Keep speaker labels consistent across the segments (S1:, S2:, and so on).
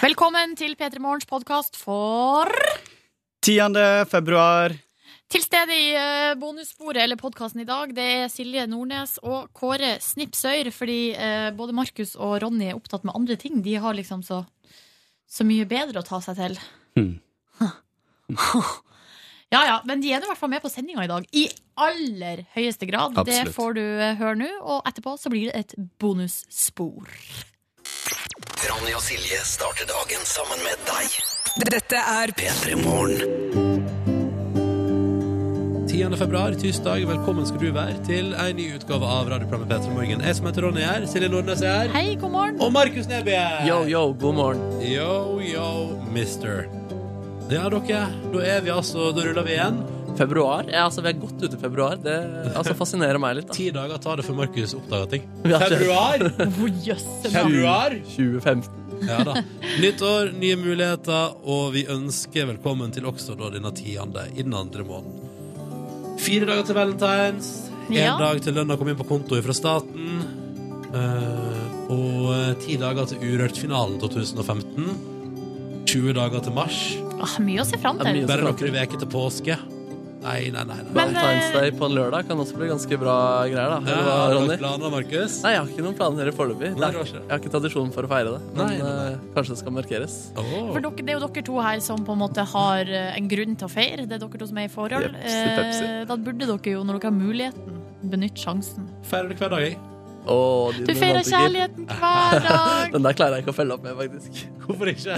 S1: Velkommen til P3 Morgens podkast for
S2: 10. februar.
S1: Til stede i eh, bonussporet eller podkasten i dag, det er Silje Nordnes og Kåre Snipsøyr, fordi eh, både Markus og Ronny er opptatt med andre ting. De har liksom så, så mye bedre å ta seg til.
S2: Mm.
S1: Ja ja, men de er i hvert fall med på sendinga i dag. I aller høyeste grad. Det får du eh, høre nå, og etterpå så blir det et bonusspor.
S3: Ronny og Silje starter dagen sammen med deg.
S4: Dette er
S3: P3 Morgen.
S5: 10. februar, tirsdag. Velkommen skal du være til en ny utgave av radioprogrammet Petra Morgen. Jeg som heter Ronny er her, Silje Nordnes er her,
S1: Hei, god morgen.
S5: og Markus Neby er.
S6: Yo, yo, god morgen.
S5: Yo, yo, mister. Ja, dere, da er vi altså Da ruller vi igjen.
S6: Februar? Ja, altså, vi er godt ute i februar. Det altså, fascinerer meg litt. da.
S5: Ti dager tar det før Markus oppdager ting. Februar!
S1: Jøsse navn.
S5: Februar!
S6: 2015.
S5: Ja da. Nytt år, nye muligheter, og vi ønsker velkommen til også da denne tiende i den andre måneden. Fire dager til valentines, én
S1: Ja.
S5: dag til lønna kom inn på konto fra staten, eh, og ti dager til Urørt-finalen 2015. 20 dager til mars.
S1: Ah, mye å se fram til.
S5: Bare noen uker til påske. Nei, nei, nei. nei.
S6: Valentine's
S1: eh,
S6: Day på en lørdag kan også bli ganske bra greier, da.
S5: Ja,
S6: Eller hva,
S5: har du
S6: Ronny?
S5: noen planer, Markus?
S6: Nei, jeg har ikke noen planer foreløpig. Er-. Jeg har ikke tradisjon for å feire det. Men
S5: Nei, nei, nei.
S6: eh, kanskje det skal markeres.
S5: Oh.
S1: For dere, det er jo dere to her som på en måte har eh, en grunn til å feire. Det er dere to som er i forhold.
S6: Jepsi.
S1: Eh, Da burde dere jo, når dere har muligheten, benytte sjansen.
S5: Feirer det hver dag, jeg.
S6: Åh, din
S1: Du feirer kjærligheten hver dag.
S6: Den der klarer jeg ikke å følge opp med, faktisk.
S5: Hvorfor ikke?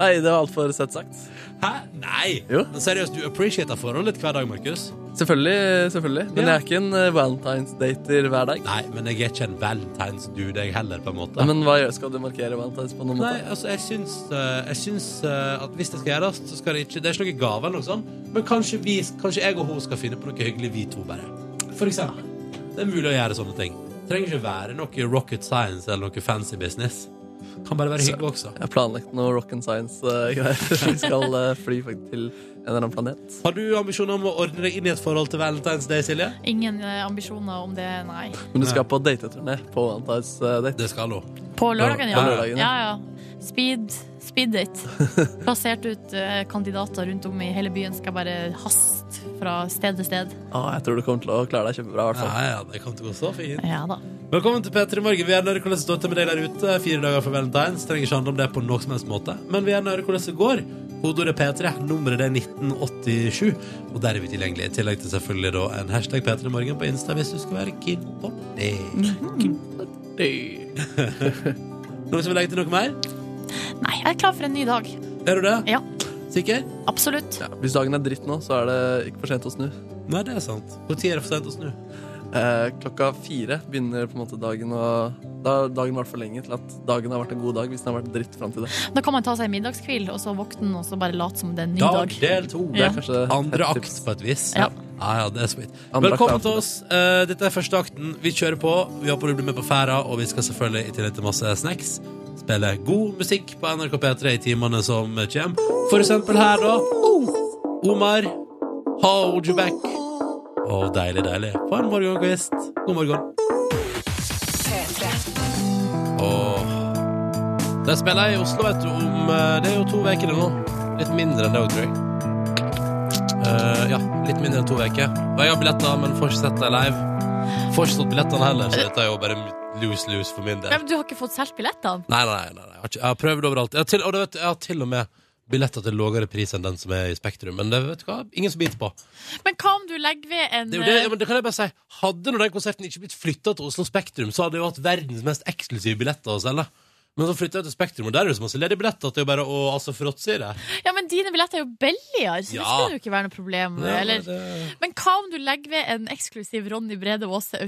S6: Nei, det var altfor søtt sagt.
S5: Hæ? Nei!
S6: Jo.
S5: Men seriøst, du appreciater forholdet ditt hver dag, Markus?
S6: Selvfølgelig, selvfølgelig. Men
S5: Ja.
S6: jeg er ikke en valentinsdater Valentine's-dater hver dag.
S5: Nei, men jeg er ikke en valentines-dude, jeg heller, på en måte.
S6: Nei, men hva gjør Skal du markere Valentine's på noen
S5: Nei,
S6: måte?
S5: altså, jeg syns, eh, jeg syns eh, at hvis det skal gjøres, så skal det ikke Det er ikke noe gave eller noe sånt, men kanskje, vi, kanskje jeg og hun skal finne på noe hyggelig, vi to, bare. For eksempel. Det er mulig å gjøre sånne ting. Trenger ikke være noe rocket science eller noe fancy business. Kan bare være hyggelig også.
S6: Jeg har planlagt noe rock and science-greier. Vi skal eh, fly til en eller annen planet.
S5: Har du ambisjoner om å ordne deg inn i et forhold til Valentine's Day, Silje?
S1: Ingen eh, ambisjoner om det, nei.
S6: Men du skal på dateturné på Valentine's eh, date.
S5: Det skal hun.
S1: På lørdagen,
S6: På
S1: ja.
S6: lørdagen,
S1: ja,
S6: ja.
S1: ja. Speed, speed date. Plassert ut eh, kandidater rundt om i hele byen. Skal bare haste fra sted til sted.
S6: Ah, jeg tror du kommer til å klare deg kjempebra. fall.
S5: Ja, ja, det kommer til å gå så fint.
S1: Ja da.
S5: Velkommen til P3 Morgen. Vi er nøye hvordan det står til med deg der ute. Fire dager for Valentine's. Trenger ikke handle om det på noen som helst måte. Men vi er nøye hvordan det går. Kodeordet P3. Nummeret det er 1987. Og der er vi tilgjengelige. I tillegg til selvfølgelig da en hashtag P3 Morgen på Insta hvis du skal være keen på det. Noen som vil legge til noe mer?
S1: Nei, jeg er klar for en ny dag.
S5: Er du det?
S1: Ja,
S5: Sikker?
S1: absolutt.
S6: Ja, hvis dagen er dritt nå, så er det ikke for sent å snu.
S5: Nei, det er sant. Når er det for sent å snu?
S6: Eh, klokka fire begynner på en måte dagen å Da har dagen vært for lenge til at dagen har vært en god dag hvis den har vært dritt fram til det.
S1: Da kan man ta seg en middagskvil, og så våkne og så bare late som det er en ny
S5: Dag
S1: dag.
S5: del to.
S6: Det er kanskje
S5: Andre akt
S6: tips.
S5: på et vis.
S1: Ja.
S5: Ja, ja, det er sweet.
S6: Andre
S5: Velkommen til oss. Eh, dette er første akten. Vi kjører på. Vi håper du blir med på ferda, og vi skal selvfølgelig i tillegg til masse snacks spille god musikk på NRK P3 i timene som kommer. For eksempel her, da. Omar, Hold You Back. Å, deilig, deilig. På en morgenkvist. God morgen. Åh. De spiller i Oslo, vet du, om eh, Det er jo to uker nå. Litt mindre enn det tror jeg. Uh, ja, litt mindre enn to uker. Og jeg har billetter, men får ikke sett dem live. Får ikke stått billettene heller, så dette er jo bare lose-lose for min del.
S1: Ja, men du har ikke fått solgt billettene?
S5: Nei, nei, nei, nei. Jeg, har ikke, jeg har prøvd overalt. Jeg har til, og du vet, jeg har til og med billetter til lavere pris enn den som er i Spektrum. Men det vet du hva, ingen som biter på.
S1: Men hva om du legger ved en
S5: Det, er jo det, ja, men det kan jeg bare si Hadde nå den konserten ikke blitt flytta til Oslo Spektrum, så hadde jeg jo hatt verdens mest eksklusive billetter å selge. Men så flytta jeg til Spektrum, og der er det så masse ledige billetter det er jo bare å altså, fråtse i det.
S1: Ja, men dine billetter er jo billigere, så det skulle jo ikke være noe problem.
S5: Ja,
S1: eller?
S5: det-
S1: Men hva om du legger ved en eksklusiv Ronny Brede Aase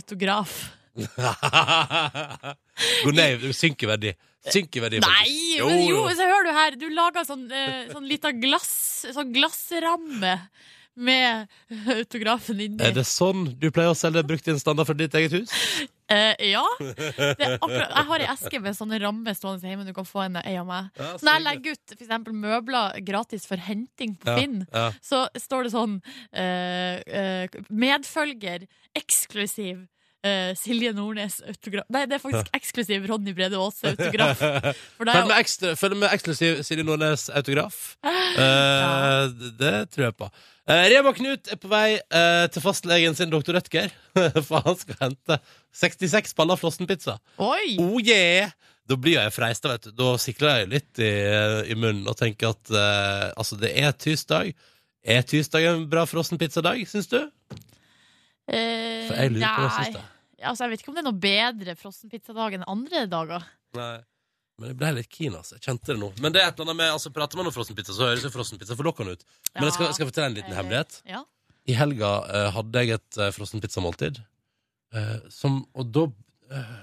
S1: autograf?
S5: nei, synkeverdi. du synker verdi. Synker verdi,
S1: Nei,
S5: faktisk.
S1: men jo, så hører du her. Du lager sånn, eh, sånn lita glass, sånn glassramme med autografen inni.
S5: Er det sånn du pleier å selge bruktgjenstander for ditt eget hus?
S1: Eh, ja. Det akkurat, jeg har ei eske med sånne rammer stående hjemme. Du kan få en ei av meg.
S5: Ja,
S1: Så når jeg legger ut for eksempel møbler gratis for henting på
S5: Ja,
S1: Finn,
S5: ja.
S1: så står det sånn eh, eh, Medfølger, eksklusiv eh, Silje Nordnes autograf. Nei, det er faktisk eksklusiv Ronny Brede Aase-autograf.
S5: Følg med, ekstra, følg med eksklusiv Silje Nordnes autograf. Eh, det, det tror jeg på. Uh, Rema Knut er på vei uh, til fastlegen sin, doktor Rødtger, for han skal hente 66 paller frossenpizza.
S1: Oi!
S5: Oh yeah! Da blir jeg freista, vet du. Da sikler jeg litt i, i munnen og tenker at altså, det er tirsdag. Er tirsdag en bra frossenpizzadag, syns du?
S1: Eh,
S5: For jeg lurer på det
S1: nei.
S5: siste.
S1: Altså, jeg vet ikke om det er noe bedre frossenpizzadag enn andre dager.
S5: Nei. Men jeg ble litt keen, altså. Jeg kjente det nå. Men det er et eller annet med, altså, prater man om frossenpizza, så høres jo frossenpizza forlokkende ut. Men jeg skal, skal fortelle en liten
S1: Eh,
S5: hemmelighet.
S1: Ja.
S5: I helga eh, hadde jeg et uh, frossenpizzamåltid. eh, som Og da eh,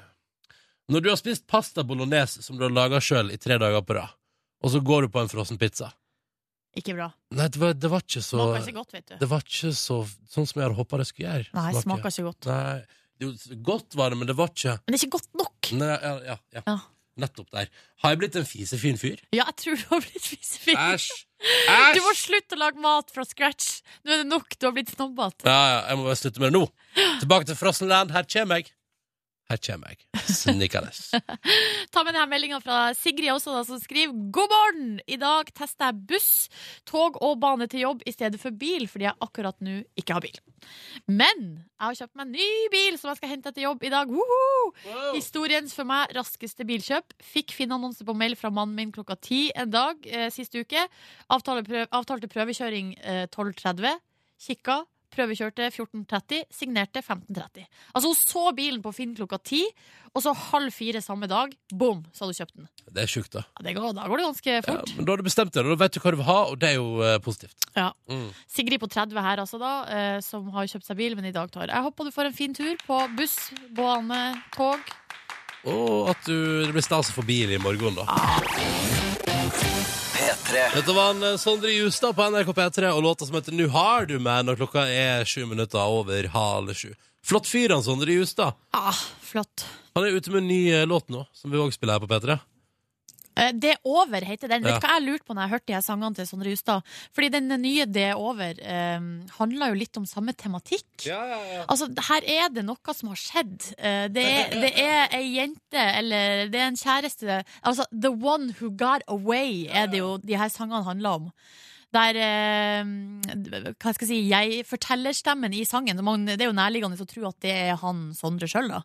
S5: Når du har spist pasta bolognese som du har laga sjøl i tre dager på rad, og så går du på en frossenpizza
S1: Ikke bra.
S5: Nei, det var, det var ikke så
S1: Smaker ikke godt, vet du.
S5: Det var ikke så sånn som jeg hadde håpa det skulle gjøre.
S1: Nei,
S5: smaker,
S1: smaker ikke godt.
S5: Nei, det, jo- godt var det, men det var ikke
S1: Men det er ikke godt nok.
S5: Nei, ja, ja, ja.
S1: Ja.
S5: Nettopp der. Har jeg blitt en fisefin fyr?
S1: Ja, jeg tror du har blitt fisefin.
S5: Æsj!
S1: Du må slutte å lage mat fra scratch. Nå er det nok. Du har blitt snobbete.
S5: Ja, ja, jeg må bare slutte med det nå. Tilbake til Frossenland. Her kommer jeg. Her kommer jeg. Snikkende.
S1: Ta med denne meldinga fra Sigrid også, da, som skriver God morgen! I dag tester jeg buss, tog og bane til jobb i stedet for bil, fordi jeg akkurat nå ikke har bil. Men jeg har kjøpt meg en ny bil som jeg skal hente etter jobb i dag. Wow. Historiens for meg raskeste bilkjøp. Fikk Finn-annonse på mail fra mannen min klokka ti en dag eh, sist uke. Avtale prøv, avtalte prøvekjøring eh, 12.30. Kikka. Prøvekjørte 14.30, signerte 15.30. Altså Hun så bilen på Finn klokka ti, og så halv fire samme dag, bom, så hadde hun kjøpt den.
S5: Det er sjukt, da.
S1: Ja, det går, da går det ganske fort.
S5: Ja, men da har du bestemt deg, da vet du hva du vil ha, og det er jo eh, positivt.
S1: Ja.
S5: Mm.
S1: Sigrid på 30 her, altså, da, eh, som har kjøpt seg bil, men i dag tar Jeg håper du får en fin tur på buss, bane, tog.
S5: Og at du, det blir stas å få bil i morgen, da.
S3: P3.
S5: Dette var en eh, Sondre Justad på NRK P3 og låta som heter Nu har du meg, når klokka er sju minutter over halv sju. Flott fyr, han Sondre Justad.
S1: Ah, flott.
S5: Han er ute med en ny eh, låt nå, som vi òg spiller her på P3.
S1: Eh, Det er over, heter den.
S5: Ja.
S1: Vet du hva jeg lurte på når jeg hørte de her sangene til Sondre Justad? Fordi den nye Det er over eh, handler jo litt om samme tematikk. Altså, her er det noe som har skjedd. Eh, Det er, det er ei jente, eller det er en kjæreste Altså, The One Who Got Away er det jo de her sangene handler om. Der eh, Hva skal jeg si Jeg-fortellerstemmen i sangen man, Det er jo nærliggende å tro at det er han Sondre sjøl, da.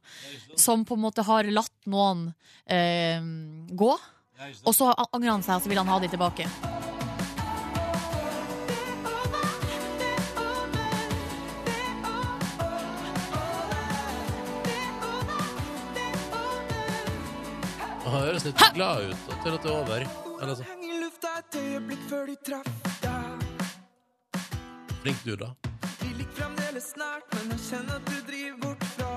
S1: Som på en måte har latt noen eh, gå. Og så angrer han seg, og så vil han ha de tilbake.
S5: Han høres litt glad ut til at det er over. Eller så.
S4: Heng i lufta et øyeblikk før de traff deg.
S5: Flink du, da.
S4: Vi ligger fremdeles nært, men jeg kjenner at du driver bort fra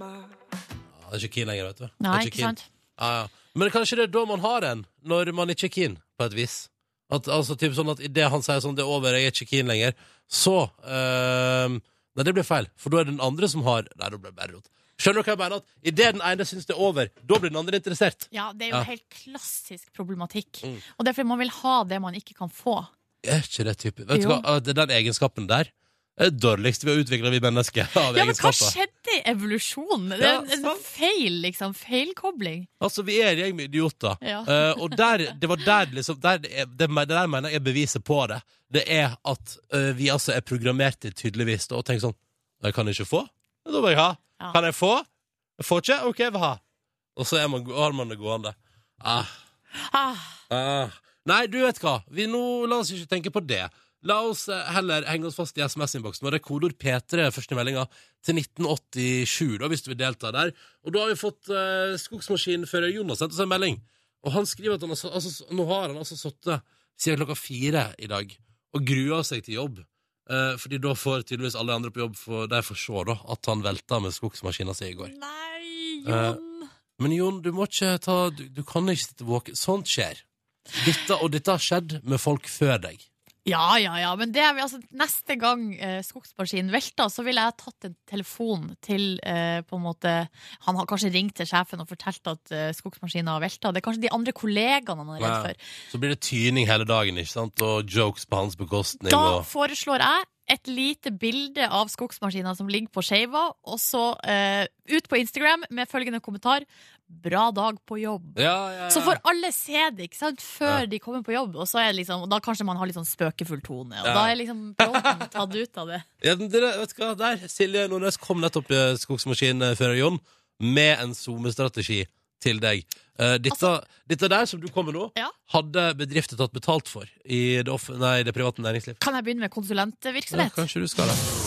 S4: meg.
S5: Ja, det er ikke keen lenger, vet du.
S1: Nei,
S5: ikke
S1: ikke sant?
S5: Ja, ja. Men kanskje det er da man har en, når man ikke er keen, på et vis. At, altså, typ sånn at Idet han sier sånn 'det er over, jeg er ikke keen lenger', så ehm, Nei, det blir feil, for da er det den andre som har Nei, da blir det bare rot. Skjønner du hva jeg mener? At Idet den ene syns det er over, da blir den andre interessert.
S1: Ja, det er jo
S5: Ja.
S1: helt klassisk problematikk.
S5: Mm.
S1: Og det er fordi man vil ha det man ikke kan få.
S5: Er ikke det typisk? Vet du hva, Den egenskapen der er det dårligste vi har utvikla, vi mennesker. Av
S1: Ja, men hva skjedde i evolusjonen? Det er
S5: Ja,
S1: en, en feil, liksom. Feilkobling.
S5: Altså, vi er en gjeng med idioter.
S1: Ja.
S5: Uh, og der, det var der liksom der, det, det, der mener jeg er beviset på det. Det er at uh, vi altså er programmert til tydeligvis og å tenke sånn Jeg kan ikke få. Da må jeg ha.
S1: Ja.
S5: Kan jeg få? Jeg får ikke? OK, jeg vil ha. Og så man, har man det gående. Ah,
S1: Ah,
S5: ah. Nei, du vet hva. Vi nå, la oss ikke tenke på det. La oss eh, heller henge oss fast i SMS-innboksen. Og det er kodeord P3 første meldinga til 1987, da, hvis du vil delta der. Og da har vi fått uh, skogsmaskinfører Jonas sendt oss en melding. Og han skriver at han har, så- altså, nå har han altså sittet siden klokka fire i dag og grua seg til jobb. Eh, fordi da får tydeligvis alle andre på jobb for, de får se da, at han velta med skogsmaskina si i går.
S1: nei,
S5: Eh,
S1: Jon.
S5: Men Jon, du må ikke ta Du, du kan ikke sitte våken. Sånt skjer. Dette, og dette har skjedd med folk før deg.
S1: Ja, ja, ja. Men det, altså, neste gang eh, skogsmaskinen velter, så ville jeg tatt en telefon til eh, på en måte Han har kanskje ringt til sjefen og fortalt at eh, skogsmaskinen har velta. Det er kanskje de andre kollegaene han er redd
S5: Ja.
S1: for.
S5: Så blir det tyning hele dagen, ikke sant? Og jokes på hans bekostning.
S1: Da
S5: Og...
S1: foreslår jeg et lite bilde av skogsmaskinen som ligger på skeiva, og så eh, ut på Instagram med følgende kommentar Bra dag på jobb.
S5: Ja, ja, ja.
S1: Så får alle se det ikke sant? før
S5: Ja.
S1: de kommer på jobb, og, så er liksom, og da kanskje man har litt sånn spøkefull tone. Og
S5: Ja.
S1: da er liksom bråten tatt ut av det.
S5: Ja, men dere, vet du hva, der, Silje Nordnes kom nettopp i skogsmaskinfører Jon med en SoMe-strategi til deg. Eh, dette, dette der som du kommer nå,
S1: Altså- Ja.
S5: hadde bedrifter tatt betalt for i det, nei, det private næringsliv.
S1: Kan jeg begynne med
S5: Ja,
S1: konsulentvirksomhet?
S5: kanskje du skal det.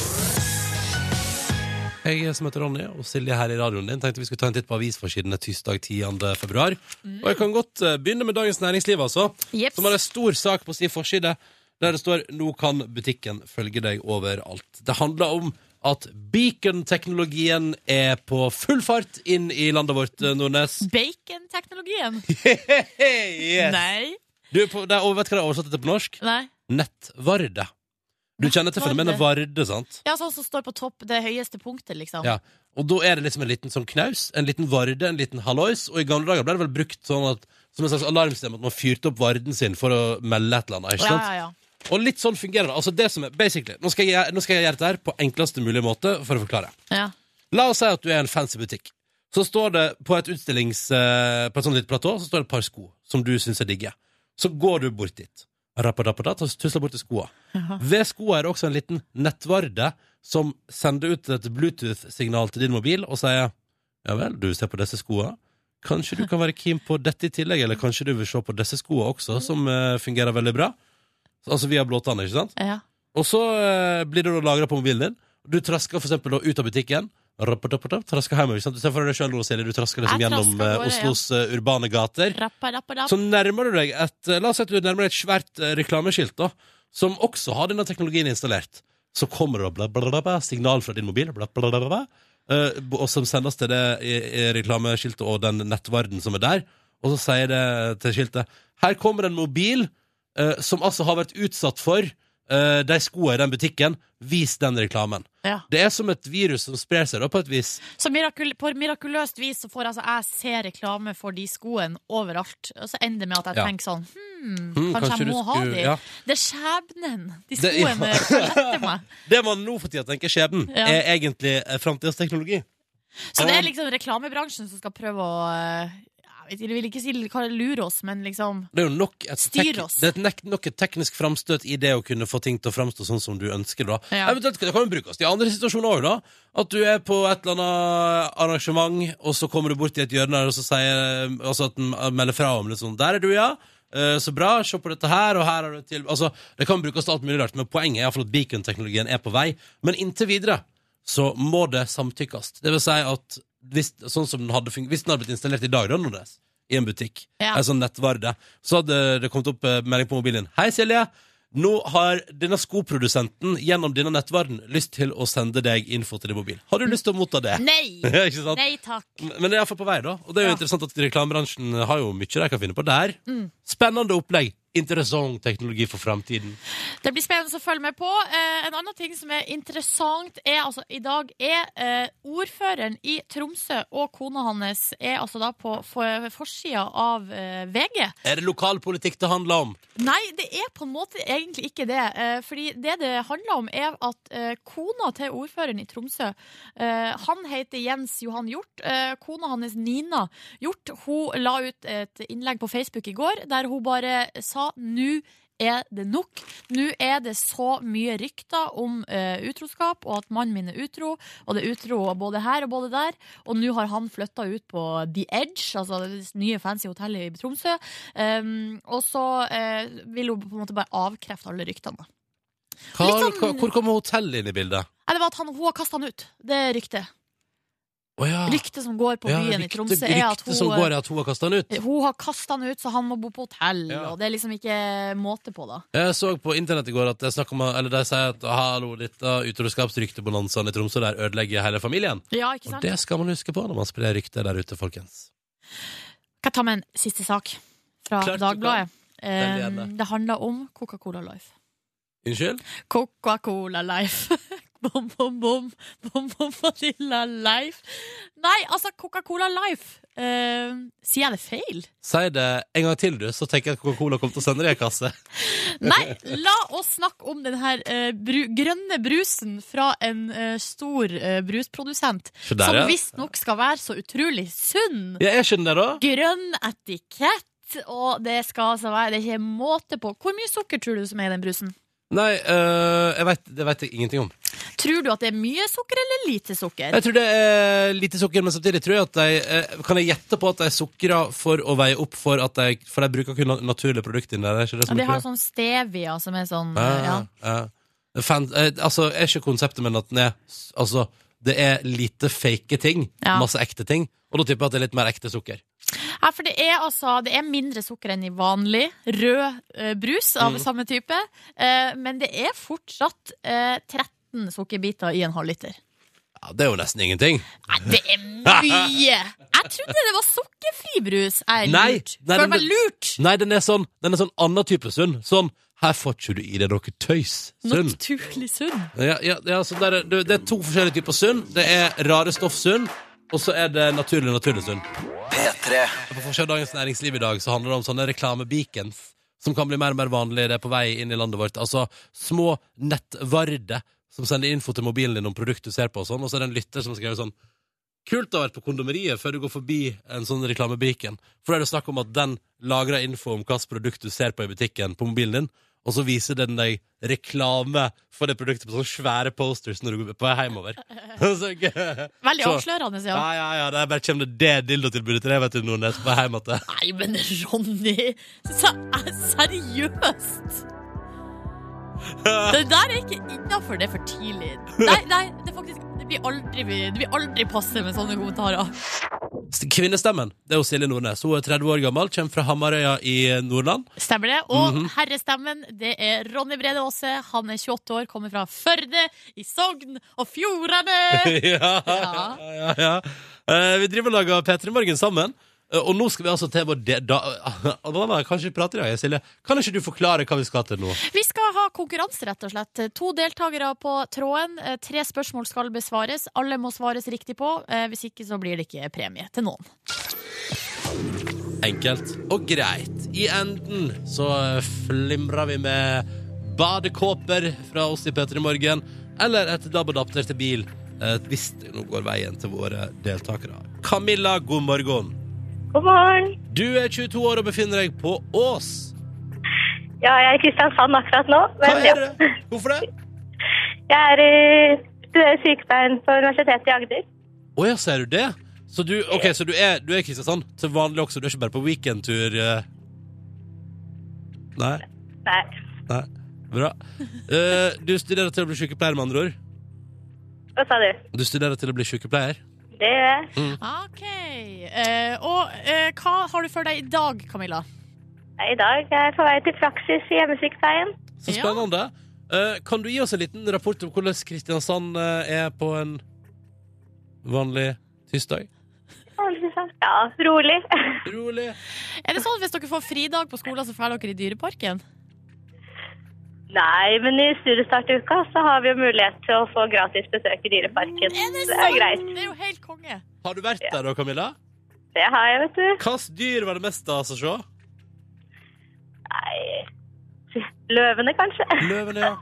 S5: Jeg som heter Ronny, og Silje her i radioen din, tenkte vi skulle ta en titt på avisforsidene tirsdag 10. februar. Og jeg kan godt eh, begynne med Dagens Næringsliv, altså.
S1: yep.
S5: Som har en stor sak på sin forside der det står 'Nå kan butikken følge deg overalt'. Det handler om at beacon-teknologien er på full fart inn i landet vårt, eh, Nordnes.
S1: Bacon-teknologien?
S5: yes.
S1: Nei.
S5: Du, på, det er, vet du hva det er oversatt til på norsk?
S1: Nei.
S5: Nettvarde. Du kjenner til fenomenet varde, sant?
S1: Ja, sånn som står på topp, det høyeste punktet, liksom.
S5: Ja. Og da er det liksom en liten sånn knaus, en liten varde, en liten hallois. Og i gamle dager ble det vel brukt sånn at, som en slags alarmsystem at man fyrte opp varden sin for å melde et eller annet. ikke sant?
S1: ja, ja. ja.
S5: Og litt sånn fungerer det. Altså det som er, basically, nå skal, jeg, nå skal jeg gjøre dette her på enkleste mulige måte for å forklare.
S1: ja.
S5: La oss si at du er en fancy butikk. Så står det på et utstillings... eh, På et sånt litt platå Så står det et par sko som du syns er digge. Så går du bort dit. Rappadappadat, og tusler bort til skoa. Ved skoa er det også en liten nettvarde som sender ut et Bluetooth-signal til din mobil og sier Ja vel, du ser på disse skoa. Kanskje du kan være keen på dette i tillegg, eller kanskje du vil se på disse skoa også, som uh, fungerer veldig bra. Altså via blåtann, ikke sant?
S1: ja.
S5: Og så uh, blir det lagra på mobilen din. Du trasker for eksempel da ut av butikken. Trasker hjemover. Du ser for deg sjøl, Silje. Du trasker liksom
S1: Jeg
S5: gjennom
S1: trasker
S5: eh,
S1: gårde.
S5: Oslos eh, urbane gater.
S1: Rappa, rappa, rapp.
S5: Så nærmer du deg et eh, La oss si at du nærmer deg et svært reklameskilt, da, som også har denne teknologien installert. Så kommer det bla, bla, bla, signal fra din mobil, og som sendes til det reklameskiltet og den nettverden som er der. Og så sier det til skiltet Her kommer en mobil som altså har vært utsatt for eh, de skoene i den butikken. Vis den reklamen.
S1: Ja.
S5: Det er som et virus som sprer seg, da, på et vis.
S1: Så mirakul på mirakuløst vis så får altså jeg se reklame for de skoene overalt. Og så ender det med at jeg
S5: Ja.
S1: tenker sånn hmm,
S5: Hmm,
S1: kanskje,
S5: kanskje
S1: jeg må ha
S5: skulle-
S1: de.
S5: ja.
S1: Det er skjebnen de
S5: Det-
S1: skoene følger etter meg.
S5: Det man nå for tida tenker skjebnen, er egentlig eh, framtidas teknologi.
S1: Så det er liksom reklamebransjen som skal prøve å eh, Jeg vil ikke si lure oss, men liksom
S5: Det er jo nok et,
S1: Styr
S5: tek
S1: oss.
S5: det er et nok et teknisk framstøt i det å kunne få ting til å framstå sånn som du ønsker. da
S1: Ja.
S5: Eventuelt det kan jo brukes i andre situasjoner òg, da. At du er på et eller annet arrangement, og så kommer du bort i et hjørne der, og så sier altså at den melder fra om litt sånn 'Der er du, ja'. Eh, Så bra, se på dette her, og her har du til Altså, Det kan brukes til alt mulig rart, men poenget er iallfall at beacon-teknologien er på vei. Men inntil videre så må det samtykkes. Det vil si at hvis, sånn som den hadde, hvis den hadde blitt installert i dag, da, Nordnes, i en butikk,
S1: Ja.
S5: en sånn nettvarde, så hadde det kommet opp eh, melding på mobilen. Hei, Silje! Nå har denne skoprodusenten gjennom denne nettverden lyst til å sende deg info til din mobil. Har du lyst til å motta det?
S1: Nei! Nei takk.
S5: Men det er iallfall på vei, da. Og det er jo
S1: Ja.
S5: interessant at reklamebransjen har jo mye de kan finne på der.
S1: Mm.
S5: Spennende opplegg. Interessant teknologi for framtiden.
S1: Det blir spennende å følge med på. Eh, en annen ting som er interessant er altså i dag er eh, ordføreren i Tromsø og kona hans er altså da på for, forsida av eh, VG.
S5: Er det lokalpolitikk det handler om?
S1: Nei, det er på en måte egentlig ikke det. Eh, fordi det det handler om, er at eh, kona til ordføreren i Tromsø eh, Han heter Jens Johan Hjort. Eh, kona hans Nina Hjort hun la ut et innlegg på Facebook i går der hun bare sa nå er det nok. Nå er det så mye rykter om uh, utroskap, og at mannen min er utro. Og det er utro både her og både der. Og nå har han flytta ut på The Edge, altså det nye fancy hotellet i Tromsø. Um, og så uh, vil hun på en måte bare avkrefte alle ryktene.
S5: Hva,
S1: sånn-
S5: hvor kommer hotellet inn i bildet?
S1: Det var at han, hun har kasta han ut. Det er ryktet.
S5: Å ja.
S1: Ryktet som går på
S5: Ja,
S1: byen i Tromsø, er at
S5: rykte som
S1: hun,
S5: går er at hun har kasta han ut.
S1: hun har kasta han ut, så han må bo på hotell.
S5: Ja.
S1: Og det er liksom ikke måte på, da.
S5: Jeg så på internett i går at det om, eller de sier at hallo, dette utroskapsryktebonanzaen i Tromsø der ødelegger hele familien.
S1: Ja, ikke sant?
S5: Og det skal man huske på når man sprer rykter der ute, folkens.
S1: Kan jeg ta med en siste sak fra
S5: Klart
S1: Dagbladet? Eh, det handler om Coca-Cola Life.
S5: Unnskyld?
S1: Coca-Cola Life. Bom, bom, bom, bom, bom, Vanilla Life. Nei, altså Coca-Cola Life. Uh, sier jeg det feil?
S5: Si det en gang til, du, så tenker jeg at Coca-Cola kommer til å sende deg en kasse.
S1: Nei, la oss snakke om den her uh, bru grønne brusen fra en uh, stor brusprodusent.
S5: Der,
S1: som
S5: ja.
S1: visstnok skal være så utrolig sunn.
S5: Ja, jeg skjønner det, da.
S1: Grønn etikett, og det skal altså være Det er ikke måte på. Hvor mye sukker tror du som er i den brusen?
S5: Nei, øh, jeg vet, det vet jeg ingenting om.
S1: Tror du at det er mye sukker eller lite sukker?
S5: Jeg tror det er lite sukker, men samtidig tror jeg at de eh, Kan jeg gjette på at de sukrer for å veie opp for at de For de bruker kun naturlige produkter inni der? Er ikke det
S1: Ja,
S5: som
S1: de har sånn stevia som er sånn
S5: Ja,
S1: ja.
S5: ja, ja. Fan, eh, altså, er ikke konseptet, men at den er Altså, det er lite fake ting.
S1: Ja.
S5: Masse ekte ting. Og da tipper jeg at det er litt mer ekte sukker.
S1: Ja, for det er altså Det er mindre sukker enn i vanlig rød eh, brus av
S5: Mm.
S1: samme type. Eh, men det er fortsatt eh, 13 sukkerbiter i en halvliter.
S5: Ja, Det er jo nesten ingenting.
S1: Nei, det er mye! Jeg trodde det var sukkerfri brus. Jeg er
S5: Nei,
S1: lurt.
S5: nei,
S1: Føler
S5: den-
S1: meg lurt.
S5: Nei, den er sånn Den er sånn annen type sunn. Sånn her får ikke du i deg noe tøys. Sunn.
S1: Naturlig sunn.
S5: Ja, ja, ja, så der, er- det, det er to forskjellige typer sunn. Det er rare stoff sunn, og så er det naturlig naturlig sunn.
S3: P3.
S5: På forsiden av Dagens Næringsliv i dag så handler det om sånne reklamebeacons som kan bli mer og mer vanlige. Det er på vei inn i landet vårt. Altså små nettvarder som sender info til mobilen din om produkt du ser på, og sånn, og så er det en lytter som skriver sånn Kult å ha vært på kondomeriet før du går forbi en sånn reklamebriken. For da er det snakk om at den lagrer info om hvilket produkt du ser på i butikken på mobilen din, og så viser den deg reklame for det produktet på sånne svære posters når du går på hjemover.
S1: Veldig
S5: Så-
S1: avslørende, ja.
S5: Ja, ja, ja, det er bare kommer det det dildotilbudet til deg, vet du, Nordnes, på vei hjem igjen.
S1: Nei, men Ronny! Se- Seriøst! Det der er ikke innafor. Det er for tidlig. Nei, nei, det faktisk Det blir aldri, det blir aldri passe med sånne kommentarer.
S5: Kvinnestemmen, det er jo Silje Nordnes. Hun er 30 år gammel, kommer fra Hamarøya i Nordland.
S1: Stemmer det? Og
S5: Mhm.
S1: herrestemmen, det er Ronny Brede Aase. Han er 28 år, kommer fra Førde i Sogn og Fjordane.
S5: ja, ja, ja, ja. Eh, vi driver og lager P3 Morgen sammen. Eh, og nå skal vi altså til vår de da, jeg Kanskje prate i dag, Silje. Kan ikke du forklare hva vi skal til nå?
S1: Vi skal ha konkurranse, rett og slett. To deltakere på tråden. Eh, Tre spørsmål skal besvares. Alle må svares riktig på. Eh, Hvis ikke så blir det ikke premie til noen.
S5: Enkelt og greit. I enden så flimrer vi med badekåper fra oss i P3 Morgen, eller et DAB-adapter til bil, hvis det nå går veien til våre deltakere. Camilla, god morgen.
S7: God morgen.
S5: Du er 22 år og befinner deg på Ås.
S7: Ja, jeg er i Kristiansand akkurat nå.
S5: Hva
S7: er
S5: er
S7: ja.
S5: det? Hvorfor det?
S7: Jeg er i studerer sykepleien på Universitetet i Agder.
S5: Å ja, ser du det? Så du, okay, så du er, du er i Kristiansand til vanlig også? Du er ikke bare på weekendtur? eh? Nei?
S7: Nei.
S5: Nei. Bra. Uh, du studerer til å bli sykepleier, med andre ord?
S7: Hva sa du?
S5: Du studerer til å bli sykepleier?
S7: Det gjør jeg.
S1: OK. Eh, og eh, hva har du for deg i dag, Camilla?
S7: I dag er jeg på vei til praksis i hjemmesykepleien.
S5: Så
S1: Ja.
S5: spennende. Eh, kan du gi oss en liten rapport om hvordan Kristiansand eh, er på en vanlig tirsdag?
S7: Ja, rolig.
S5: Rolig.
S1: Er det sånn at hvis dere får fridag på skolen, så drar dere i Dyreparken?
S7: Nei, men i studiestartuka så har vi jo mulighet til å få gratis besøk i Dyreparken.
S1: Er det
S7: Det er greit.
S1: Det er jo helt konge.
S5: Har du vært der da, Camilla?
S7: Det har jeg, vet du.
S5: Hvilket dyr var det mest stas å se?
S7: Nei Løvene, kanskje?
S5: Løvene, ja.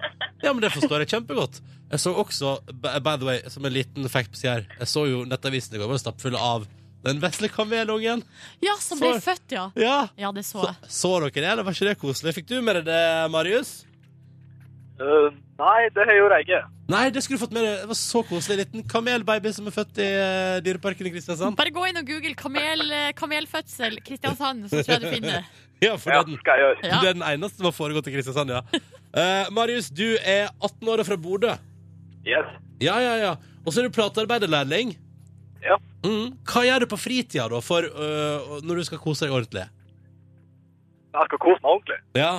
S5: Ja, men det forstår jeg kjempegodt. Jeg så også, by the way, som en liten fact på sida her, jeg så jo Nettavisen i går var stappfull av den vesle kamelungen.
S1: Ja, som ble
S5: Så-
S1: født, ja.
S5: Ja.
S1: Ja, det så
S5: Så,
S1: jeg.
S5: så dere det? eller Var ikke det koselig? Fikk du med deg det, Marius?
S8: Uh, nei, det gjorde jeg ikke.
S5: Nei, det skulle du fått med deg. Det var så koselig. En liten kamelbaby som er født i uh, Dyreparken i Kristiansand.
S1: Bare gå inn og google kamel, eh, kamelfødsel Kristiansand, så tror jeg du finner det.
S5: Ja, for
S8: Ja,
S5: det den,
S8: skal jeg gjøre.
S1: Ja.
S5: det er den eneste som har foregått i Kristiansand, ja. Uh, Marius, du er 18 år og fra Bodø.
S8: Yes.
S5: Ja, ja, ja. Og så er du platearbeiderlærling.
S8: Ja.
S5: Mm. Hva gjør du på fritida, da, for, uh, når du skal kose deg ordentlig?
S8: Jeg skal kose meg ordentlig.
S5: Ja.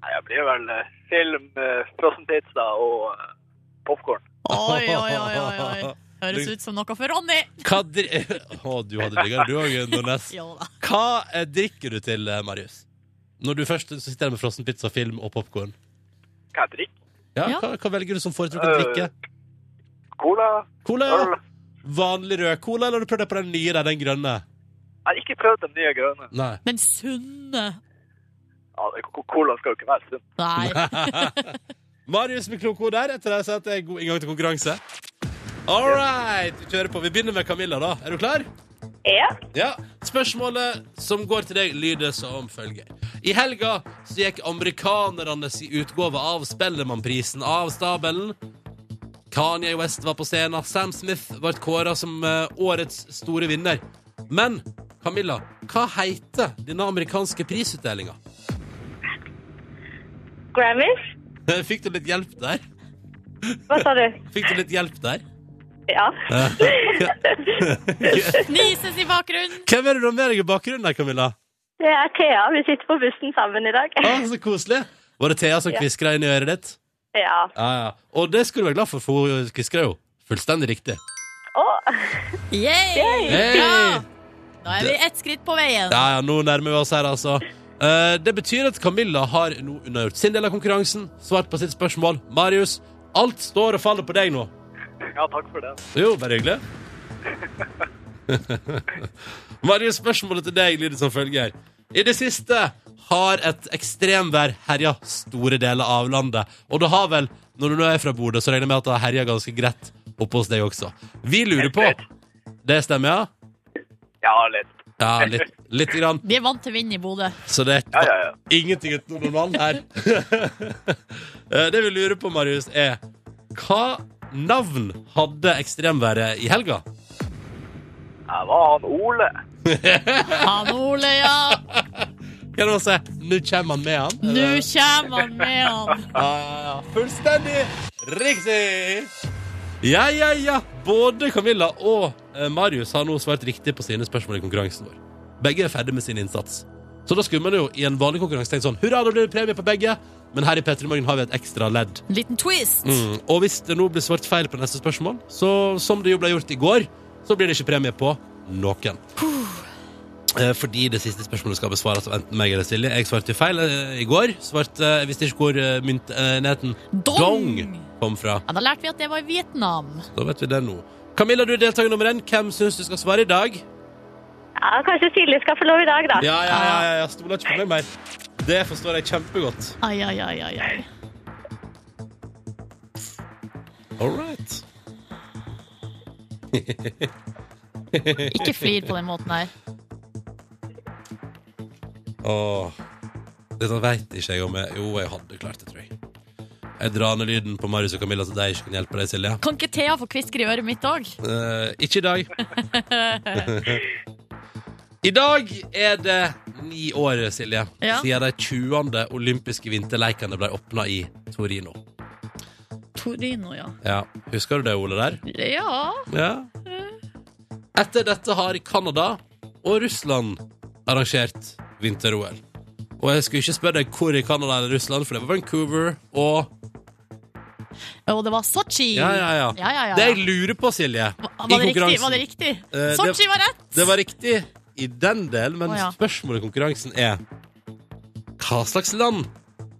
S8: Nei, jeg blir vel film, uh, frossen pizza og uh, popkorn.
S1: Oi, oi, oi, oi. Høres ut som noe for Ronny.
S5: Hva dri... oh, du hadde digga du òg, Nordnes. Hva eh, drikker du til, eh, Marius? Når du først sitter der med frossenpizza, film og popkorn.
S8: Hva jeg drikker?
S5: Ja,
S1: Ja.
S5: hva, hva velger du som foretrukket drikke?
S8: Cola,
S5: Cola,
S8: ja.
S5: vanlig rød cola, eller har du prøvd deg på den nye, der, den grønne?
S8: Jeg har ikke prøvd den nye grønne.
S5: Nei.
S1: Men sunne.
S8: Ja, Cola skal jo ikke være sunn.
S1: Nei.
S5: Marius med kloke ord der, etter det så at det er god inngang til konkurranse. All right, vi kjører på. Vi begynner med Camilla, da. Er du klar?
S7: Ja.
S5: Ja. Spørsmålet som går til deg, lyder som følger. I helga så gikk amerikanernes utgave av Spellemannprisen av stabelen. Kanye West var på scenen. Sam Smith ble kåra som eh, årets store vinner. Men Camilla, hva heter denne amerikanske prisutdelinga?
S7: Grammys.
S5: Fikk du litt hjelp der?
S7: Hva sa du?
S5: Fikk du litt hjelp der?
S7: Ja.
S1: Nises i bakgrunnen.
S5: Hvem er det du har med deg i bakgrunnen der, Camilla?
S7: Det er Thea. Vi sitter på bussen sammen i dag.
S5: Å, så koselig. Var det Thea som kviskra inn i øret ditt?
S7: Ja.
S5: Ah, ja. Og det skulle du være glad for, for hun kviskra jo fullstendig riktig.
S7: Oh.
S1: Yay!
S5: Hey!
S1: Bra! Da er vi ett skritt på veien.
S5: Ja, ja, nå nærmer vi oss her, altså. Eh, det betyr at Camilla har nå unnagjort sin del av konkurransen, svart på sitt spørsmål. Marius, alt står og faller på deg nå.
S8: ja, takk for det.
S5: Jo, bare hyggelig. Marius, spørsmålet til deg lyder som følger. I det siste har et ekstremvær herja store deler av landet. Og det har vel, når du nå er fra Bodø, så regner jeg med at det har herja ganske greit oppe hos deg også. Vi lurer på Det stemmer, ja?
S8: Ja, litt.
S5: Ja, litt, litt grann.
S1: Vi er vant til vind i Bodø.
S5: Så det
S8: Ja, ja, ja.
S5: er ingenting utenom normalen her. Eh, det vi lurer på, Marius, er hva navn hadde ekstremværet i helga?
S8: Jeg var han Ole.
S1: Han Ole, ja.
S5: Kan du si Nå kommer han med han?
S1: Nå kommer han med han.
S5: Ja, ja, ja. Fullstendig riktig! Ja, ja, ja. Både Camilla og eh, Marius har nå svart riktig på sine spørsmål i konkurransen vår. Begge er ferdig med sin innsats. Så da skulle man jo i en vanlig konkurranse tenkt sånn Hurra, da blir det premie på begge. Men her i P3 Morgen har vi et ekstra ledd.
S1: Liten twist.
S5: Mm. Og hvis det nå blir svart feil på neste spørsmål, så som det jo ble gjort i går, så blir det ikke premie på noen. Eh, Fordi det siste spørsmålet skal besvares av enten meg eller Silje. Jeg svarte feil eh, i går. Svarte, jeg visste ikke hvor myntenheten
S1: Dong!
S5: dong kom fra.
S1: Ja, da lærte vi at det var i Vietnam.
S5: Da vet vi det nå. Camilla, du er deltaker nummer én. Hvem syns du skal svare i dag?
S7: ja, kanskje Silje skal få lov i dag, da.
S5: Ja, ja, ja, ja, jeg stoler ikke på meg mer. Det forstår jeg kjempegodt.
S1: Ai, ai, ai, ai, ai.
S5: All right.
S1: Ikke flir på den måten her.
S5: Åh, dette vet ikke jeg om jeg Jo, jeg hadde klart det, tror jeg. Jeg drar ned lyden på Marius og Camilla så de ikke kan hjelpe deg, Silje.
S1: Kan ikke Thea få kvisker i øret mitt òg?
S5: Eh, ikke i dag. I dag er det ni år, Silje,
S1: Ja.
S5: siden de 20. olympiske vinterleikene ble åpna i Torino.
S1: Torino, ja.
S5: Ja, Husker du det, Ole? der?
S1: Ja.
S5: Ja. Etter dette har Canada og Russland arrangert vinter-OL. Og jeg skulle ikke spørre deg hvor i Canada eller Russland, for det var Vancouver og
S1: Og det var Sotsji.
S5: Ja, ja, ja.
S1: ja, ja, ja.
S5: Det jeg lurer på, Silje
S1: Var
S5: var,
S1: det riktig? Var det riktig?
S5: Eh,
S1: Sotsji var rett!
S5: Det var riktig i den del, men
S1: oh,
S5: spørsmålet i konkurransen er Hva slags land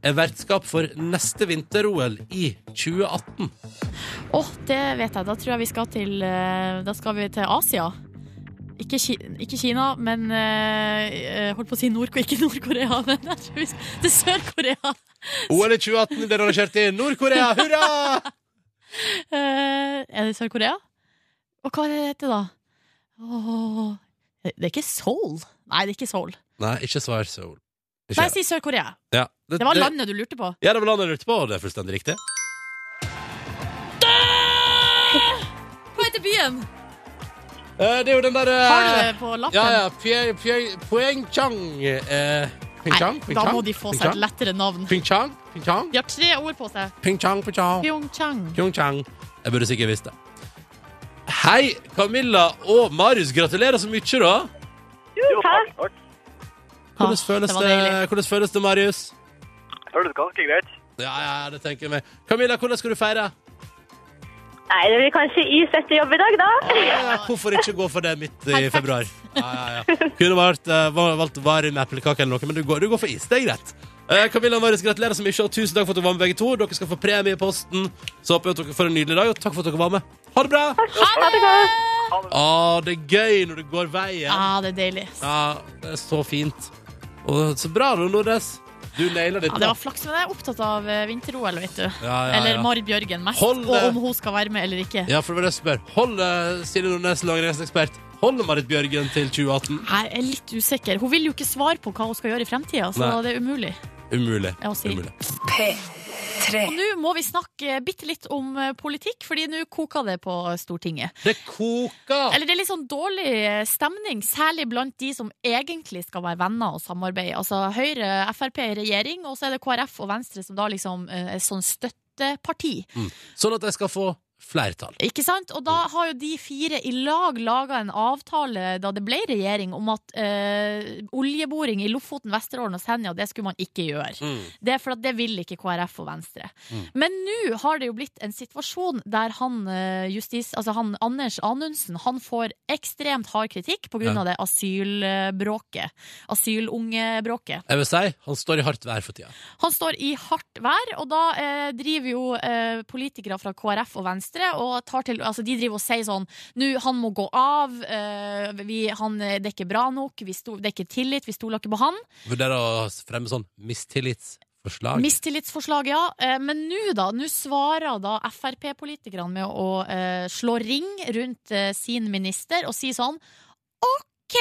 S5: er vertskap for neste vinter-OL i 2018?
S1: Åh, det vet jeg. Da tror jeg vi skal til eh, Da skal vi til Asia. Ikke, Ki ikke Kina, men uh, Holdt på å si Nord ikke Nord-Korea, men til Sør-Korea.
S5: OL i 2018 blir arrangert i Nord-Korea! Hurra!
S1: uh, er det Sør-Korea? Og hva er det da? Oh, det er ikke Seoul. Nei, det er ikke Seoul.
S5: Nei, ikke svar Seoul. Ikke
S1: Nei, si Sør-Korea.
S5: ja.
S1: Det var landet du lurte på.
S5: Ja, det var landet jeg lurte på, og det er fullstendig riktig.
S1: Hva heter byen?
S5: Eh, det er jo den derre
S1: Har du det på lappen?
S5: Ja, ja. Pye- Pye- Pyeongchang. Eh, Pyeongchang?
S1: Da må de få seg et lettere navn.
S5: Pyeongchang? Pyeongchang?
S1: De har tre ord på seg.
S5: Pyeongchang, Pyeongchang.
S1: Pyeongchang.
S5: Jeg burde sikkert visst det. Hei, Camilla og Marius. Gratulerer så mye, da.
S8: Jo, takk.
S5: Hvordan føles
S1: det
S5: hvordan føles det Marius?
S8: Føles ganske greit.
S5: Ja, ja, det tenker jeg meg. Camilla, hvordan skal du feire?
S7: Nei, det blir kanskje is etter jobb i dag, da.
S5: Ja, hvorfor ikke gå for det midt i februar? Ja, ja, ja. Kunne valgt, uh, valgt varm eplekake eller noe, men du går, du går for is. Det er greit. Eh, Camilla Marius, gratulerer så mye, og tusen takk for at dere var med begge to. Dere skal få premie i posten. Så håper jeg at dere får en nydelig dag, og takk for at dere var med. Ha det bra!
S7: Ha det godt.
S5: Å, det er gøy når det går veien.
S1: Ja, det er deilig.
S5: Ja, det er så fint. Og så bra, Nordnes. Du naila ditt.
S1: Ja, det var flaks, men jeg er opptatt av eh, vinter-OL, vet du.
S5: Ja, ja,
S1: Eller
S5: ja.
S1: Marit Bjørgen mest,
S5: Hold
S1: og om hun skal være med eller ikke.
S5: Ja, for det var det jeg spør. Holder Silje Nordnes, langrennsekspert, holder Marit Bjørgen til 2018?
S1: Jeg er litt usikker. Hun vil jo ikke svare på hva hun skal gjøre i fremtida, så
S5: Nei.
S1: det er umulig.
S5: Umulig.
S1: Ja, å si.
S5: Umulig.
S1: Og nå må vi snakke bitte litt om eh, politikk, fordi nå koker det på Stortinget.
S5: Det koker!
S1: Eller det er litt sånn dårlig eh, stemning, særlig blant de som egentlig skal være venner og samarbeide. Altså Høyre, Frp i regjering, og så er det KrF og Venstre som da liksom eh, er sånn støtteparti.
S5: Sånn at jeg skal få flertall.
S1: Ikke sant? Og da har jo de fire i lag laga en avtale da det ble regjering, om at øh, oljeboring i Lofoten, Vesterålen og Senja, det skulle man ikke gjøre.
S5: Mm.
S1: Det er for at det vil ikke KrF og Venstre. Men nå har det jo blitt en situasjon der han eh, justis... Altså han Anders Anundsen, han får ekstremt hard kritikk på grunn
S5: Ja.
S1: av det asylbråket. Asylungebråket.
S5: Jeg vil si, han står i hardt vær for tida.
S1: Han står i hardt vær, og da øh, driver jo øh, politikere fra KrF og Venstre og tar til Altså, de driver og sier sånn Nå, han må gå av. Uh, vi, han, det er ikke bra nok. Vi sto, det er ikke tillit. Vi stoler ikke på han.
S5: Vurderer å fremme sånn mistillitsforslag.
S1: Mistillitsforslag, ja. Eh, Men nå, da. Nå svarer da Frp-politikerne med å uh, slå ring rundt uh, sin minister og si sånn OK!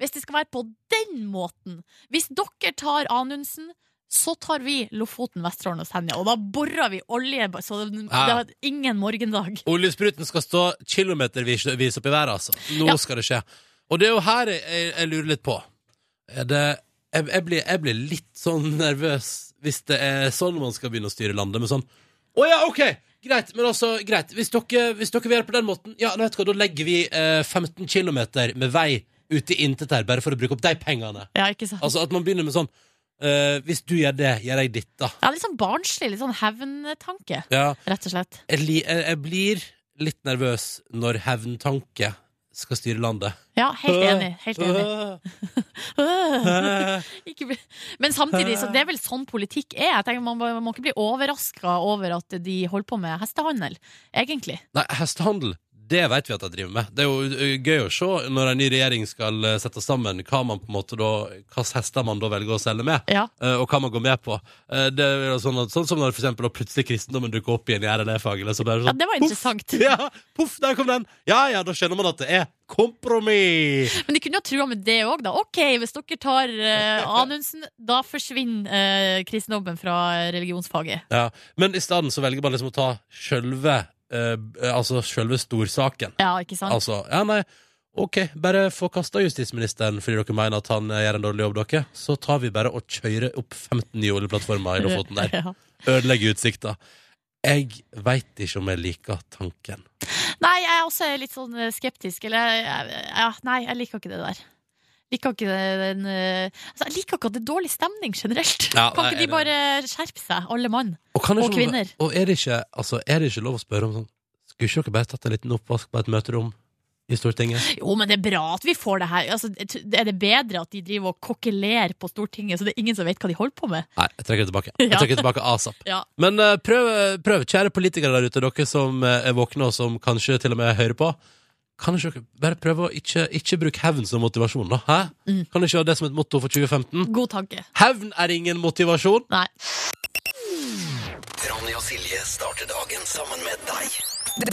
S1: Hvis det skal være på den måten. Hvis dere tar Anundsen, så tar vi Lofoten, Vesterålen og Senja. Og da borer vi olje, så det
S5: Ja.
S1: det er ingen morgendag.
S5: Oljespruten skal stå kilometervis opp i været, altså. Nå
S1: Ja.
S5: skal det skje. Og det er jo her jeg, jeg, jeg lurer litt på. Er det, jeg, jeg, blir, jeg blir litt sånn nervøs hvis det er sånn man skal begynne å styre landet, med sånn Å ja, OK! Greit, men altså, greit. Hvis dere, hvis dere vil gjøre det på den måten, ja, vet du hva, da legger vi eh, 15 km med vei ute i intet her, bare for å bruke opp de pengene.
S1: Ja, ikke sant?
S5: Altså at man begynner med sånn eh, Hvis du gjør det, gjør jeg ditt, da.
S1: Ja, litt sånn barnslig, litt sånn hevntanke,
S5: Ja,
S1: rett og slett.
S5: jeg, jeg, jeg blir litt nervøs når hevntanke skal styre landet.
S1: Ja, helt enig. Helt enig. Ikke. Men samtidig, så det er vel sånn politikk er. Jeg tenker Man må, man må ikke bli overraska over at de holder på med hestehandel, egentlig.
S5: Nei, hestehandel, det vet vi at de driver med. Det er jo gøy å se når en ny regjering skal sette sammen hva man på en måte da, hvilke hester man da velger å selge med,
S1: Ja.
S5: og hva man går med på. Det er jo sånn, at, sånn som når for eksempel plutselig kristendommen dukker opp igjen i RLE-faget. Så bare
S1: ja,
S5: sånn,
S1: det var interessant.
S5: ja, puff, der kom den! Ja ja, da skjønner man at det er kompromiss!
S1: Men de kunne jo trua med det òg, da. OK, hvis dere tar uh, Anundsen, da forsvinner uh, kristendommen fra religionsfaget.
S5: Ja, men i stedet så velger man liksom å ta sjølve eh, Altså sjølve storsaken.
S1: Ja, ikke sant?
S5: Altså, ja, nei, ok, bare få kasta justisministeren fordi dere mener at han eh, gjør en dårlig jobb, dere. Så tar vi bare og kjører opp 15 nye oljeplattformer i Lofoten der.
S1: Ja.
S5: Ødelegger utsikta. Jeg veit ikke om jeg liker tanken.
S1: Nei, jeg er også litt sånn eh, skeptisk. Eller ja, Nei, jeg liker ikke det der. Liker ikke den eh, altså, Jeg liker ikke at det er dårlig stemning generelt.
S5: Ja,
S1: kan ikke de bare skjerpe seg, alle mann?
S5: Og,
S1: Og
S5: ikke-
S1: kvinner.
S5: Og er det, ikke, altså, er det ikke lov å spørre om sånn Skulle ikke dere bare tatt en liten oppvask på et møterom i Stortinget?
S1: Jo, men det er bra at vi får det her. Altså, er det bedre at de driver og kokkelerer på Stortinget, så det er ingen som vet hva de holder på med?
S5: Nei, jeg trekker det tilbake. Jeg trekker det tilbake asap.
S1: Ja.
S5: Men uh, prøv, prøv, kjære politikere der ute, dere som eh, er våkne og som kanskje til og med hører på. Kan ikke dere bare prøve å ikke, ikke bruke hevn som motivasjon, da? Hæ?
S1: Mm.
S5: Kan du ikke ha det som et motto for 2015?
S1: God tanke.
S5: Hevn er ingen motivasjon!
S1: Nei.
S3: Ronny og Silje starter dagen sammen med deg.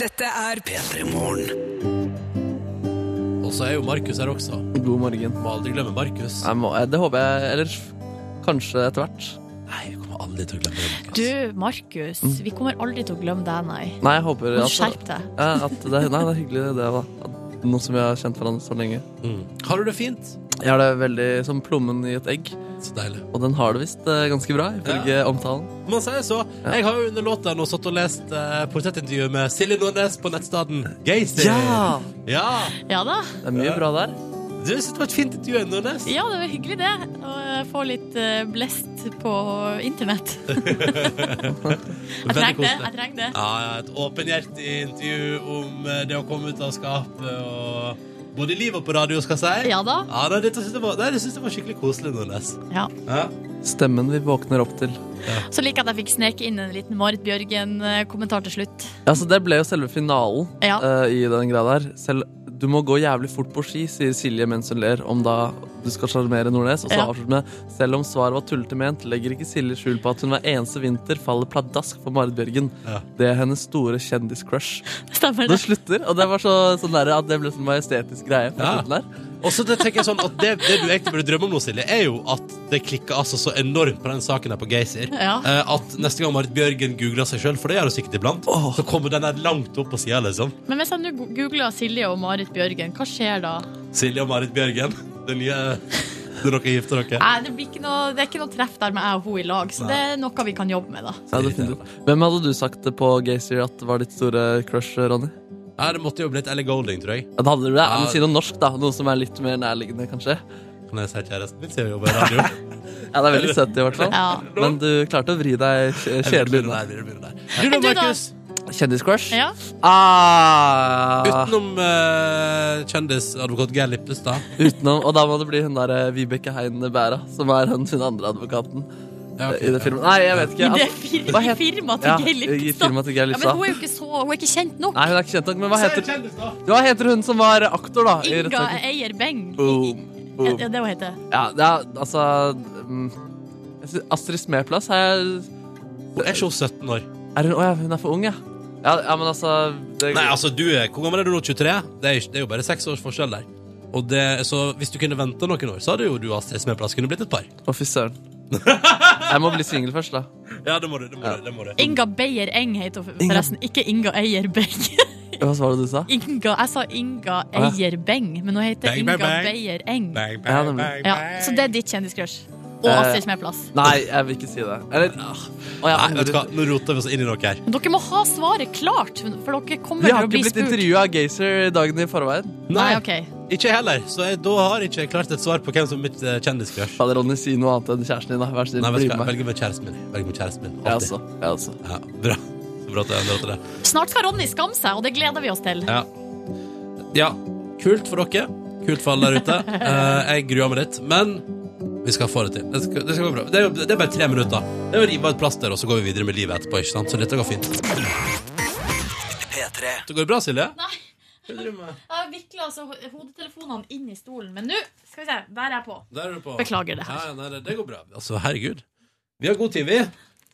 S9: Dette er
S3: P3 Morgen.
S5: Og så er jo Markus her også.
S6: God morgen.
S5: Må aldri glemme Markus.
S6: Må, det håper jeg. Eller kanskje etter hvert.
S5: Nei, kommer aldri til å glemme deg. Markus.
S1: Du, Markus, vi kommer aldri til å glemme deg, nei.
S6: Nei, jeg håper at,
S1: skjerpe deg.
S6: at det, Nei, det er hyggelig det, da. Nå som vi har kjent hverandre så lenge.
S5: Mm. Har du det fint?
S6: Jeg har det veldig som plommen i et egg.
S5: Så deilig.
S6: Og den har det visst eh, ganske bra, ifølge omtalen.
S5: Man sier så. Jeg har jo under låta nå satt og lest eh, portrettintervjuet med Silje Nordnes på nettstaden Gaysir.
S6: Ja!
S5: ja!
S1: Ja da.
S6: Det er mye bra der.
S5: Du synes det var et fint intervju, Nordnes.
S1: Ja, det var hyggelig det. Å eh, få litt eh, blest på internett. jeg trenger det. jeg trenger det.
S5: Ja, ja, et åpenhjertig intervju om eh, det å komme ut av skapet og Både i livet og på radio, skal jeg si.
S1: Ja da.
S5: Ja, det, dette synes jeg var, nei, det synes jeg var skikkelig koselig, Nordnes.
S1: Ja.
S5: Ja.
S6: Stemmen vi våkner opp til.
S1: Så liker jeg at jeg fikk sneke inn en liten Marit Bjørgen-kommentar til slutt.
S6: Ja, så Det ble jo selve finalen
S1: Ja.
S6: uh, i den greia der. Selv, du må gå jævlig fort på ski, sier Silje mens hun ler om da du skal sjarmere Nordnes. Og så
S1: Ja.
S6: avslutter med selv om svaret var tullete ment, legger ikke Silje skjul på at hun hver eneste vinter faller pladask for Marit Bjørgen.
S5: Ja.
S6: Det er hennes store kjendiscrush.
S1: Stemmer
S6: Det
S1: det?
S6: slutter, og det var så, sånn der, at det ble sånn majestetisk greie. på
S5: Ja.
S6: slutten der.
S5: Og så det tenker jeg sånn at det, det du egentlig burde drømme om nå, Silje, er jo at det klikker altså så enormt på den saken her på Geysir.
S1: Ja.
S5: Eh, at neste gang Marit Bjørgen googler seg sjøl, for det gjør hun sikkert iblant, så kommer den der langt opp på sida, liksom.
S1: Men hvis jeg nå googler Silje og Marit Bjørgen, hva skjer da?
S5: Silje og Marit Bjørgen. Det nye når er dere gifter dere.
S1: Nei, det, blir ikke noe, det er ikke noe treff der med jeg og hun i lag, så det er noe vi kan jobbe med, da.
S6: Ja. Hvem hadde du sagt på Gaysir at var ditt store crush, Ronny?
S5: Ja, det måtte jo blitt Ellie Golding, tror jeg.
S6: Ja, da hadde du det. Ja, men Si noe norsk, da. Noe som er litt mer nærliggende, kanskje.
S5: Kan jeg si kjæresten min, jeg jobber i radio?
S6: Ja, Det er veldig søtt, i hvert fall.
S1: Ja.
S6: Men du klarte å vri deg kjedelig unna.
S5: Du da. Markus?
S6: Kjendiscrush?
S1: Ja.
S6: Ah,
S5: Utenom uh, kjendisadvokat Geir Lippestad.
S6: Utenom, Og da må det bli hun der eh, Vibeke Hein Bæra, som er hun, hun andre advokaten
S5: Ja,
S6: i det firmaet. Nei, jeg vet ikke.
S1: I det
S6: Altså,
S1: fir
S6: hva
S1: i
S6: het-
S1: firmaet til
S6: ja,
S1: Geir
S6: til
S1: Ja, men hun er jo ikke så Hun er ikke kjent nok.
S6: Nei, hun er ikke kjent nok, men hva heter, hva heter hun som var aktor, da?
S1: Inga? Eier Beng.
S6: Boom,
S1: Ja,
S6: boom.
S1: det er det hun heter.
S6: Ja, det er, altså mm, Astrid Smeplass er,
S5: Hun er ikke 17 år?
S6: er hun, Å ja, hun er for ung, ja. Ja, ja men altså det,
S5: Nei, altså, du er, Hvor gammel er du nå? 23? Det er, det er jo bare seks års forskjell der. Og det, så Hvis du kunne venta noen år, så hadde jo du og Astrid Smeplass kunne blitt et par.
S6: Å, fy søren. Jeg må bli singel først, da.
S5: Ja, det må du. det må du, det må du.
S1: Inga Beyer Eng heter hun
S6: Inga-
S1: forresten. Ikke Inga Eier Beng.
S6: Hva var det du sa?
S1: Inga, jeg sa Inga
S6: ja.
S1: Eier Beng, men hun heter
S5: Bang, bang,
S1: Inga
S5: bang.
S1: Beyer Eng.
S5: Bang,
S6: Ja,
S5: bang,
S6: nemlig.
S5: bang,
S1: Ja,
S5: bang.
S1: så det er ditt kjendiscrush. Og
S6: Eh,
S1: Astrid Smeplass.
S6: Nei, jeg vil ikke si det. Eller ah, å, jeg
S5: Nei, vet du hva. Nå roter vi oss inn i noe her.
S1: Men dere må ha svaret klart, for dere kommer
S6: Vi
S1: til
S6: har
S1: å bli
S6: ikke blitt
S1: spurt.
S6: intervjua av Gazer dagen i forveien.
S1: Nei, ok.
S5: Ikke jeg heller. Så jeg, da har jeg ikke klart et svar på hvem som er mitt uh, kjendiscrush.
S6: Fader, Ronny, si noe annet enn kjæresten din, da. Vær så
S5: Nei,
S6: snill,
S5: vet
S6: bli
S5: du hva,
S6: med meg.
S5: velger med kjæresten min. Velger med kjæresten min.
S6: Jeg
S5: Alltid.
S6: også. Jeg også.
S5: Ja, bra. Så bra at jeg endret det.
S1: Snart skal Ronny skamme seg, og det gleder vi oss til.
S5: Ja. ja. Kult for dere. Kult for alle der ute. Eh, jeg gruer meg litt, men vi skal få det til. Det skal, det skal gå bra. Det er, jo- det er bare tre minutter. Det er å rive av et plaster, og så går vi videre med livet etterpå. ikke sant? Så dette går fint.
S3: P3.
S5: Det går bra, Silje?
S1: Nei.
S5: Hva driver du med?
S1: Jeg vikler altså hodetelefonene inn i stolen, men nå skal vi se, der er jeg på.
S5: Der er du på.
S1: Beklager det her.
S5: Ja, ja, nei, det, det går bra. Altså, herregud. Vi har god tid, vi.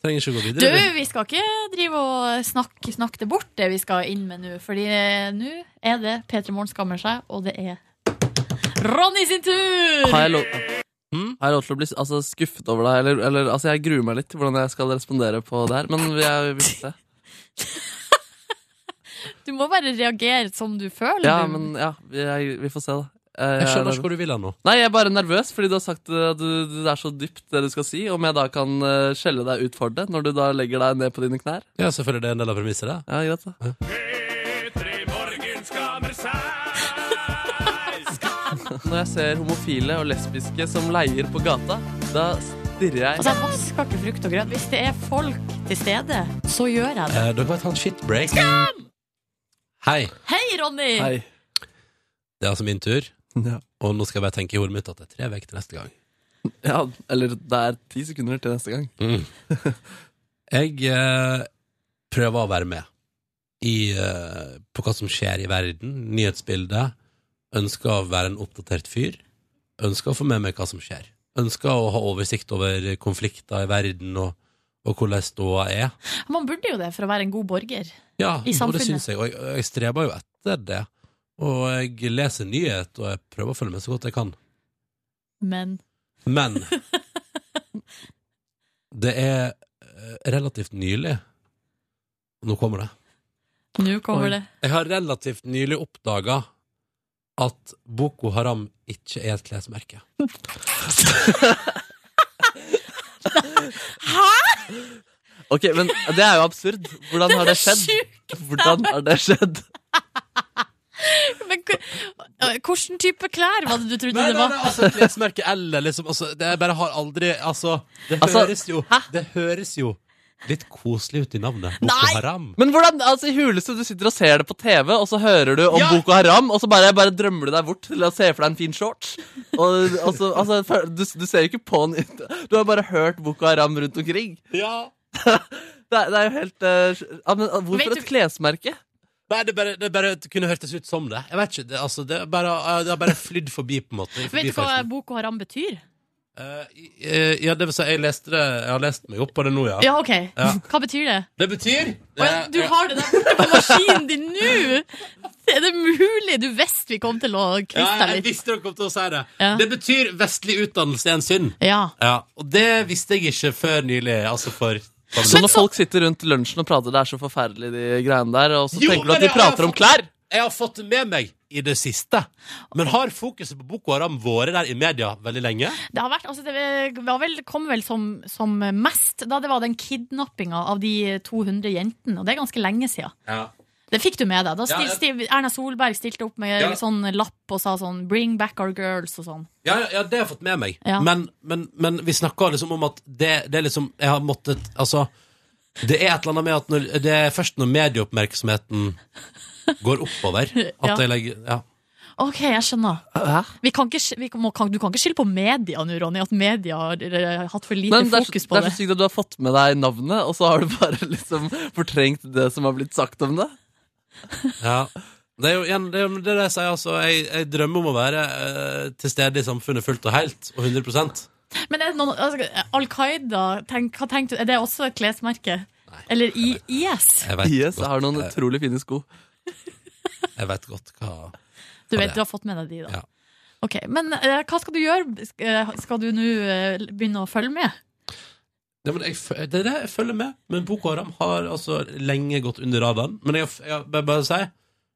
S5: Trenger ikke å gå
S1: Du,
S5: videre. vi.
S1: vi skal ikke drive og snakke, snakke det bort, det vi skal inn med nå. Fordi eh, nå er det P3 Morgen skammer seg, og det er Ronny sin tur!
S6: Har jeg lov,
S5: Mm?
S6: har jeg lov til å bli altså, skuffet over deg? Eller, eller altså, jeg gruer meg litt til hvordan jeg skal respondere på det her, men vi, vil se.
S1: Du må bare reagere som du føler.
S6: Ja,
S1: du.
S6: men ja, vi, jeg, vi får se, da. Jeg,
S5: Jeg skjønner
S6: er-
S5: ikke hvor du vil hen nå.
S6: Nei, jeg er bare nervøs, fordi du har sagt at du, det er så dypt det du skal si. Om jeg da kan eh, skjelle deg ut for det, når du da legger deg ned på dine knær.
S5: Ja, selvfølgelig. Det er en del av premisset, det.
S6: Ja, greit da. Når jeg ser homofile og lesbiske som leier på gata, da stirrer jeg
S1: Altså, jeg vasker ikke frukt og grønt. Hvis det er folk til stede, så gjør jeg det.
S5: Eh, dere må ta en shitbreak. Hei.
S1: Hei, Ronny!
S6: Hei.
S5: Det er altså min tur.
S6: Ja.
S5: Og nå skal jeg bare tenke i hodet mitt at det er tre uker til neste gang.
S6: ja, eller det er ti sekunder til neste gang.
S5: Mm. Jeg eh, prøver å være med i, eh, på hva som skjer i verden, nyhetsbildet. Ønsker å være en oppdatert fyr. Ønsker å få med meg hva som skjer. Ønsker å ha oversikt over konflikter i verden og, og hvordan ståa er.
S1: Man burde jo det for å være en god borger.
S5: Ja,
S1: I
S5: og det
S1: samfunnet.
S5: syns jeg. Og jeg, jeg streber jo etter det. Og jeg leser nyhet, og jeg prøver å følge med så godt jeg kan.
S1: Men
S5: Men det er eh, relativt nylig Nå kommer det.
S1: nå kommer det.
S5: Jeg har relativt nylig oppdaga at Boko Haram ikke er et klesmerke. Hæ?!
S6: Ok, men det er jo absurd. Hvordan har det skjedd? Hvordan har det skjedd?
S1: Men hvilken type klær var det du trodde
S5: Nei,
S1: det
S5: nei,
S1: var?
S5: nei, altså klesmerke eller liksom altså, Det bare har aldri Altså, det
S6: Altså,
S5: høres jo
S1: hæ?
S5: Det høres jo litt koselig ut i navnet. Boko
S1: Nei!
S5: Haram.
S6: Men hvordan, altså i huleste Du sitter og ser det på TV, og så hører du om
S5: Ja.
S6: Boko Haram, og så bare, bare drømmer du deg bort til å se for deg en fin shorts. Og, altså, altså, du, du ser jo ikke på den Du har bare hørt Boko Haram rundt omkring.
S5: Ja.
S6: Det er, det er jo helt uh, men, Hvorfor
S1: Vet du-
S6: et klesmerke?
S5: Nei, det, bare, det bare kunne hørtes ut som det. Jeg vet ikke, det, altså, det, bare, det har bare flydd forbi, på en måte.
S1: Vet du hva. Boko Haram betyr?
S5: Eh, eh, ja, det vil si, jeg leste det Jeg har lest meg opp på det nå, ja.
S1: Ja, OK.
S5: Ja.
S1: Hva betyr det?
S5: Det betyr
S1: oh, ja, du har det der borte på maskinen din nå! Er det mulig? Du visste vi kom til å
S5: ja,
S1: kviste deg
S5: jeg visste dere kom til å si det.
S1: Ja.
S5: Det betyr vestlig utdannelse er en synd.
S1: Ja.
S5: Ja, Og det visste jeg ikke før nylig. Altså for
S6: Så når folk sitter rundt lunsjen og prater, det er så forferdelig, de greiene der, og så
S5: Jo,
S6: tenker du at de prater om klær?
S5: Jeg har fått det med meg i det siste. Men har fokuset på Boko Haram vært der i media veldig lenge?
S1: Det har vært, altså det var vel, kom vel som, som mest da det var den kidnappinga av de 200 jentene, og det er ganske lenge siden.
S5: Ja.
S1: Det fikk du med deg. Da stil, stil, Erna Solberg stilte opp med
S5: Ja.
S1: sånn lapp og sa sånn 'Bring back our girls' og sånn.
S5: Ja, ja, det har jeg fått med meg. Men, men, men vi snakker liksom om at det, det er liksom Jeg har måttet Altså, det er et eller annet med at når, det er først når medieoppmerksomheten går oppover, at
S1: Ja.
S5: jeg legger Ja.
S1: OK, jeg skjønner. Vi kan ikke, vi må, kan, du kan ikke skylde på media nå, Ronny, at media har har hatt for lite
S6: Men det er, så- det er
S1: det.
S6: så sykt at du har fått med deg navnet, og så har du bare liksom fortrengt det som har blitt sagt om det.
S5: ja. Det er jo igjen det, er det jeg sier, altså. Jeg, jeg drømmer om å være eh, til stede i samfunnet fullt og helt, og 100%
S1: Men er det noen, altså, Al Qaida, tenk, hva tenkte du, er det også et klesmerke? Eller IS?
S5: Jeg vet
S6: IS
S5: godt,
S6: har noen utrolig fine sko.
S5: Jeg vet godt hva
S1: Du vet,
S5: det-
S1: du har fått med deg de, da.
S5: Ja.
S1: Ok, Men eh, hva skal du gjøre? Eh, Skal du nå eh, begynne å følge med?
S5: Ja, men jeg, fø- det er det jeg følger med. Men Boko Haram har altså lenge gått under radaren. Men jeg, har- jeg har- bare, bare si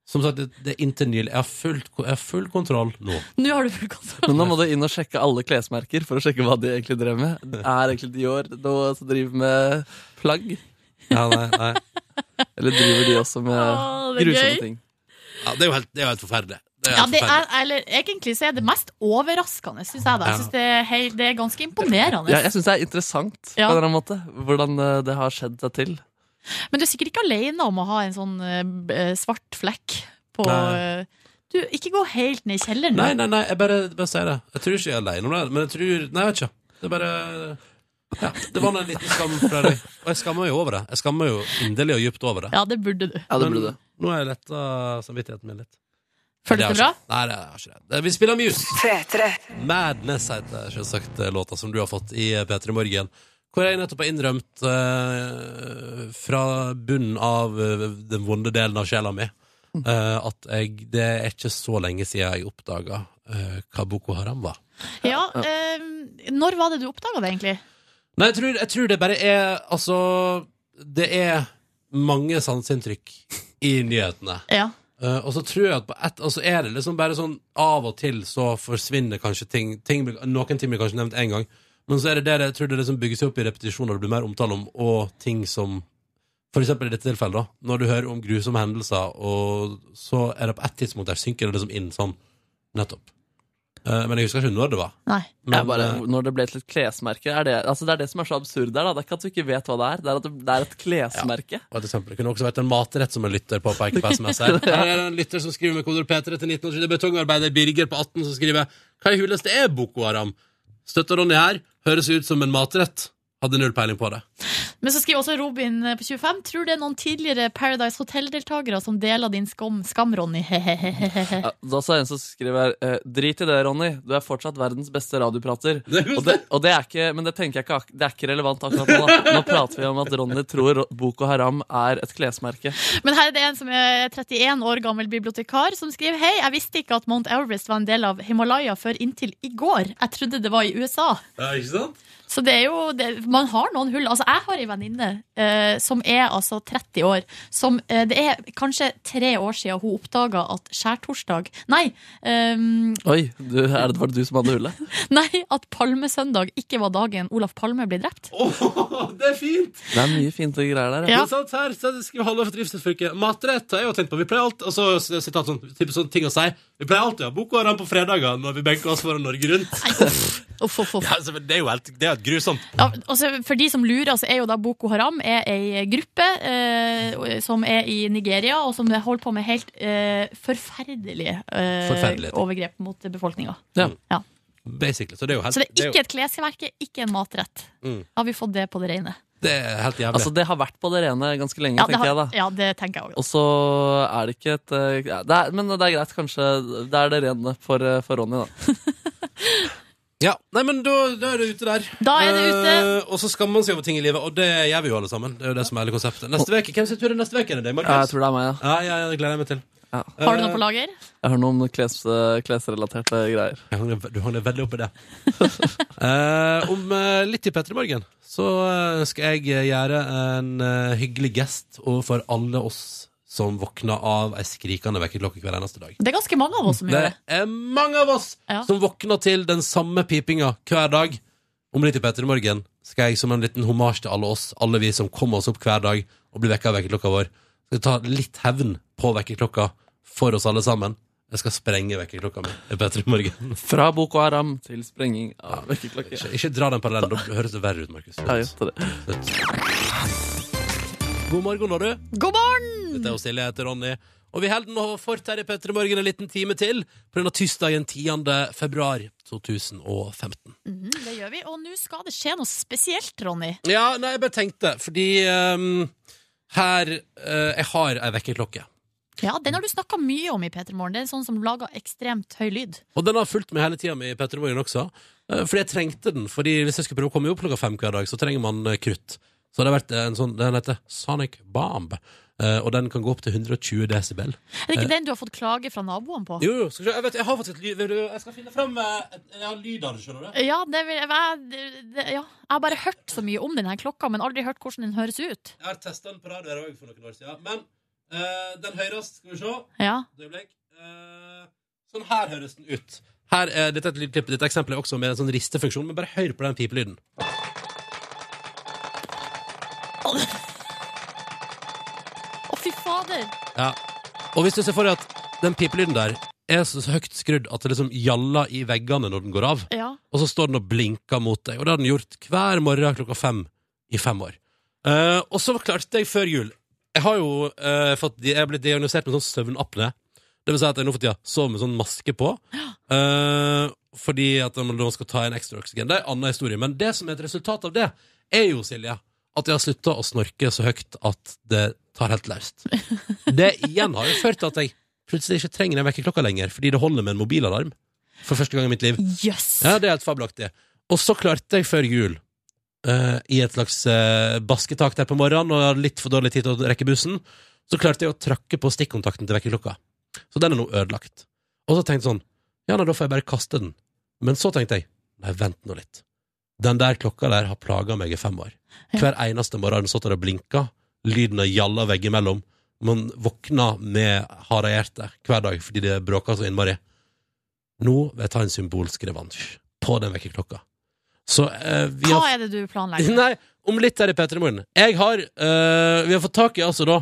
S5: Som sagt, det, det er inntil nylig. Jeg har fullt- jeg har full kontroll nå.
S1: Nå har du full kontroll.
S6: Men nå må du inn og sjekke alle klesmerker for å sjekke hva de egentlig drev med. Er egentlig Dior noe som driver med plagg?
S5: Ja, nei, nei.
S6: Eller driver de også med
S1: Åh,
S6: grusomme
S1: gøy.
S6: ting?
S5: Ja, det er jo helt, det er jo helt forferdelig. Det er
S1: Ja,
S5: helt
S1: det
S5: forferdelig.
S1: er, eller Egentlig så er det mest overraskende, syns jeg. da Jeg synes det, er helt, det er ganske imponerende.
S6: Ja, jeg syns det er interessant
S1: Ja.
S6: på en eller annen måte. Hvordan eh, det har skjedd seg til.
S1: Men du er sikkert ikke alene om å ha en sånn eh, b- eh, svart flekk på
S5: Nei.
S1: eh, Du, ikke gå helt ned i kjelleren.
S5: Nei, nei, nei, jeg bare, bare sier det. Jeg tror ikke jeg er alene om det, men jeg tror Nei, jeg vet ikke. Det er bare ja, Det var nå en liten skam fra deg. Og jeg skammer jo over det. Jeg skammer jo inderlig og dypt over det.
S1: Ja, det burde du.
S6: Ja, det burde du.
S5: Nå har jeg letta samvittigheten min litt.
S1: Føles det bra?
S5: Nei, det har ikke det. det. Vi spiller Muse. Madness heter selvsagt eh, låta som du har fått i P3 Morgen. Hvor jeg nettopp har innrømt eh, fra bunnen av eh, den vonde delen av sjela mi eh, at jeg, det er ikke så lenge siden jeg oppdaga eh, hva Boko Haram var.
S1: Ja. eh, når var det du oppdaga det, egentlig?
S5: Nei, jeg tror, jeg tror det bare er Altså, det er mange sanseinntrykk i nyhetene.
S1: Ja.
S5: Uh, og så tror jeg at på ett Altså er det liksom bare sånn Av og til så forsvinner kanskje ting, ting Noen ting blir kanskje nevnt én gang, men så er det det jeg tror det liksom bygger seg opp i repetisjoner det blir mer omtale om, og ting som For eksempel i dette tilfellet, da. Når du hører om grusomme hendelser, og så er det på ett tidspunkt der synker det liksom inn sånn. Nettopp. Eh, men jeg husker ikke når det var.
S1: Nei.
S5: Men,
S6: Ja, bare,
S5: eh,
S6: når det ble til et klesmerke, er det, altså det er det som er så absurd der. da Det er ikke at du ikke vet hva det er, det er at det, er et klesmerke.
S5: og et eksempel. Det kunne også vært en matrett som en lytter påpeker på SMS her. Her er det en lytter som skriver med koder P3 til 19 Det er betongarbeider Birger på 18 som skriver Hva i huleste er Boko Haram? Støtter Ronny her. Høres ut som en matrett. Hadde null peiling på det.
S1: Men så skriver også Robin eh, på 25 Tror det er noen tidligere Paradise Hotel-deltakere som deler din skam, skam Ronny.
S6: Ja, da sa det en som skriver eh, Drit i det, Ronny. Du er fortsatt verdens beste radioprater.
S5: Er
S6: Og det, og det er ikke, men det tenker jeg ikke Det er ikke relevant akkurat nå. Da. Nå prater vi om at Ronny tror Boko Haram er et klesmerke.
S1: Men her er det en som er 31 år gammel bibliotekar, som skriver Hei, jeg visste ikke at Mount Everest var en del av Himalaya før inntil i går. Jeg trodde det var i USA.
S5: Ja, ikke sant?
S1: Så det er jo det, Man har noen hull. Altså, jeg har ei venninne eh, som er altså 30 år. Som eh, Det er kanskje tre år siden hun oppdaga at skjærtorsdag Nei, Um,
S6: Oi, du, er det, bare du som hadde hullet?
S1: nei, at palmesøndag ikke var dagen Olaf Palme ble drept.
S5: Åh, det er fint!
S6: Det er mye finte greier der.
S1: Ja.
S5: er sant, her så skriver Halvor fra Drivstedfylket. Matrett har jeg jo tenkt på. Vi pleier alt Og så sitat sånn, type sånn ting å si. Vi pleier alltid å ha ja. bokårene på fredager når vi benker oss foran Norge Rundt.
S1: Nei, uff, uff, uff, uff.
S5: Ja, altså, det er jo helt Det er grusomt.
S1: Ja, Altså, for de som lurer, så er jo da Boko Haram er ei gruppe eh, som er i Nigeria, og som holder på med helt eh, forferdelige eh,
S5: Forferdelige
S1: overgrep mot befolkninga.
S6: Ja.
S1: Ja.
S5: Basically. Så det er jo helt,
S1: Så det er
S5: jo-
S1: ikke et klesverke, ikke en matrett.
S5: Mm.
S1: Har vi fått det på det rene?
S5: det er helt jævlig.
S6: Altså, det har vært på det rene ganske lenge,
S1: Ja, det,
S6: tenker
S1: har,
S6: jeg da.
S1: ja, det tenker jeg òg.
S6: Og så er det ikke et eh, ja, det er, Men det er greit, kanskje. Det er det rene for, eh, for Ronny, da.
S5: Ja, nei, men da, da er det ute der.
S1: Da er det ute.
S5: Eh, og så skammer man seg over ting i livet, og det gjør vi jo alle sammen. Det er jo det som er hele konseptet. Neste veke, Hvem sin tur er neste uke?
S6: Ja, jeg tror det er meg, ja.
S5: Ja, ja, ja, det gleder jeg meg til.
S6: Ja.
S1: Har du noe på lager?
S6: Jeg har noen kles, eh, klesrelaterte greier.
S5: Jeg du hangler veldig opp i det. Eh, om eh, litt i P3 Morgen så eh, skal jeg eh, gjøre en eh, hyggelig gest overfor alle oss som våkner av ei skrikende vekkerklokke hver eneste dag.
S1: Det er ganske mange av oss som
S5: Det
S1: gjør det.
S5: Det er mange av oss
S1: Ja.
S5: som våkner til den samme pipinga hver dag. Om litt i P3 Morgen skal jeg som en liten homasj til alle oss, alle vi som kommer oss opp hver dag og blir vekka av vekkerklokka vår, skal ta litt hevn på vekkerklokka for oss alle sammen. Jeg skal sprenge vekkerklokka mi i P3 Morgen.
S6: Fra Boko Haram til sprenging av vekkerklokke.
S5: Ikke, ikke dra den parallellen, da høres det verre ut, Markus.
S6: Ja, det.
S5: God morgen, da, du.
S1: God morgen!
S5: Dette er Silje, jeg heter Ronny. Og vi holder nå fort her i Petter i Morgen en liten time til på denne tirsdagen 10. februar 2015.
S1: Mhm, det gjør vi. Og nå skal det skje noe spesielt, Ronny.
S5: Ja, nei, jeg bare tenkte, fordi um, her uh, Jeg har ei vekkerklokke.
S1: Ja, Den har du snakka mye om i P3 Morgen. Det er en sånn som lager ekstremt høy lyd.
S5: Og den har fulgt meg hele tida i P3 Morgen også. eh, fordi jeg trengte den. Fordi hvis jeg skulle prøve å komme opp klokka fem hver dag, så trenger man eh, krutt. Så det har vært en sånn, Den heter Sonic Bomb. Uh, og den kan gå opp til 120 desibel.
S1: Er det ikke den du har fått klage fra naboene på?
S5: Jo, jo, skal jeg, vet, jeg har faktisk et lyd Jeg skal finne fram eh, Jeg har lyd av det, skjønner du.
S1: Ja, det vil, jeg, det, ja, jeg har bare hørt så mye om denne klokka, men aldri hørt hvordan den høres ut.
S5: Jeg har testa den på radio her òg for noen år siden. Men uh, den høyrest, Skal vi se.
S1: Ja.
S5: Eh, sånn her høres den ut. Her er, dette er et lydklipp. Dette eksempelet er også med en sånn ristefunksjon, men bare hør på den pipelyden.
S1: Å, fy fader!
S5: Ja. Og hvis du ser for deg at den pipelyden der er så høyt skrudd at det liksom gjaller i veggene når den går av,
S1: Ja.
S5: og så står den og blinker mot deg, og det har den gjort hver morgen klokka fem i fem år. Uh, og så klarte jeg før jul Jeg har jo uh, fått, jeg er blitt diagnosert med sånn søvnapne. Det vil si at jeg nå for tida sover med sånn maske på. Uh, fordi at man da skal ta inn ekstra oksygen. Det er en annen historie. Men det som er et resultat av det, er jo, Silje, at jeg har slutta å snorke så høyt at det tar helt løst. Det igjen har jo ført til at jeg plutselig ikke trenger en vekkerklokke lenger, fordi det holder med en mobilalarm. For første gang i mitt liv.
S1: Yes.
S5: Ja, det er helt fabelaktig. Og så klarte jeg før jul, uh, i et slags uh, basketak der på morgenen, og jeg hadde litt for dårlig tid til å rekke bussen, så klarte jeg å trakke på stikkontakten til vekkerklokka. Så den er nå ødelagt. Og så tenkte jeg sånn, ja, nei, da får jeg bare kaste den. Men så tenkte jeg, nei, vent nå litt. Den der klokka der har plaga meg i fem år. Hver eneste morgen har den stått der og blinka, lyden har gjalla veggimellom. Man våkner med harde hjerte hver dag fordi det bråker så innmari. Nå vil jeg ta en symbolsk revansj på den vekkerklokka. Så eh, vi
S1: Hva
S5: har
S1: er det du planlegger?
S5: Nei, om litt her i P3 Morgen. Jeg har eh, Vi har fått tak i altså da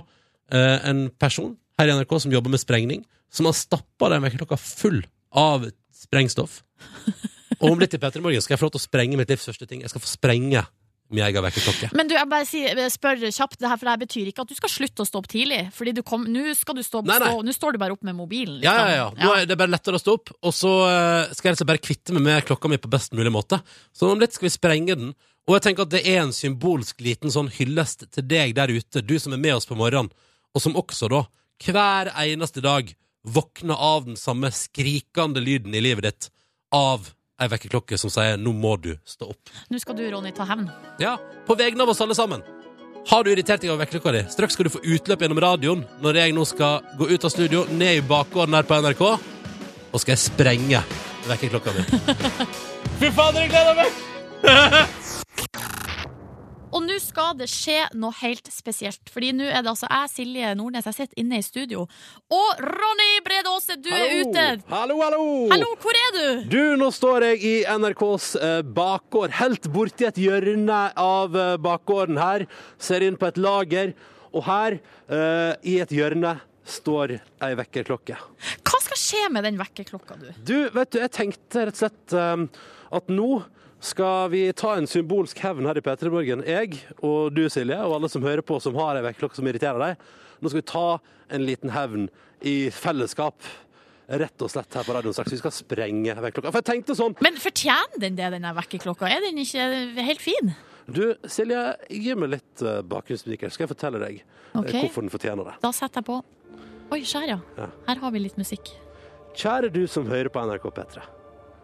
S5: eh, en person her i NRK som jobber med sprengning, som har stappa den vekkerklokka full av sprengstoff. Og om litt i P3 Morgen skal jeg få lov til å sprenge mitt livs første ting. Jeg skal få sprenge min egen vekkerklokke.
S1: Men du, jeg bare sier, spør kjapt, det her, for det her betyr ikke at du skal slutte å stå opp tidlig. Fordi du kom, nå skal du stå opp, nå står du bare opp med mobilen.
S5: Ja,
S1: liksom.
S5: ja, ja. Nå er det bare lettere å stå opp, og så eh, skal jeg altså bare kvitte meg med klokka mi på best mulig måte. Så om litt skal vi sprenge den. Og jeg tenker at det er en symbolsk liten sånn hyllest til deg der ute, du som er med oss på morgenen, og som også da, hver eneste dag, våkner av den samme skrikende lyden i livet ditt av ei vekkerklokke som sier 'nå må du stå opp'.
S1: Nå skal du, Ronny, ta hevn.
S5: Ja, på vegne av oss alle sammen. Har du irritert deg over vekkerklokka di? Straks skal du få utløp gjennom radioen når jeg nå skal gå ut av studio, ned i bakgården her på NRK, og skal jeg sprenge vekkerklokka mi. Fy fader, jeg gleder meg!
S1: Og nå skal det skje noe helt spesielt. Fordi nå er det altså jeg, Silje Nordnes, jeg sitter inne i studio. Og Ronny Brede Aase, du er ute!
S5: Hallo, hallo!
S1: Hallo, hvor er du?
S5: Du, nå står jeg i NRKs eh, bakgård, helt borti et hjørne av eh, bakgården her. Ser inn på et lager, og her, eh, i et hjørne, står ei vekkerklokke.
S1: Hva skal skje med den vekkerklokka, du?
S5: Du, vet du, jeg tenkte rett og slett eh, at nå skal vi ta en symbolsk hevn her i P3 Morgen. Jeg og du, Silje, og alle som hører på som har ei vekkerklokke som irriterer deg. Nå skal vi ta en liten hevn i fellesskap. Rett og slett her på radioen straks. Vi skal sprenge vekkerklokka. For jeg tenkte sånn
S1: Men fortjener den det, den der vekkerklokka? Er den ikke helt fin?
S5: Du, Silje, gi meg litt uh, bakgrunnsmusikk skal jeg fortelle deg
S1: okay.
S5: Hvorfor den fortjener det.
S1: Da setter jeg på. Oi, skjær.
S5: Ja.
S1: Her har vi litt musikk.
S5: Kjære du som hører på NRK P3.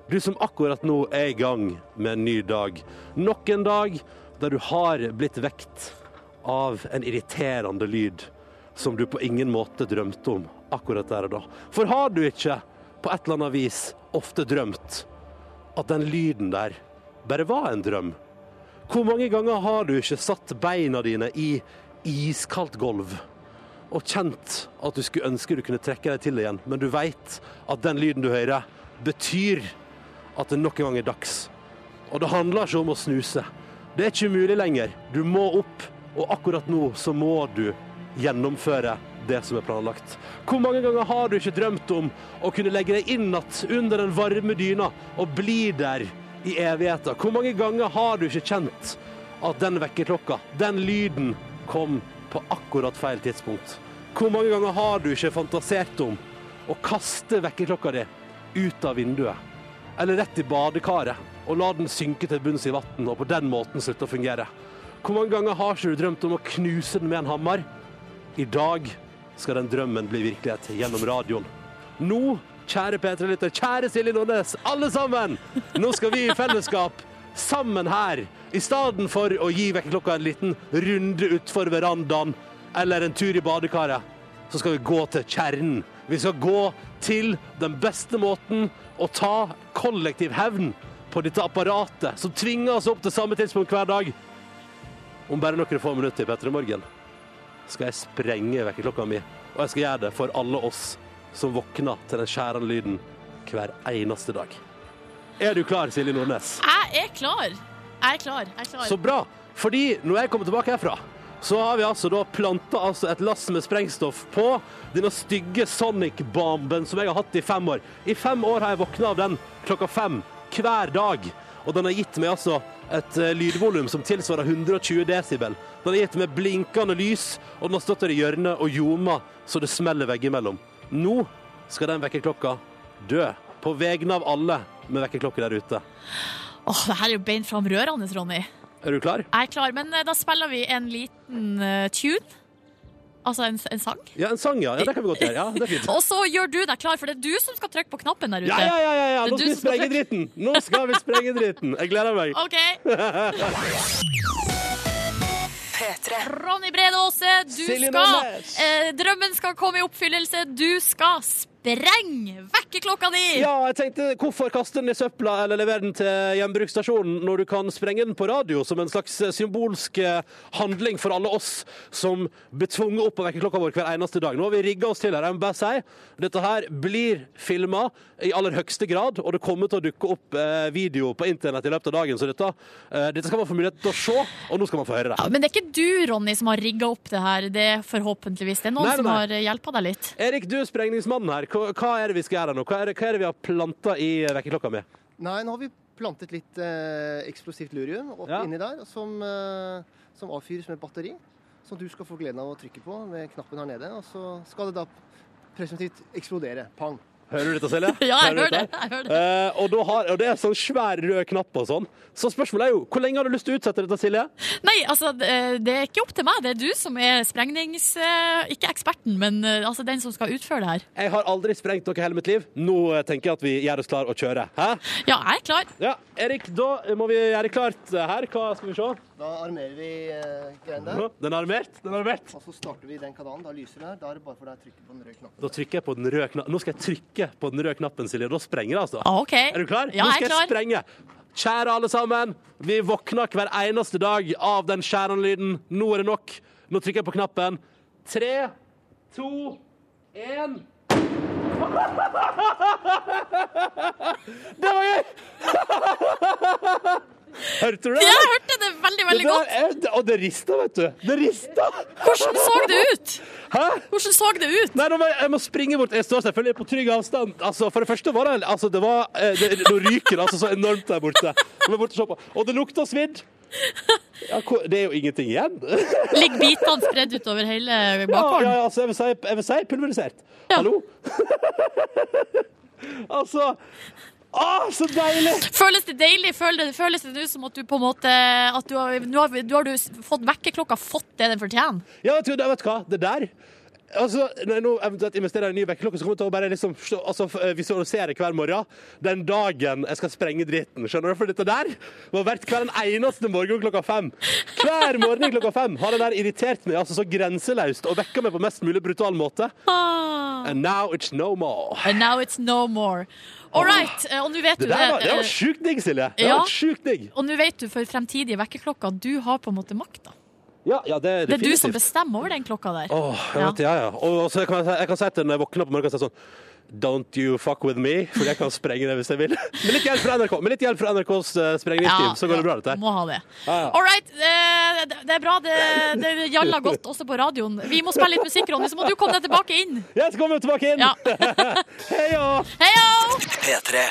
S5: Du som akkurat nå er i gang med en ny dag. Nok en dag der du har blitt vekt av en irriterende lyd som du på ingen måte drømte om akkurat der og da. For har du ikke på et eller annet vis ofte drømt at den lyden der bare var en drøm? Hvor mange ganger har du ikke satt beina dine i iskaldt gulv og kjent at du skulle ønske du kunne trekke deg til det igjen, men du veit at den lyden du hører, betyr at det nok en gang er dags. Og det handler ikke om å snuse. Det er ikke mulig lenger. Du må opp, og akkurat nå så må du gjennomføre det som er planlagt. Hvor mange ganger har du ikke drømt om å kunne legge deg inn natt under den varme dyna og bli der i evigheter? Hvor mange ganger har du ikke kjent at den vekkerklokka, den lyden, kom på akkurat feil tidspunkt? Hvor mange ganger har du ikke fantasert om å kaste vekkerklokka di ut av vinduet? Eller rett i badekaret og la den synke til bunns i vann og på den måten slutte å fungere? Hvor mange ganger har ikke du drømt om å knuse den med en hammer? I dag skal den drømmen bli virkelighet gjennom radioen. Nå, kjære P3-lytter, kjære Silje Nordnes, alle sammen! Nå skal vi i fellesskap sammen her, i stedet for å gi vekkerklokka en liten runde utfor verandaen eller en tur i badekaret, så skal vi gå til kjernen. Vi skal gå til den beste måten å ta kollektiv hevn på dette apparatet som tvinger oss opp til samme tidspunkt hver dag. Om bare noen få minutter i P3 Morgen skal jeg sprenge vekkerklokka mi, og jeg skal gjøre det for alle oss som våkner til den skjærende lyden hver eneste dag. Er du klar, Silje Nordnes?
S1: Jeg er klar. Jeg er klar. Jeg er klar.
S5: Så bra! Fordi når jeg kommer tilbake herfra, så har vi altså da planta altså et lass med sprengstoff på denne stygge Sonic-bomben som jeg har hatt i fem år. I fem år har jeg våkna av den klokka fem hver dag. Og den har gitt meg altså et eh, lydvolum som tilsvarer 120 desibel. Den har gitt meg blinkende lys, og den har stått der i hjørnet og ljoma så det smeller veggimellom. Nå skal den vekkerklokka dø. På vegne av alle med vekkerklokke der ute.
S1: Åh, det her er jo beint fram rørende, Ronny.
S5: Er du klar?
S1: Jeg er klar, men eh, da spiller vi en liten eh, tune. Altså en, en sang.
S5: Ja, en sang, ja. ja. Det kan vi godt gjøre. Ja, det er fint.
S1: Og så gjør du deg klar, for det er du som skal trykke på knappen der ute.
S5: Ja, ja, ja, ja, ja. Nå skal vi sprenge dritten! Nå skal vi sprenge dritten. Jeg gleder meg.
S1: OK. Ronny Bredåse, du
S5: Silje
S1: skal eh, Drømmen skal komme i oppfyllelse. Du skal sprenge vekkerklokka di!
S5: Ja, jeg tenkte hvorfor kaste den i søpla eller levere den til gjenbruksstasjonen når du kan sprenge den på radio som en slags eh, symbolsk eh, handling for alle oss som blir tvunget opp på vekkerklokka vår hver eneste dag. Nå har vi rigga oss til her. Jeg må bare si dette her blir filma i aller høyeste grad, og det kommer til å dukke opp eh, video på internett i løpet av dagen, så dette, dette skal man få mulighet til å se, og nå skal man få høre det.
S1: Ja, men det er ikke du, Ronny, som har rigga opp det her. Det er forhåpentligvis det er noen
S5: Nei, nei,
S1: som har hjelpa deg litt.
S5: Erik, du er sprengningsmannen her. Hva, er det vi skal gjøre nå? Hva er det, hva er det vi har planta i vekkerklokka mi?
S9: Nei, nå har vi plantet litt eh, eksplosivt lurium opp
S5: Ja.
S9: inni der, som, eh, som avfyres med batteri. Som du skal få gleden av å trykke på med knappen her nede. Og så skal det da presumptivt eksplodere. Pang.
S5: Hører du dette, Silje?
S1: Ja, jeg hører det. Jeg hører det.
S5: Uh, og, har, og det er sånn svær rød knapp og sånn. Så spørsmålet er jo, hvor lenge har du lyst til å utsette dette, Silje?
S1: Nei, altså, det er ikke opp til meg. Det er du som er sprengnings... eh, Ikke eksperten, men eh, altså den som skal utføre det her.
S5: Jeg har aldri sprengt noe i hele mitt liv. Nå tenker jeg at vi gjør oss klar å kjøre. Hæ?
S1: Ja, jeg er klar.
S5: Ja, Erik, da må vi gjøre klart her. Hva skal vi se?
S9: Da armerer vi eh, greien der.
S5: Den er armert. Den er armert.
S9: Og så starter vi den kanalen. Da lyser den her. Da er det bare for deg å trykke på den røde knappen.
S5: Da trykker jeg på den røde knappen. Nå skal jeg trykke på den røde knappen, Silje. Da sprenger det, altså.
S1: Ah, OK.
S5: Er du klar?
S1: Ja,
S5: Nå
S1: jeg
S5: skal
S1: er klar.
S5: jeg sprenge. Kjære alle sammen. Vi våkner hver eneste dag av den skjærende lyden. Nå er det nok. Nå trykker jeg på knappen. Tre, to, én Det var gøy!
S10: Hørte du det?
S1: Jeg hørte det veldig, veldig
S10: Det der
S1: godt.
S10: er- Og det rista, vet du. Det rista!
S1: Hvordan så det ut?
S10: Hæ?
S1: Hvordan så det ut?
S10: Nei, nå jeg, må springe bort. Jeg står selvfølgelig på trygg avstand. Altså, for det første var det altså, det var, eh, det, Nå ryker det altså så enormt der borte. Må og, det lukter svidd. Ja, det er jo ingenting igjen.
S1: Ligger bitene spredd utover hele
S10: Ja, ja, ja, altså, jeg, vil si, jeg vil si pulverisert. Hallo? altså Å, så deilig!
S1: Føles det deilig? Føles, det ut som at du på en måte at du har, Nå har, du har du fått vekkerklokka fått det den fortjener?
S10: Ja, jeg tror det, vet du hva? Det der Altså, Når jeg nå eventuelt investerer i en ny vekkerklokke, så kommer jeg til å bare liksom altså, eh, visualisere hver morgen den dagen jeg skal sprenge dritten. Skjønner du? For dette der var verdt hver en eneste morgen klokka fem. Hver morgen klokka fem har det der irritert meg altså så grenseløst og vekka meg på mest mulig brutal måte.
S1: Ah.
S10: And now it's no more.
S1: And now it's no more. All right. eh, Og nå vet
S10: Det
S1: du
S10: det. var, det
S1: eh,
S10: var sjukt digg, Silje. Det
S1: Ja.
S10: var sjukt digg.
S1: Og nå vet du for fremtidige vekkerklokker du har på en måte makta.
S10: Ja, ja, det
S1: Det er du som bestemmer over den klokka der.
S10: Åh, jeg
S1: Ja.
S10: vet, ja, ja. Og så kan jeg, jeg kan si til når jeg våkner på morgenen sånn Don't you fuck with me, for jeg kan sprenge det hvis jeg vil. Med litt hjelp fra NRK, med litt hjelp fra NRKs uh, sprengningsteam, så går det bra, dette her.
S1: Må ha det.
S10: Ja, ja.
S1: All right. eh, Det, det er bra. Det, det gjalla godt også på radioen. Vi må spille litt musikk, Ronny, så må du komme deg tilbake inn.
S10: Jeg skal komme tilbake inn!
S1: Ja.
S10: Heia!
S1: Heio!
S3: P3.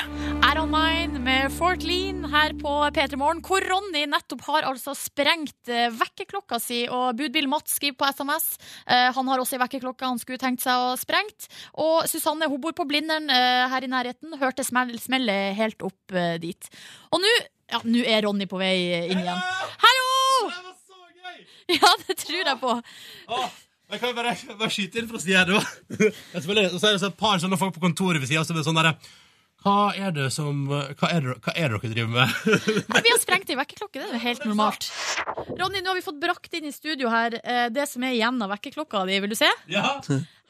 S1: Er on mine med Fort Lean her på P3 Morgen, hvor Ronny nettopp har altså sprengt eh, vekkerklokka si, og budbil Mats skriver på SMS. Eh, han har også ei vekkerklokke han skulle tenkt seg å sprengt. Og Susanne hun bor på Blindern eh, her i nærheten, hørte smell, smellet helt opp eh, dit. Og nå ja, nå er Ronny på vei inn igjen. Hallo! Ja, det tror jeg på.
S5: Åh, Jeg kan bare, bare skyte inn fra sida her, da. Så er det så et par sånne folk på kontoret ved sida som er sånn derre hva er det som Hva er det, hva er det dere driver med?
S1: Nei, vi har sprengt ei vekkerklokke, det er jo helt normalt. Ronny, nå har vi fått brakt inn i studio her eh, det som er igjen av vekkerklokka di. Vil du se?
S5: Ja.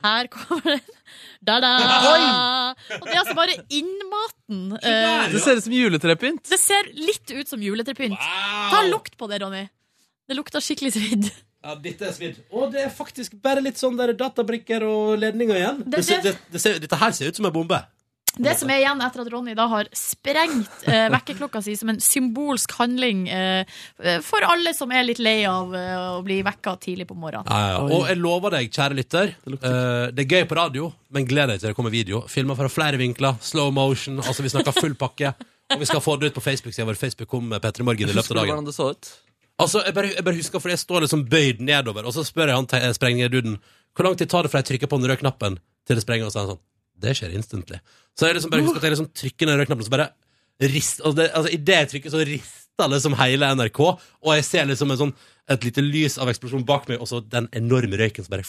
S1: Her kommer den. Da-da! Og det er altså bare innmaten. eh,
S6: Det ser ut som juletrepynt.
S1: det ser litt ut som juletrepynt. Ta lukt på det, Ronny. Det lukter skikkelig svidd.
S5: Ja, dette er svidd. Og det er faktisk bare litt sånn der databrikker og ledninger igjen.
S1: Det-
S5: Det det, det ser, dette her ser ut som en bombe.
S1: Det som er igjen etter at Ronny da har sprengt eh, vekkerklokka si som en symbolsk handling eh, for alle som er litt lei av eh, å bli vekka tidlig på morgenen.
S5: Ja, ja. Og jeg lover deg, kjære lytter, eh, det er gøy på radio, men gled deg til det kommer video. Filmer fra flere vinkler, slow motion, altså vi snakker full pakke. Og vi skal få det ut på Facebook-sida vår. Facebook kom med Petter Morgen i løpet
S6: Husker
S5: av
S6: du
S5: dagen.
S6: hvordan det så ut?
S5: Altså, jeg bare, jeg bare husker, for jeg står liksom bøyd nedover, og så spør jeg han te- sprengduden hvor lang tid tar det fra jeg trykker på den røde knappen til det sprenger, og så er han sånn Det skjer instantly. Så jeg liksom bare husker at jeg liksom trykker ned rødknappen, så bare rist, altså, det, altså, I det jeg trykker, så rister liksom hele NRK, og jeg ser liksom sånn, et lite lys av eksplosjon bak meg, og så den enorme røyken som bare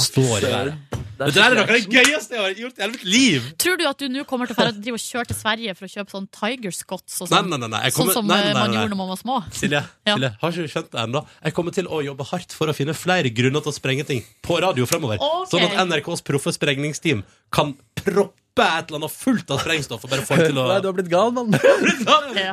S5: står i været.
S6: Det
S5: Det der er noe av det gøyeste jeg har gjort i hele mitt liv!
S1: Tror du at du nå kommer til å drive og kjøre til Sverige for å kjøpe sånn Tiger Scots og sånn?
S5: nei, nei. nei. Jeg
S1: Sånn som
S5: nei, nei,
S1: eh,
S5: nei,
S1: man gjorde når man var små?
S5: Silje,
S1: Ja.
S5: Silje, har ikke du skjønt det ennå? Jeg kommer til å jobbe hardt for å finne flere grunner til å sprenge ting på radio fremover.
S1: Okay.
S5: Sånn at NRKs proffe sprengningsteam kan proppe et eller annet fullt av sprengstoff og bare få til å
S6: Nei, du har blitt gal, mann.
S1: Ja.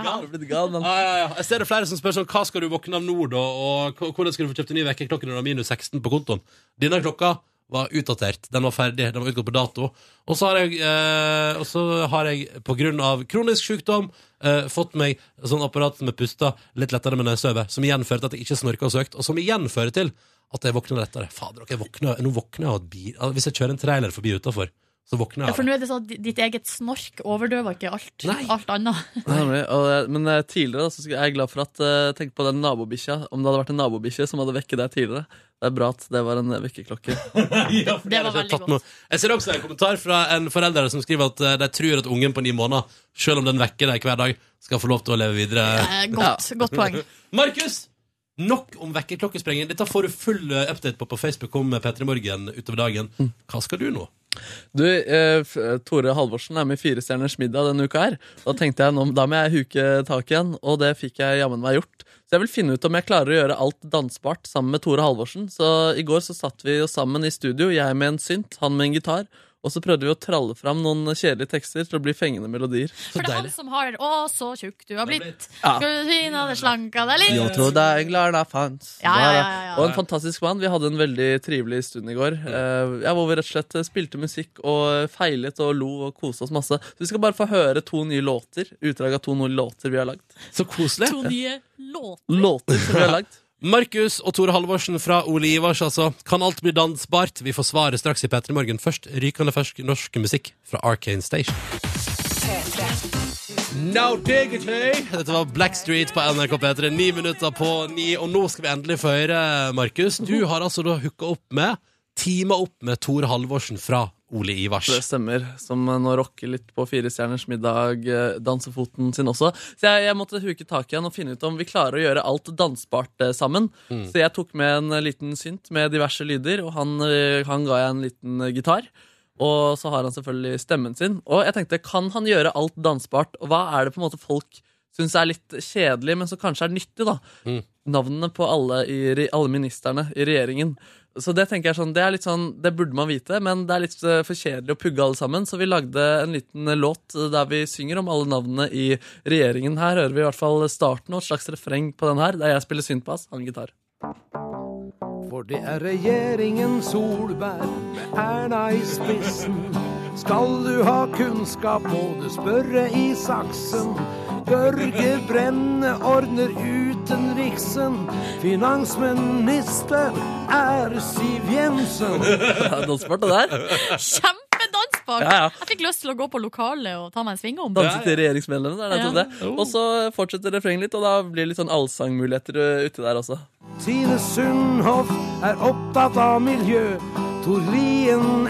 S5: Ja, ja, ja. Jeg ser det flere som spør sånn Hva skal du våkne av nå, da? Og k- hvordan skal du få kjøpt en ny vekkerklokke når du har minus 16 på kontoen? Denne klokka var utdatert. Den var ferdig. Den var utgått på dato. Og så har jeg, eh, og så har jeg på grunn av kronisk sykdom eh, fått meg sånn apparat som er pusta litt lettere med nesestøvet, som igjen fører til at jeg ikke snorker og søkt, og som igjen fører til at jeg våkner lettere. Fader, jeg våkner, nå våkner jeg av et bil, Hvis jeg kjører en trailer forbi utafor, så våkner
S1: Ja, for nå er det sånn at ditt eget snork overdøver ikke alt,
S5: Nei.
S1: alt annet.
S6: Nei, og, men eh, tidligere da, så er jeg glad for at eh, Tenk på den nabobikkja. Om det hadde vært en nabobikkje som hadde vekket deg tidligere. Det er bra at det var en vekkerklokke.
S5: Ja,
S1: Det var
S5: jeg
S1: veldig
S5: godt. Jeg ser også en kommentar fra en forelder som skriver at eh, de tror at ungen på ni måneder, selv om den vekker deg hver dag, skal få lov til å leve videre.
S1: Eh, godt, godt poeng.
S5: Markus! Nok om vekkerklokkesprenging. Dette får du full update på på Facebook om P3 Morgen utover dagen. Hva skal du nå?
S6: Du, eh, Tore Halvorsen er med i Firestjerners middag denne uka her. Da tenkte jeg nå, da må jeg huke tak igjen, og det fikk jeg jammen meg gjort. Så jeg vil finne ut om jeg klarer å gjøre alt dansbart sammen med Tore Halvorsen. Så i går så satt vi jo sammen i studio, jeg med en synt, han med en gitar, Og så prøvde vi å tralle fram noen kjedelige tekster til å bli fengende melodier.
S1: For det er han som har 'Å, så tjukk du har blitt'.
S6: Ja.
S1: Skal du si hadde slanka deg litt?
S6: Jeg glada fanns.
S1: Ja, ja, ja, ja, ja.
S6: Og en fantastisk mann. Vi hadde en veldig trivelig stund i går. eh, ja, hvor vi rett og slett spilte musikk og feilet og lo og koste oss masse. Så vi skal bare få høre to nye låter. Utdrag av to nye låter vi har lagd.
S5: Så koselig.
S1: To nye låter.
S6: Låter som vi har lagd.
S5: Markus og Tore Halvorsen fra Ole Ivars, altså. Kan alt bli dansbart? Vi får svaret straks i P3 Morgen. Først rykende fersk norsk musikk fra Arcane Station. No diggity! Dette var Blackstreet på NRK P3. Ni minutter på ni, og nå skal vi endelig få høre, Markus. Du har altså da hooka opp med, teama opp med Tore Halvorsen fra Ole Ivars.
S6: Det stemmer. Som nå rocker litt på Fire stjerners middag, eh, dansefoten sin også. Så jeg, jeg måtte huke tak igjen og finne ut om vi klarer å gjøre alt dansbart eh, sammen.
S5: Mm.
S6: Så jeg tok med en eh, liten synt med diverse lyder, og han, han ga jeg en liten gitar. Og så har han selvfølgelig stemmen sin. Og jeg tenkte, kan han gjøre alt dansbart? Og hva er det på en måte folk syns er litt kjedelig, men som kanskje er nyttig, da?
S5: Mm.
S6: Navnene på alle, i, alle ministerne i regjeringen. Så det tenker jeg sånn, det er litt sånn, det burde man vite, men det er litt eh, for kjedelig å pugge alle sammen. Så vi lagde en liten eh, låt eh, der vi synger om alle navnene i regjeringen. Her hører vi i hvert fall starten og et slags refreng på den her, der jeg spiller syntbass, han gitar.
S11: For det er regjeringen Solberg med Erna i spissen. Skal du ha kunnskap, må du spørre i saksen. Børge Brenne ordner utenriksen. Finansminister er Siv Jensen.
S6: Dansbart, det der.
S1: Kjempedansbart!
S6: Ja, ja.
S1: Jeg fikk lyst til å gå på lokalet og ta meg en sving om.
S6: Danse til regjeringsmedlemmene. det er
S1: Ja.
S6: det. Og så fortsetter refrenget litt, og da blir det litt sånn allsangmuligheter eh, uti der også.
S11: Tine Sundhoff er opptatt av miljø. Tor Lien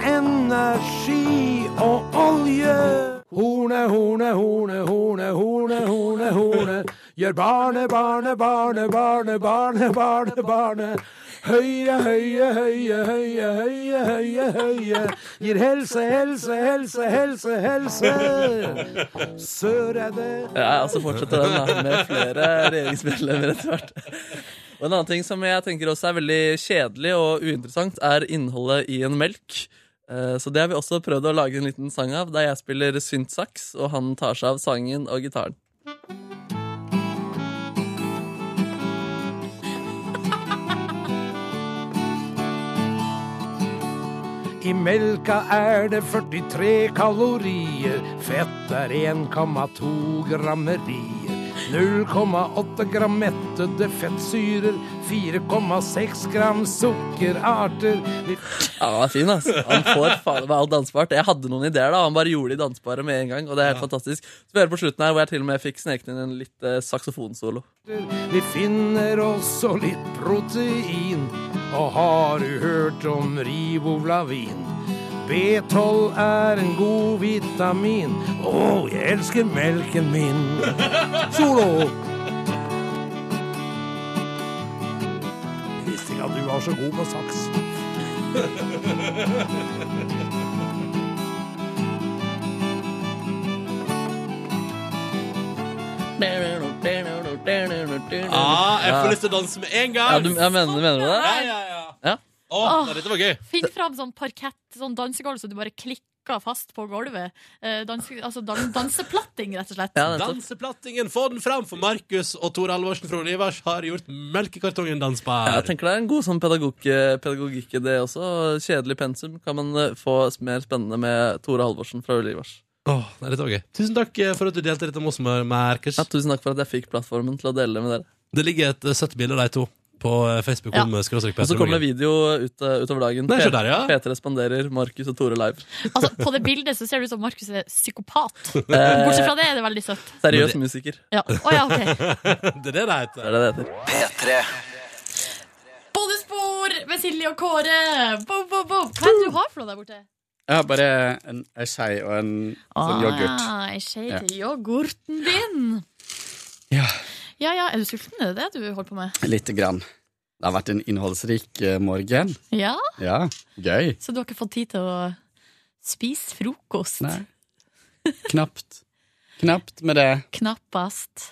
S11: energi og olje. Horne, horne, horne, horne, horne, horne, horne. Gjør barne, barne, barne, barne, barne, barne, barne. Høye, høye, høye, høye, høye, høye, høye. Gir helse, helse, helse, helse, helse. Sør det
S6: Ja, og så fortsetter den da, med flere regjeringsmedlemmer etter hvert. Og En annen ting som jeg tenker også er veldig kjedelig og uinteressant, er innholdet i en melk. Eh, Så det har vi også prøvd å lage en liten sang av, der jeg spiller syntsaks, og han tar seg av sangen og gitaren.
S11: I melka er det 43 kalorier, fett er 1,2 grammerier. 0,8 gram mettede fettsyrer, 4,6 gram sukkerarter.
S6: Ja, han er fin, altså. Han får faen meg alt dansbart. Jeg hadde noen ideer, da. Han bare gjorde de dansbare med en gang, og det er helt fantastisk. Så vi hører på slutten her, hvor jeg til og med fikk sneket inn en litt eh, saksofonsolo.
S11: Vi finner også litt protein. Og har du hørt om ribovlavin? B12 er en god vitamin. Å, jeg elsker melken min. Solo! Visste ikke at du var så god på saks.
S5: Ah, jeg får lyst til å danse med en gang!
S6: Ja, du, jeg mener, mener du det?
S5: Ja, ja, ja.
S6: Ja.
S5: Å,
S1: Åh.
S5: dette var gøy.
S1: Finn fram sånn parkett, sånn dansegulv, så du bare klikker fast på gulvet. Eh, danse, altså dan danseplatting, rett og slett.
S5: Danseplattingen, få den fram! For Markus og Tor Alvorsen fra Olivers har gjort melkekartongen dansbar.
S6: Ja, jeg tenker det er en god sånn pedagog pedagogikk i det også. Kjedelig pensum kan man eh, få mer spennende med Tore Halvorsen fra Olivers.
S5: Åh, nei, dette var gøy. Tusen takk eh, for at du delte dette med oss, Markus.
S6: Ja, tusen takk for at jeg fikk plattformen til å dele det med dere.
S5: Det ligger et eh, søtt bilde av de to på eh, Facebook.
S6: Ja. Og så kommer det video ut, eh, utover dagen.
S5: Nei, der, ja.
S6: P3 responderer, Markus og Tore live.
S1: Altså, på det bildet så ser det ut som Markus er psykopat.
S6: Eh,
S1: Bortsett fra det er det veldig søtt.
S6: Seriøs musiker.
S1: Ja. Oh, ja, okay.
S5: det er det det heter.
S6: Det er det det heter.
S3: P3.
S1: Bonusspor med Silje og Kåre! Bo, bo, bo. Hva er det du har for noe der borte?
S2: Jeg har bare en, en skei og en sånn yoghurt.
S1: Ah, ei skje
S2: Ja.
S1: til yoghurten din.
S2: Ja.
S1: Ja ja, er du sulten? Er det det du holder på med?
S2: Lite grann. Det har vært en innholdsrik eh, morgen.
S1: Ja?
S2: Ja, gøy.
S1: Så du har ikke fått tid til å spise frokost?
S2: Nei. Knapt. Knapt med det.
S1: Knappast.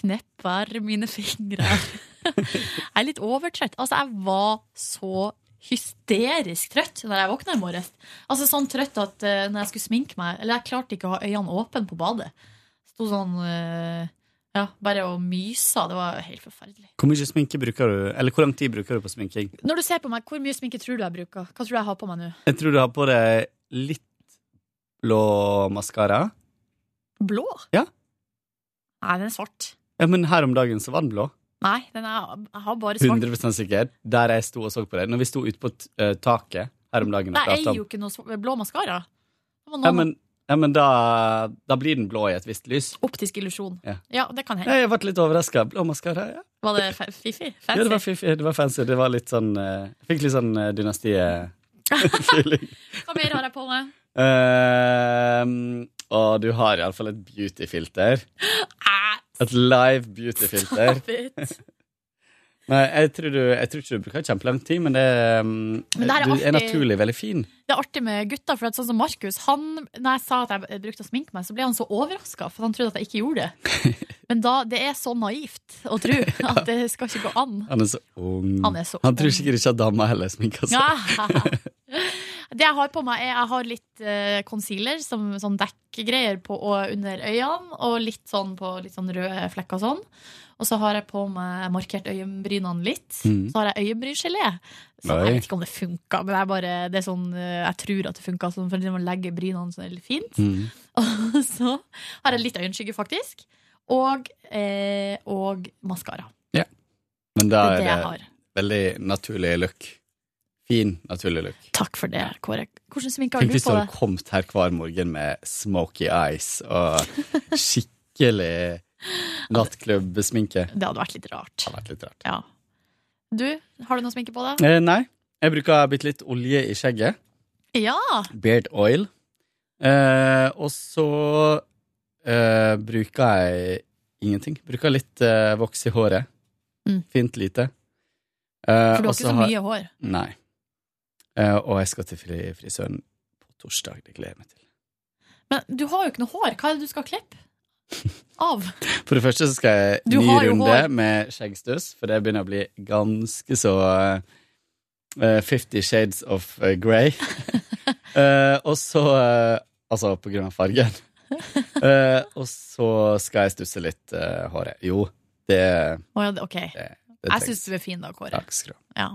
S1: Knepper mine fingre. jeg er litt overtrøtt. Altså, jeg var så hysterisk trøtt når jeg våkna i morges. Altså sånn trøtt at eh, når jeg skulle sminke meg Eller jeg klarte ikke å ha øynene åpne på badet. Sto sånn eh, Ja, bare å myse. Det var helt forferdelig.
S2: Hvor mye sminke bruker du? Eller hvor lang tid bruker du på sminking?
S1: Når du ser på meg, hvor mye sminke tror du jeg bruker? Hva tror du jeg har på meg nå?
S2: Jeg tror du har på deg litt blå maskara.
S1: Blå?
S2: Ja.
S1: Nei, den er svart.
S2: Ja, men her om dagen så var den blå.
S1: Nei, den er, jeg har bare svart.
S2: 100 sikker. Der jeg sto og så på deg. Når vi sto ute på eh, taket her om dagen
S1: Nei, jeg er jo ikke noe blå maskara. Det
S2: Ja, men, ja, men da, da blir den blå i et visst lys.
S1: optisk illusjon.
S2: Ja.
S1: Ja, det kan hende.
S2: Jeg ble litt overraska. Blå maskara, ja.
S1: Var det fiffi? Fancy?
S2: Ja, det var
S1: fiffi.
S2: fiffig. Det var fancy. Det var litt sånn eh, Jeg fikk litt sånn uh, dynastiet-feeling.
S1: Hva mer har jeg på meg?
S2: Uh, og du har iallfall et beautyfilter. Et live beautyfilter. Nei, jeg tror, du, jeg tror ikke du bruker kjempelang tid, men det, um,
S1: Men det er
S2: du er naturlig veldig fin.
S1: Det er artig med gutter, for sånn som Markus han, Når jeg sa at jeg brukte å sminke meg, så ble han så overraska, for han trodde at jeg ikke gjorde det. Men da, det er så naivt å tro at det skal ikke gå an.
S2: Han er så ung.
S1: Han er så
S2: tror sikkert ikke at dama heller sminker seg.
S1: Ja. Det jeg har på meg, er jeg har litt eh, concealer, som sånn dekkgreier på og under øynene, og litt sånn på litt sånn røde flekker og sånn. Og så har jeg på meg markert øyenbrynene litt.
S2: Mm.
S1: Så har jeg øyenbryngelé. Så
S2: Nei.
S1: jeg vet ikke om det funka, men det er bare, det er sånn, eh, jeg tror at det funka. Sånn, for man legger brynene sånn veldig fint.
S2: Mm.
S1: Og så har jeg litt øyenskygge, faktisk. Og, eh, og maskara.
S2: Men da
S1: er
S2: er
S1: det jeg
S2: det veldig naturlig look. Fin, naturlig look.
S1: Takk for det, Kåre. Hvordan sminke har
S2: Tenk
S1: du
S2: hvis du
S1: på
S2: hadde kommet her hver morgen med smoky eyes og skikkelig nattklubbsminke.
S1: Det hadde vært litt rart.
S2: Hadde vært litt rart.
S1: Ja. Du, har du noe sminke på deg?
S2: Eh, nei, jeg bruker bitte litt olje i skjegget.
S1: Ja!
S2: Beard oil. Eh, og så eh, bruker jeg ingenting. Bruker litt eh, voks i håret.
S1: Mm.
S2: Fint lite. Eh,
S1: For du har ikke så
S2: har-
S1: mye hår.
S2: Nei. Eh, og jeg skal til fri frisøren på torsdag. Det gleder jeg meg til.
S1: Men du har jo ikke noe hår. Hva er det du skal klippe? Av?
S2: For det første så skal jeg
S1: Du
S2: ny runde
S1: hår.
S2: med skjeggstuss, for det begynner å bli ganske så eh, Fifty Shades of eh, Grey. uh, og så uh, Altså på grunn av fargen. Uh, og så skal jeg stusse litt uh, håret. Jo, det,
S1: oh, ja, ok.
S2: det
S1: Jeg
S2: trengs.
S1: syns du er fin da, Kåre.
S2: Takk skal du ha.
S1: Ja.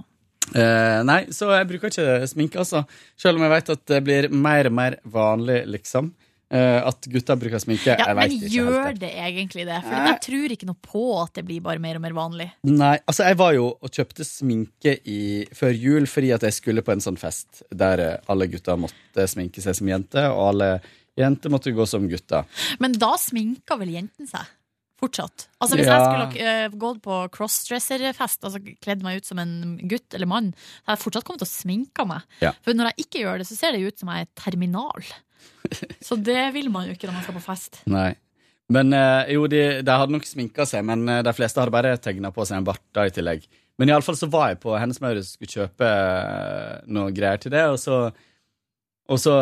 S2: Uh, nei, så jeg bruker ikke sminke, altså. Selv om jeg vet at det blir mer og mer vanlig, liksom. Eh, at gutter bruker sminke.
S1: Ja, men gjør det egentlig det? For jeg tror ikke noe på at det blir bare mer og mer vanlig.
S2: Nei, altså jeg var jo og kjøpte sminke i, før jul fordi at jeg skulle på en sånn fest der eh, alle gutter måtte sminke seg som jenter, og alle jenter måtte gå som gutter.
S1: Men da sminka vel jentene seg? Fortsatt. Altså Hvis
S2: Ja.
S1: jeg skulle uh, gått på crossdresserfest, altså kledd meg ut som en gutt eller mann, så hadde jeg fortsatt kommet til å sminke meg.
S2: Ja.
S1: For når jeg ikke gjør det, så ser det ut som jeg er terminal. Så det vil man jo ikke når man skal på fest.
S2: Nei. Men eh, jo, de, de hadde nok sminka seg, men eh, de fleste hadde bare tegna på seg en bart da i tillegg. Men iallfall så var jeg på Hennes Maurits og skulle kjøpe eh, noe greier til det, og så, og så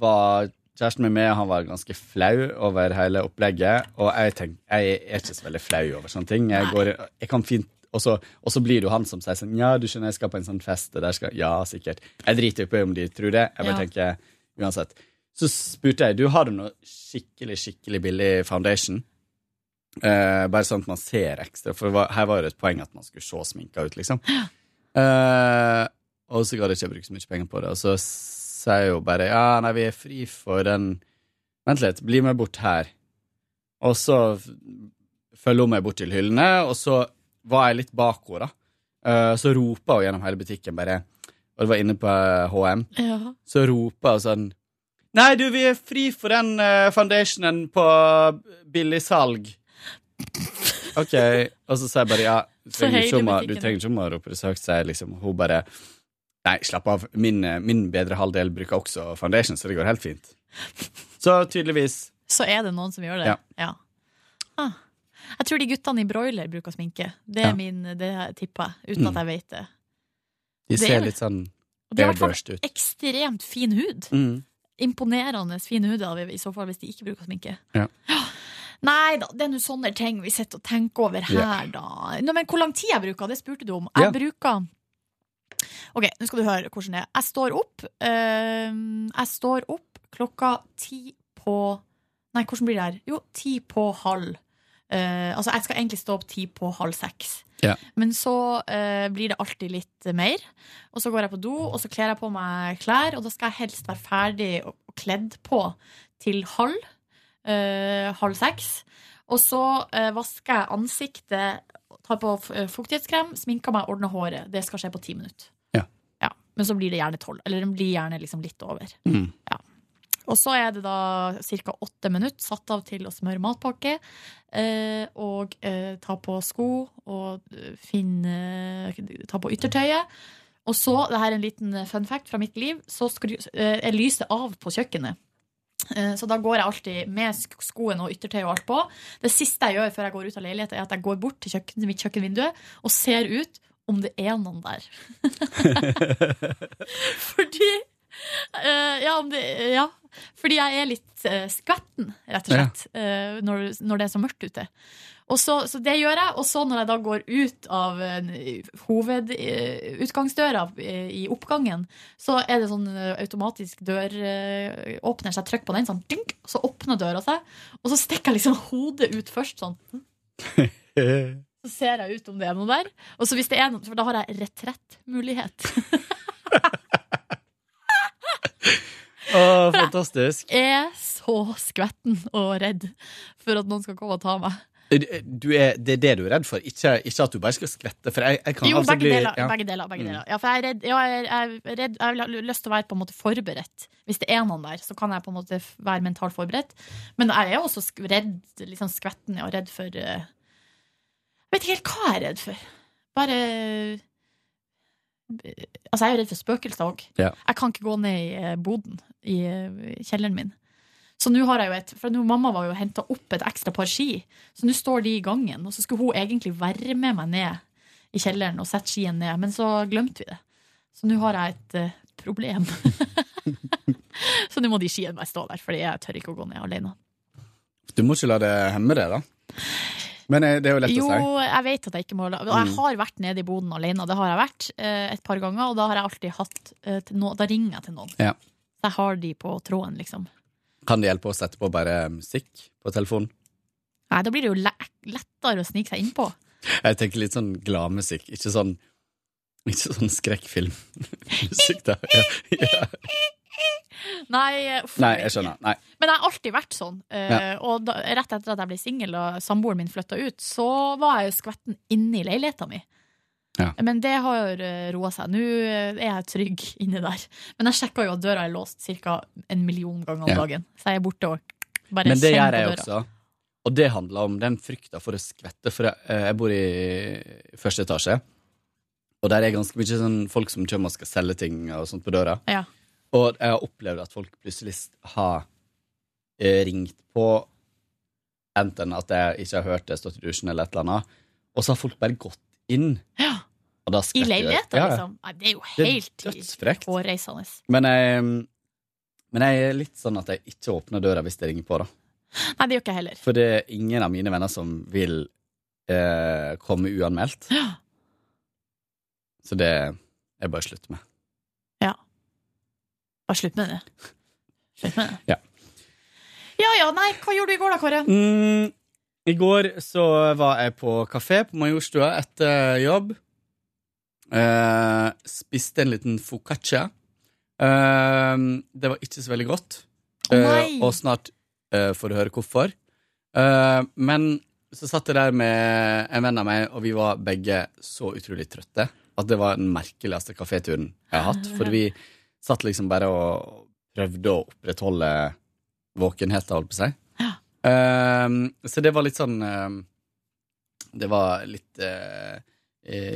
S2: var kjæresten min med, han var ganske flau over hele opplegget. Og jeg, tenk, jeg er ikke så veldig flau over sånne ting. Jeg, går, jeg kan fint og så, og så blir det jo han som sier sånn Ja, du skjønner, jeg skal på en sånn fest, og der skal Ja, sikkert. Jeg driter jo på om de tror det. Jeg bare
S1: Ja.
S2: tenker uansett. Så spurte jeg du har du noe skikkelig skikkelig billig foundation. Eh, bare sånn at man ser ekstra, for her var det et poeng at man skulle se sminka ut, liksom. Eh, og så gadd jeg ikke bruke så mye penger på det, og så sier jeg jo bare ja, nei, vi er fri for den Vent litt, bli med bort her. Og så følger hun meg bort til hyllene, og så var jeg litt bak henne, da. Eh, så ropa hun gjennom hele butikken bare Og det var inne på eh, HM.
S1: Ja.
S2: Så ropa hun sånn Nei, du, vi er fri for den uh, foundationen på billigsalg. OK. Og så sier jeg bare ja, trenger, ikke om, du trenger ikke å rope det så høyt, sier liksom. Hun bare Nei, slapp av. Min, eh, min bedre halvdel bruker også foundation, så det går helt fint. Så tydeligvis
S1: Så er det noen som gjør det.
S2: Ja.
S1: Ja. Ah. Jeg tror de guttene i broiler bruker sminke. Det er
S2: Ja.
S1: min, det tipper jeg, uten
S2: Mm.
S1: at jeg vet det.
S2: De
S1: Det er
S2: ser litt sånn
S1: Og de har i hvert fall ekstremt fin hud.
S2: Mm.
S1: Imponerende fine hud i så fall, hvis de ikke bruker sminke.
S2: Ja.
S1: Nei da, det er nå sånne ting vi sitter og tenker over her,
S2: yeah.
S1: da. Nå, men hvor lang tid jeg bruker, det spurte du om. Jeg
S2: yeah.
S1: bruker OK, nå skal du høre hvordan det er. Jeg står opp eh, Jeg står opp klokka ti på Nei, hvordan blir det her? Jo, ti på halv. Uh, altså, jeg skal egentlig stå opp ti på halv seks.
S2: Ja.
S1: Men så eh, blir det alltid litt mer. Og så går jeg på do, og så kler jeg på meg klær, og da skal jeg helst være ferdig og, og kledd på til halv. eh, halv seks. Og så eh, vasker jeg ansiktet, tar på eh, fuktighetskrem, sminker meg, ordner håret. Det skal skje på ti minutter.
S2: Ja.
S1: Ja, Men så blir det gjerne tolv. Eller den blir gjerne liksom litt over.
S2: Mm.
S1: Og så er det da ca. åtte minutter satt av til å smøre matpakke. Eh, og eh, ta på sko og eh, finne Ta på yttertøyet. Og så, det her er en liten fun fact fra mitt liv, så skru, er lyset av på kjøkkenet. Så da går jeg alltid med skoene skoen og yttertøy og alt på. Det siste jeg gjør før jeg går ut av leiligheten, er at jeg går bort til, kjøkken, til mitt kjøkkenvindu og ser ut om det er noen der. Fordi eh, ja, det, ja, fordi jeg er litt uh, skvetten, rett og slett, eh, når, når det er så mørkt ute. Så, så det gjør jeg, og så når jeg da går ut av hovedutgangsdøra i oppgangen, så er det sånn automatisk dør åpner seg, trykker på den, sånn, dink, så åpner døra seg, og så stikker jeg liksom hodet ut først, sånn. Så ser jeg ut om det er noe der. Og så hvis det er noe, for da har jeg retrettmulighet.
S2: Å, fantastisk.
S1: Jeg er så skvetten og redd for at noen skal komme og ta meg.
S2: Du er, det er det du er redd for, ikke, ikke at du bare skal skvette. For jeg, jeg kan
S1: Jo,
S2: altså
S1: begge
S2: bli
S1: deler.
S2: ja.
S1: Begge deler, begge
S2: Mm.
S1: deler. Ja, for jeg er redd, jeg er, er redd Jeg har lyst til å være på en måte forberedt. Hvis det er noen der, så kan jeg på en måte være mentalt forberedt. Men jeg er også redd, liksom skvetten, og redd for eh, Jeg vet ikke helt hva jeg er redd for. Bare Altså, jeg er jo redd for spøkelser òg.
S2: Ja.
S1: Jeg kan ikke gå ned i eh, boden i eh, kjelleren min. Så nå har jeg jo et For nå, mamma var jo henta opp et ekstra par ski, så nå står de i gangen. Og så skulle hun egentlig være med meg ned i kjelleren og sette skien ned, men så glemte vi det. Så nå har jeg et eh, problem. så nå må de skiene bare stå der, fordi jeg tør ikke å gå ned alene.
S2: Du må ikke la det hemme deg, da. Men eh, det er jo lett
S1: Jo,
S2: å si.
S1: Jo, jeg vet at jeg ikke må la Og jeg
S2: Mm.
S1: har vært nede i boden alene, det har jeg vært eh, et par ganger, og da har jeg alltid hatt eh, no Da ringer jeg til noen.
S2: Ja.
S1: Så jeg har de på tråden, liksom.
S2: Kan det hjelpe å sette på bare musikk på telefonen?
S1: Nei, da blir det jo lettere å snike seg innpå.
S2: Jeg tenker litt sånn gladmusikk, ikke sånn ikke sånn skrekkfilmmusikk, da. Ja, ja.
S1: Nei, uff,
S2: Nei, jeg skjønner. Nei.
S1: Men jeg har alltid vært sånn. eh,
S2: Ja.
S1: Og da, rett etter at jeg ble singel og samboeren min flytta ut, så var jeg jo skvetten inne i leiligheta mi.
S2: Ja.
S1: Men det har roa seg. Nå eh, er jeg trygg inni der. Men jeg sjekka jo at døra er låst ca. en million ganger om
S2: Ja.
S1: dagen. Så jeg er borte og bare
S2: Men det
S1: kjenner
S2: gjør jeg
S1: døra.
S2: også. Og det handler om den frykta for å skvette. For jeg, eh, jeg bor i første etasje, og der er ganske mye sånn folk som kommer og skal selge ting og sånt på døra.
S1: Ja.
S2: Og jeg har opplevd at folk plutselig har eh, ringt på enten at jeg ikke har hørt det, stått i dusjen eller et eller annet, og så har folk bare gått inn. Da
S1: I leiligheta,
S2: Ja, ja.
S1: liksom. Nei, det er jo helt hårreisende.
S2: Men jeg, men jeg er litt sånn at jeg ikke åpner døra hvis det ringer på, da.
S1: Nei, det gjør ikke jeg heller.
S2: For det er ingen av mine venner som vil eh, komme uanmeldt. Så det er bare slutt med.
S1: Bare slutt med det. Slutt med det.
S2: Ja.
S1: Ja ja, nei, hva gjorde du i går da, Kåre?
S2: Mm, I går så var jeg på kafé på Majorstua etter jobb. Eh, spiste en liten foccaccia. Eh, det var ikke så veldig godt. Eh, og snart eh, får du høre hvorfor. Eh, men så satt jeg der med en venn av meg, og vi var begge så utrolig trøtte at det var den merkeligste kaféturen jeg har hatt. For vi satt liksom bare og prøvde å opprettholde våkenheten, holdt på å si. Eh, så det var litt sånn eh, Det var litt eh,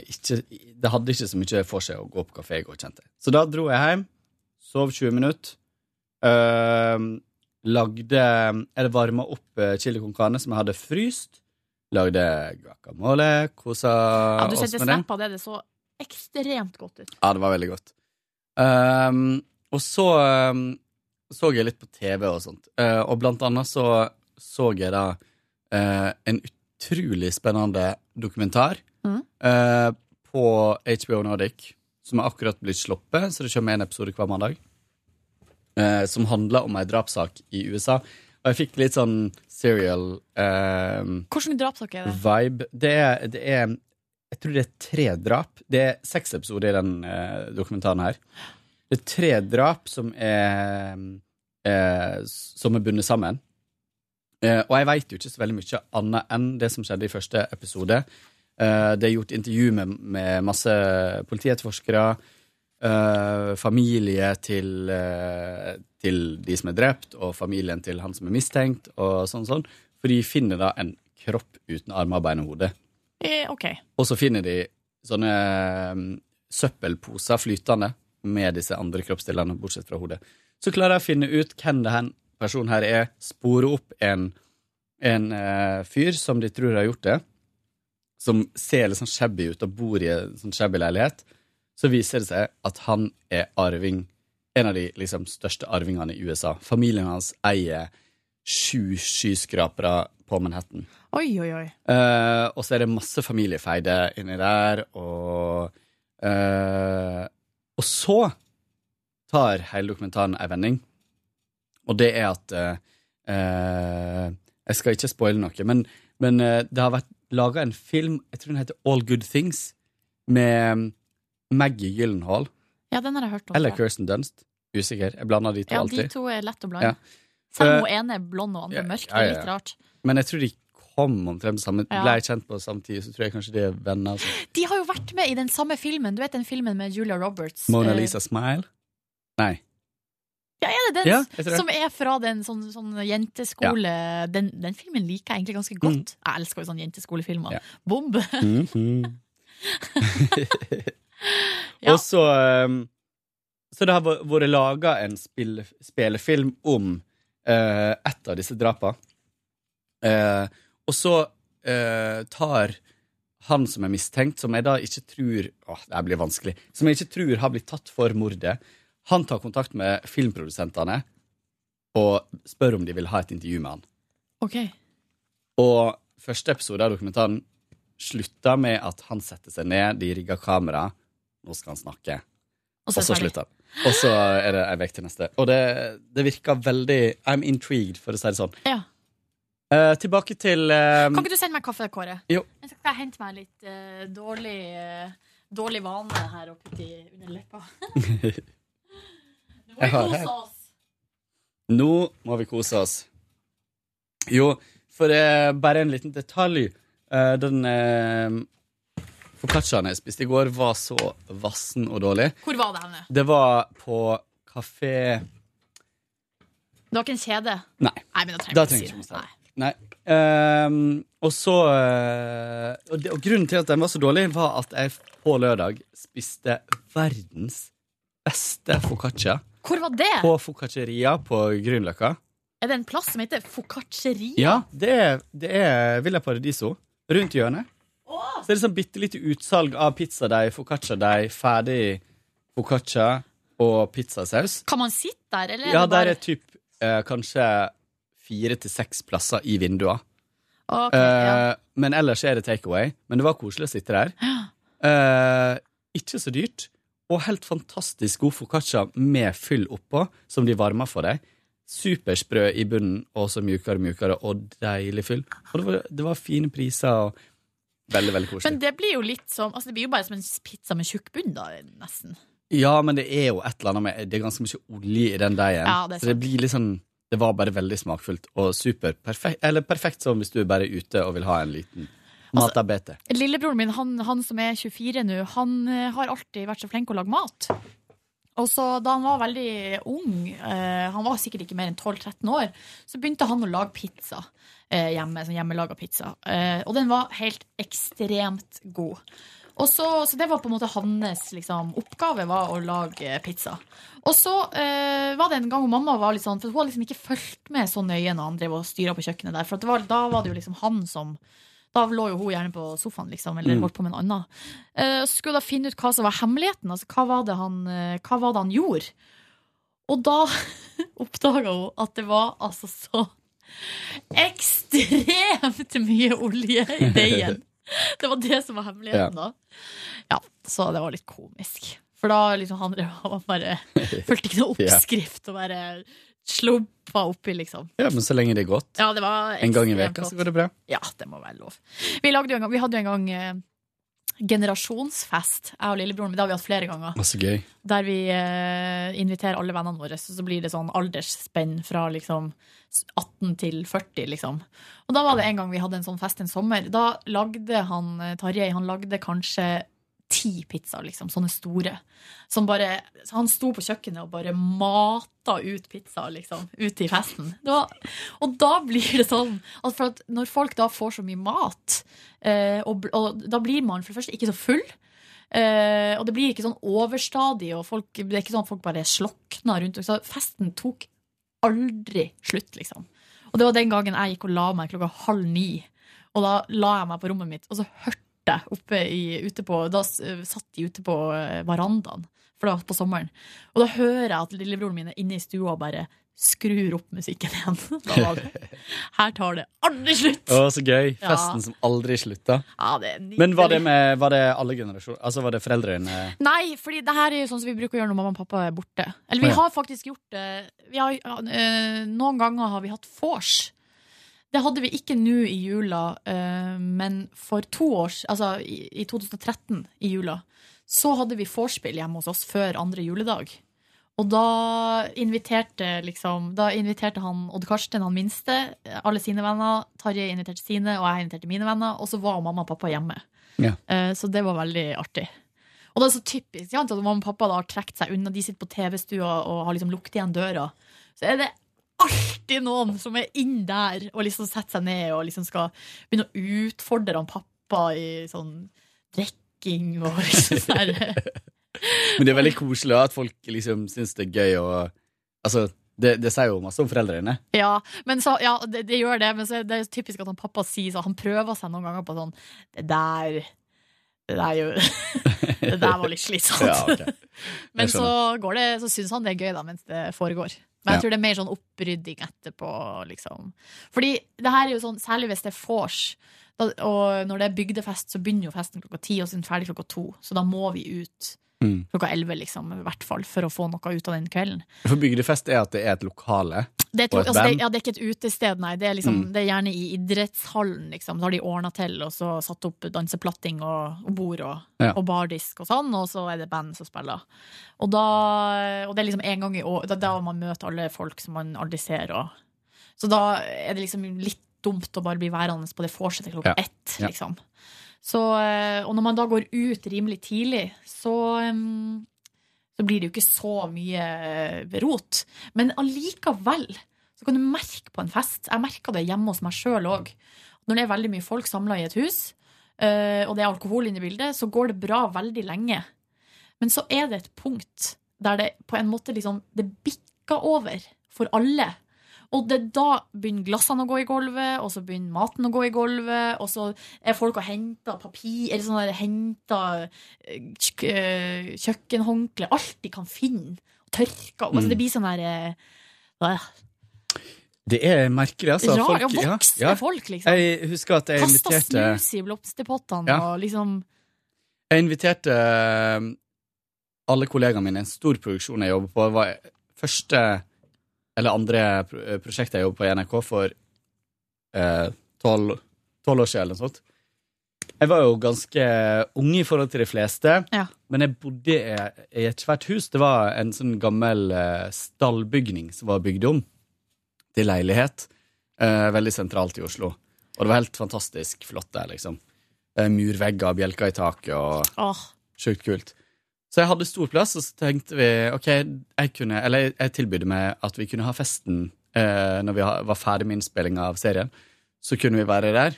S2: ikke, Det hadde ikke så mye for seg å gå på kafé i går, kjente jeg. Så da dro jeg hjem, sov 20 minutter. eh, lagde Eller varma opp eh, chili con carne som jeg hadde fryst. Lagde guacamole, kosa
S1: Ja, du
S2: oss
S1: sendte
S2: med det.
S1: snap av det, det så ekstremt godt ut.
S2: Ja, det var veldig godt. Ehm, og så um, så jeg litt på TV og sånt, uh, og blant annet så så jeg da uh, en utrolig spennende dokumentar
S1: mm.
S2: uh, på HBO Nordic som er akkurat blitt sluppet, så det kommer en episode hver mandag. Som handler om ei drapssak i USA. Og jeg fikk litt sånn serial eh,
S1: Hvilken drapssak er det?
S2: vibe. Det er, det er Jeg tror det er tre drap. Det er seks episoder i den eh, dokumentaren her. Det er tre drap som er eh, Som er bundet sammen. Eh, og jeg veit jo ikke så veldig mye annet enn det som skjedde i første episode. Eh, det er gjort intervju med, med masse politietterforskere. eh, familie til, eh, til de som er drept, og familien til han som er mistenkt, og sånn sånn. For de finner da en kropp uten armer, bein og hode.
S1: Eh, OK.
S2: Og så finner de sånne mm, søppelposer flytende med disse andre kroppsdelene, bortsett fra hodet. Så klarer jeg å finne ut hvem denne personen her er, spore opp en, en eh, fyr som de tror har gjort det, som ser litt sånn shabby ut og bor i en sånn shabby leilighet. Så viser det seg at han er arving, en av de liksom, største arvingene i USA. Familien hans eier sju skyskrapere på Manhattan.
S1: Oi, oi, oi.
S2: Uh, og så er det masse familiefeide inni der, og uh, Og så tar hele dokumentaren ei vending, og det er at uh, Jeg skal ikke spoile noe, men, men det har vært laga en film, jeg tror den heter All Good Things, med Maggie Gyllenhaal.
S1: Ja, den har jeg hørt om.
S2: Eller. Kirsten Dunst. Usikker. Jeg blander de to
S1: Ja,
S2: alltid.
S1: de to er lett å blande.
S2: Ja.
S1: Selv om hun ene er blond og andre
S2: ja,
S1: mørk. Det er
S2: ja,
S1: litt rart.
S2: Men jeg tror de kom omtrent sammen. samme
S1: Ja.
S2: Ble kjent på samme tid, så tror jeg kanskje de er venner. Altså.
S1: De har jo vært med i den samme filmen. Du vet den filmen med Julia Roberts?
S2: Mona
S1: Eh,
S2: Lisa Smile? Nei.
S1: Ja, er det den
S2: Ja,
S1: som er fra den sånn, sånn jenteskole den, den filmen liker jeg egentlig ganske godt. Jeg elsker jo sånne jenteskolefilmer.
S2: Mm. Ja.
S1: Bombe!
S2: Mhm. Og så um, Så det har vært- laga en spill, spillefilm om eh, ett av disse drapene. Uh, og så uh, tar han som er mistenkt, som jeg da ikke tror Åh, det blir vanskelig. Som jeg ikke tror har blitt tatt for mordet. Han tar kontakt med filmprodusentene og spør om de vil ha et intervju med han.
S1: Ok.
S2: Og første episode av dokumentaren slutta med at han setter seg ned, de rigger kamera, nå skal han snakke.
S1: Og så og
S2: så, slutter han. Og så er det ei uke til neste. Og det, det virker veldig I'm intrigued, for å si det sånn.
S1: Ja.
S2: Eh, tilbake til eh,
S1: Kan ikke du sende meg kaffe, Kåre?
S2: Jo.
S1: Jeg skal jeg hente meg litt eh, dårlig, eh, dårlig vane her oppe i under leppa. Nå må
S2: Jeg
S1: vi kose oss.
S2: Nå må vi kose oss. Jo, for eh, bare en liten detalj. Eh, den eh, foccacciaen jeg spiste i går, var så vassen og dårlig.
S1: Hvor var det henne?
S2: Det var på kafé
S1: Det var ikke en kjede?
S2: Nei.
S1: Nei, men da trenger
S2: Da
S1: vi ikke si det.
S2: Nei. Um, og så eh, og, det, og grunnen til at den var så dårlig, var at jeg på lørdag spiste verdens beste foccaccia
S1: Hvor var det?
S2: på foccacceria på Grünerløkka.
S1: Er det en plass som heter Focacceria?
S2: Ja, det er, det er Villa Paradiso rundt hjørnet. Så det er sånn bitte lite utsalg av pizzadeig, foccacciadeig, ferdig foccaccia og pizzasaus.
S1: Kan man sitte der, eller?
S2: Ja,
S1: det
S2: der er typ eh, kanskje fire til seks plasser i vinduene.
S1: Ok, ja.
S2: Eh, men ellers er det takeaway. Men det var koselig å sitte der. Eh, ikke så dyrt. Og helt fantastisk god foccaccia med fyll oppå, som de varmer for deg. Supersprø i bunnen, og så mjukere og mjukere, og deilig fyll. Og det var, det var fine priser, og veldig, veldig koselig.
S1: Men det blir jo litt som Altså, det blir jo bare som en pizza med tjukk bunn, da, nesten.
S2: Ja, men det er jo et eller annet med Det er ganske mye olje i den deigen.
S1: Ja, det
S2: så det
S1: blir
S2: blir liksom Det var bare veldig smakfullt og super perfekt. Eller perfekt som hvis du er bare ute og vil ha en liten
S1: Altså. Lillebroren min, han, han som er 24 nå, han eh, har alltid vært så flink å lage mat. Og så Da han var veldig ung, eh, han var sikkert ikke mer enn 12-13 år, så begynte han å lage pizza hjemme. Sånn hjemmelaga pizza. Eh, og den var helt ekstremt god. Og så, så det var på en måte hans liksom, oppgave, var å lage pizza. Og så eh, var det en gang hvor mamma var litt sånn For hun hadde liksom ikke fulgt med så nøye når han drev og styra på kjøkkenet der. For at det var, da var det jo liksom han som Da lå jo hun gjerne på sofaen, liksom, eller
S12: Mm.
S1: holdt på med noe annet. Eh, så skulle hun da finne ut hva som var hemmeligheten. Altså, hva, var det han, eh, hva var det han gjorde? Og da oppdaga hun at det var altså så ekstremt mye olje i deigen. Det var det som var hemmeligheten, da. Ja, så det var litt komisk. For da liksom han, bare fulgte ikke noe oppskrift og bare slumpa oppi, liksom.
S2: Ja, men så lenge det er godt.
S1: Ja, det var
S2: En gang i veka så går det bra.
S1: Ja, det må være lov. Vi, lagde jo en gang, vi hadde jo en gang eh, generasjonsfest, jeg og lillebroren min. Det har vi hatt flere ganger.
S2: Så gøy.
S1: Der vi eh, inviterer alle vennene våre, så så blir det sånn aldersspenn fra liksom 18 til 40, liksom. Og da var det en gang vi hadde en sånn fest en sommer. Da lagde han eh, Tarjei han lagde kanskje ti pizzaer, liksom, sånne store. Som bare, han sto på kjøkkenet og bare mata ut pizzaer, liksom, ut i festen. Var, og da blir det sånn at, at når folk da får så mye mat, eh, og, og da blir man for det første ikke så full. Eh, og det blir ikke sånn overstadig, og folk, det er ikke sånn at folk bare slokner rundt. Så festen tok aldri slutt, liksom. Og det var den gangen jeg gikk og la meg klokka halv ni. Og da la jeg meg på rommet mitt, og så hørte jeg oppe i, ute på Da satt de ute på eh, verandaen, for det var på sommeren. Og da hører jeg at lillebroren min er inne i stua og bare skrur opp musikken igjen. Her tar det aldri slutt!
S2: Å, så gøy.
S1: Ja.
S2: Festen som aldri slutta.
S1: Ja.
S2: Men var det, med, var det alle generasjoner? Altså var det foreldrene
S1: Nei, for det her er jo sånn som vi bruker å gjøre når mamma og pappa er borte. Eller vi har faktisk gjort det vi har, eh, Noen ganger har vi hatt vors. Det hadde vi ikke nå i jula, eh, men for to år Altså i, i 2013, i jula, så hadde vi vorspiel hjemme hos oss før andre juledag. Og da inviterte liksom Da inviterte han Odd Karsten, han minste, alle sine venner. Tarjei inviterte sine, og jeg inviterte mine venner. Og så var mamma og pappa hjemme.
S2: Ja.
S1: Eh, Så det var veldig artig. Og det er så typisk ja, at mamma og pappa da har trukket seg unna. De sitter på TV-stua og har liksom lukket igjen døra. Så er det alltid noen som er inn der og liksom setter seg ned og liksom skal begynne å utfordre han pappa i sånn drikking og liksom sånn.
S2: Men det er veldig koselig at folk liksom syns det er gøy å Altså, det, det sier jo masse om foreldrene.
S1: Ja, men så, ja det, det gjør det, men så er det typisk at han pappa sier så Han prøver seg noen ganger på sånn Det der Det der, jo, det der var litt slitsomt.
S2: Ja, okay.
S1: Men så, går det, så syns han det er gøy da, mens det foregår. Men jeg tror det er mer sånn opprydding etterpå. Liksom. Fordi det her er jo sånn, særlig hvis det er vors, og når det er bygdefest, så begynner jo festen klokka ti, og så er den ferdig klokka to. Så da må vi ut
S2: Mm.
S1: klokka elleve, liksom, i hvert fall, for å få noe ut av den kvelden.
S2: For bygdefest er at det er et lokale
S1: Det er,
S2: og et
S1: altså, det, ja, det er ikke et utested, nei. Det er, liksom,
S2: Mm.
S1: det er gjerne i idrettshallen. Liksom. Så har de ordna til og så satt opp danseplatting og, og bord og,
S2: Ja.
S1: og bardisk og sånn, og så er det band som spiller. Og, da, og det er liksom en gang i år Da, da man møter alle folk som man aldri ser. Og, så da er det liksom litt dumt å bare bli værende på det vorset til klokka
S2: Ja.
S1: ett,
S2: Ja.
S1: Så, eh, og når man da går ut rimelig tidlig, så så blir det jo ikke så mye eh, rot. Men allikevel så kan du merke på en fest. Jeg merka det hjemme hos meg sjøl òg. Når det er veldig mye folk samla i et hus, eh, og det er alkohol inne i bildet, så går det bra veldig lenge. Men så er det et punkt der det på en måte liksom Det bikker over for alle. Og det da begynner glassene å gå i gulvet, og så begynner maten å gå i gulvet, og så er folk og henter papir, eller sånn der, henter eh, eh, kjøkkenhåndkle, alt de kan finne, og tørker.
S2: Mm.
S1: Altså, det blir sånn der øh,
S2: Det er merkelig, altså.
S1: Rar,
S2: Folk- ja,
S1: voksne
S2: ja.
S1: folk, liksom.
S2: Jeg husker at jeg
S1: Kasta
S2: inviterte
S1: snus i blomsterpottene
S2: Ja.
S1: og liksom
S2: Jeg inviterte alle kollegaene mine. En stor produksjon jeg jobber på. Det var første eller andre eh, jeg jobbet på i NRK for eh, tolv tolv år siden eller noe sånt. Jeg var jo ganske ung i forhold til de fleste,
S1: Ja.
S2: men jeg bodde i, et svært hus. Det var en sånn gammel eh, stallbygning som var bygd om til leilighet. Eh, veldig sentralt i Oslo. Og det var helt fantastisk flott der, liksom. Eh, murvegger, bjelker i taket og
S1: oh.
S2: Sjukt kult. Så jeg hadde stor plass, og så tenkte vi ok, jeg kunne, eller jeg- tilbød meg at vi kunne ha festen eh, når vi var ferdig med innspillinga av serien. Så kunne vi være der.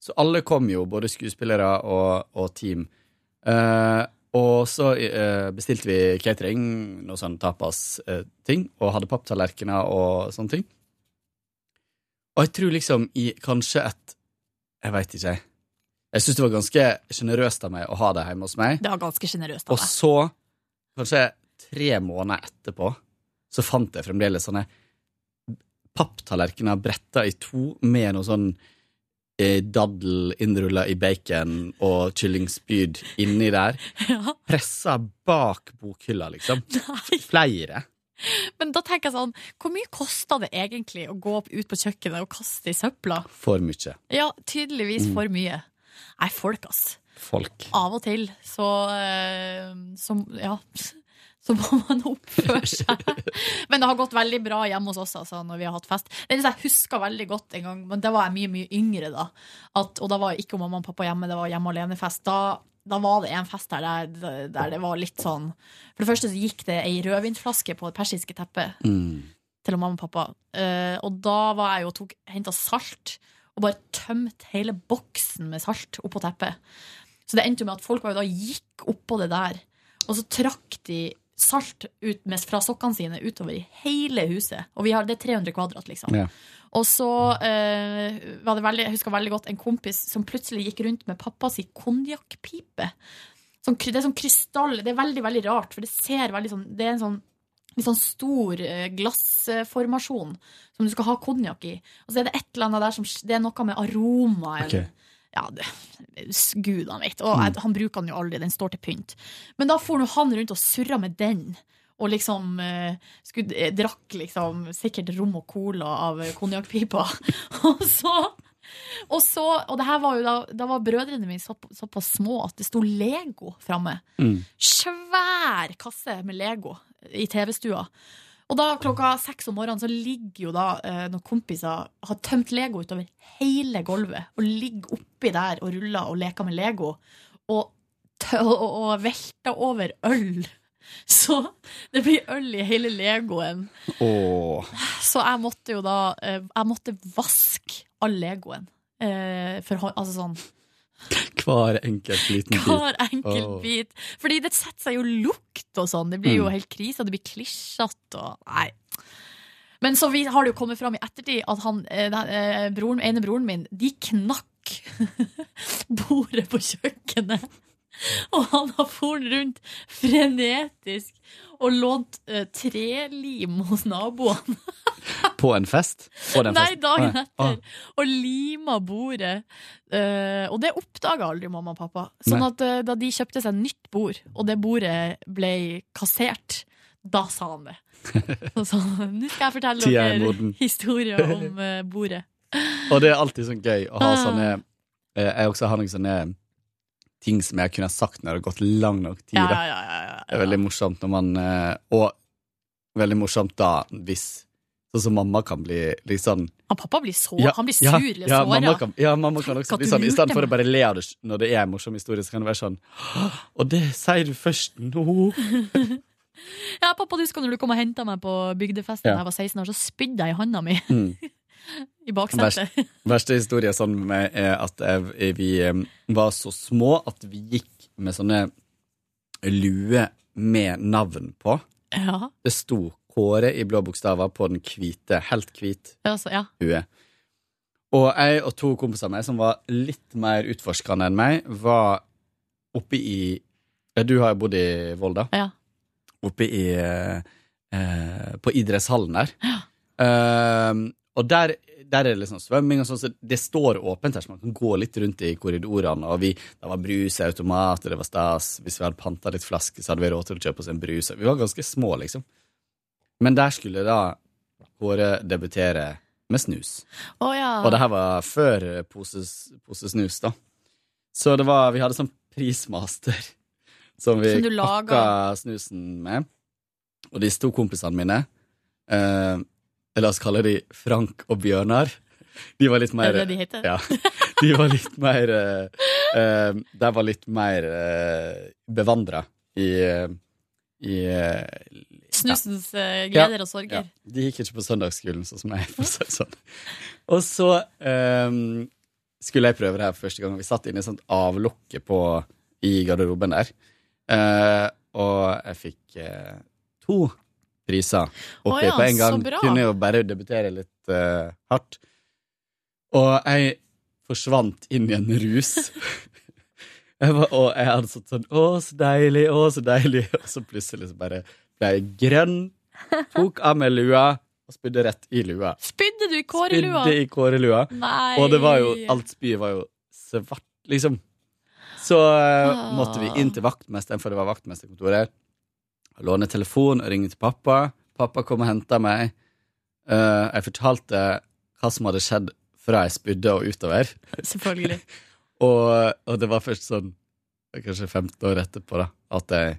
S2: Så alle kom jo, både skuespillere og, og team. Eh, og så eh, bestilte vi catering, noe sånn tapas-ting, og hadde papptallerkener og sånne ting. Og jeg tror liksom i kanskje et Jeg veit ikke, jeg. Jeg syns det var ganske sjenerøst av meg å ha det hjemme hos meg.
S1: det var ganske generøst
S2: Og
S1: meg deg.
S2: så, kanskje tre måneder etterpå, så fant jeg fremdeles sånne papptallerkener bretta i to med noe sånn eh, daddel innrulla i bacon og kyllingspyd inni der.
S1: Ja.
S2: Pressa bak bokhylla, liksom. Flere.
S1: Men da tenker jeg sånn, hvor mye kosta det egentlig å gå opp ut på kjøkkenet og kaste i søpla?
S2: For mye.
S1: Ja, tydeligvis
S2: Mm.
S1: for mye. Nei, folk, ass.
S2: Folk.
S1: Av og til så, eh, så Ja. Så må man oppføre seg. Men det har gått veldig bra hjemme hos oss altså, når vi har hatt fest. Jeg husker veldig godt en gang, men det var jeg mye mye yngre, da. At, og da var ikke mamma og pappa hjemme, det var hjemme alene-fest. Da, da var det en fest der, der, der det var litt sånn For det første så gikk det ei rødvinsflaske på det persiske teppet
S2: Mm.
S1: til mamma og pappa. Uh, og da var jeg jo og henta salt og bare tømt hele boksen med salt oppå teppet. Så det endte jo med at folk da gikk oppå det der, og så trakk de salt ut med, fra sokkene sine utover i hele huset. Og vi har, det er 300 kvadrat, liksom.
S2: Ja.
S1: Og så eh, var det veldig, jeg husker veldig godt en kompis som plutselig gikk rundt med pappa si konjakkpipe. Sånn, det er sånn krystall Det er veldig, veldig rart, for det ser veldig sånn Det er en sånn, en sånn stor eh, glassformasjon som du skal ha konjakk i. Og så er det et eller annet der som Det er noe med aromaen.
S2: Okay.
S1: Ja, det, Gud han vet. Og mm. han bruker den jo aldri, den står til pynt. Men da får han rundt og surra med den. Og liksom eh, skulle, eh, drakk liksom sikkert rom og cola av eh, konjakkpipa. og så og så, og det her var jo da, da var brødrene mine så, såpass små at det sto Lego framme.
S2: Mm.
S1: Svær kasse med Lego i TV-stua. Og da klokka seks om morgenen så ligger jo da eh, noen kompiser har tømt Lego utover hele gulvet og ligger oppi der og ruller og leker med Lego. Og, og, og velter over øl. Så det blir øl i hele Legoen.
S2: Åh.
S1: Så jeg måtte jo da eh, Jeg måtte vaske all Legoen. Eh, for, altså sånn
S2: Hver enkelt liten bit.
S1: hver enkelt
S2: oh.
S1: bit. Fordi det setter seg jo lukt og sånn. Det blir jo
S2: Mm.
S1: helt krise, det blir klisjete og Nei. Men så vi, har det jo kommet fram i ettertid at han, eh, eh, broren, ene broren min, de knakk bordet på kjøkkenet. Og han har foren rundt frenetisk og lånt uh, trelim hos naboene.
S2: På en fest? På
S1: Nei,
S2: festen?
S1: dagen etter. Ah. Og lima bordet. Uh, og det oppdaga aldri mamma og pappa. Sånn at uh, da de kjøpte seg nytt bord, og det bordet ble kassert, da sa han det. Og så, Nå skal jeg fortelle
S2: er
S1: dere
S2: moden.
S1: historier om eh, bordet.
S2: Og det er alltid sånn gøy å ha
S1: Ah.
S2: sånne eh, Jeg også har noen sånne ting som jeg kunne sagt når det har gått lang nok tid.
S1: Ja, ja, ja, ja,
S2: Det er veldig morsomt når man eh, Og veldig morsomt da hvis Sånn som mamma kan bli litt sånn
S1: Han pappa blir så,
S2: Ja,
S1: han blir sur eller
S2: ja,
S1: sår.
S2: mamma kan, ja, mamma kan også bli sånn. I stedet for å bare le av det når det er en morsom historie, så kan det være sånn Og det sier du først nå.
S1: Ja, pappa, du husker når du kom og henta meg på bygdefesten da jeg var 16 år, så spydde jeg i handa mi
S2: Mm.
S1: i baksetet.
S2: Verst, verste historie sånn med er at jeg, vi eh, var så små at vi gikk med sånne lue med navn på.
S1: Ja,
S2: Det sto Kåre i blå bokstaver på den hvite, helt hvit
S1: altså, ja.
S2: hue. Og jeg og to kompiser av meg som var litt mer utforskende enn meg, var oppe i Du har jo bodd i Volda.
S1: Ja.
S2: Oppe i eh, eh, På idrettshallen der. Eh, og der, der er det liksom svømming og sånn, så det står åpent her, så man kan gå litt rundt i korridorene. Og vi, det var brus automat, og det var stas. Hvis vi hadde panta litt flasker, så hadde vi råd til å kjøpe oss en brus. Vi var ganske små, liksom. Men der skulle da Kåre debutere med snus.
S1: Å ja.
S2: Og det her var før poses, pose snus, da. Så det var, vi hadde sånn prismaster som vi
S1: Som du
S2: pakka snusen med. Og disse to kompisene mine, eh, la oss kalle de Frank og Bjørnar, de var litt mer
S1: Er det det de heter?
S2: Ja. De var litt mer eh, eh, De var litt mer uh, bevandra i, eh, i uh,
S1: Snusens eh, gleder og sorger.
S2: ja, de gikk ikke på søndagsskolen, sånn som jeg, For å si det sånn. Og så um, skulle jeg prøve det her for første gang. Vi satt inne i sånt avlukke på, i garderoben der. Uh, og jeg fikk uh, to priser oppi
S1: ja,
S2: på en gang. Kunne jo bare debutere litt uh, hardt. Og jeg forsvant inn i en rus. Jeg var, og jeg hadde sånn sånn Å, så deilig, å, så deilig. Og så plutselig så bare ble jeg grønn, tok av meg lua, og spydde rett i lua.
S1: Spydde du i kårelua?
S2: Spydde i kårelua.
S1: Nei.
S2: Og det var jo Alt spyet var jo svart, liksom. Så
S1: Ah.
S2: måtte vi inn til vaktmesteren, for det var vaktmesterkontoret. Låne telefon og ringe til pappa. Pappa kom og henta meg. Uh, jeg fortalte hva som hadde skjedd fra jeg spydde og utover.
S1: Selvfølgelig.
S2: og, og det var først sånn kanskje 15 år etterpå da, at jeg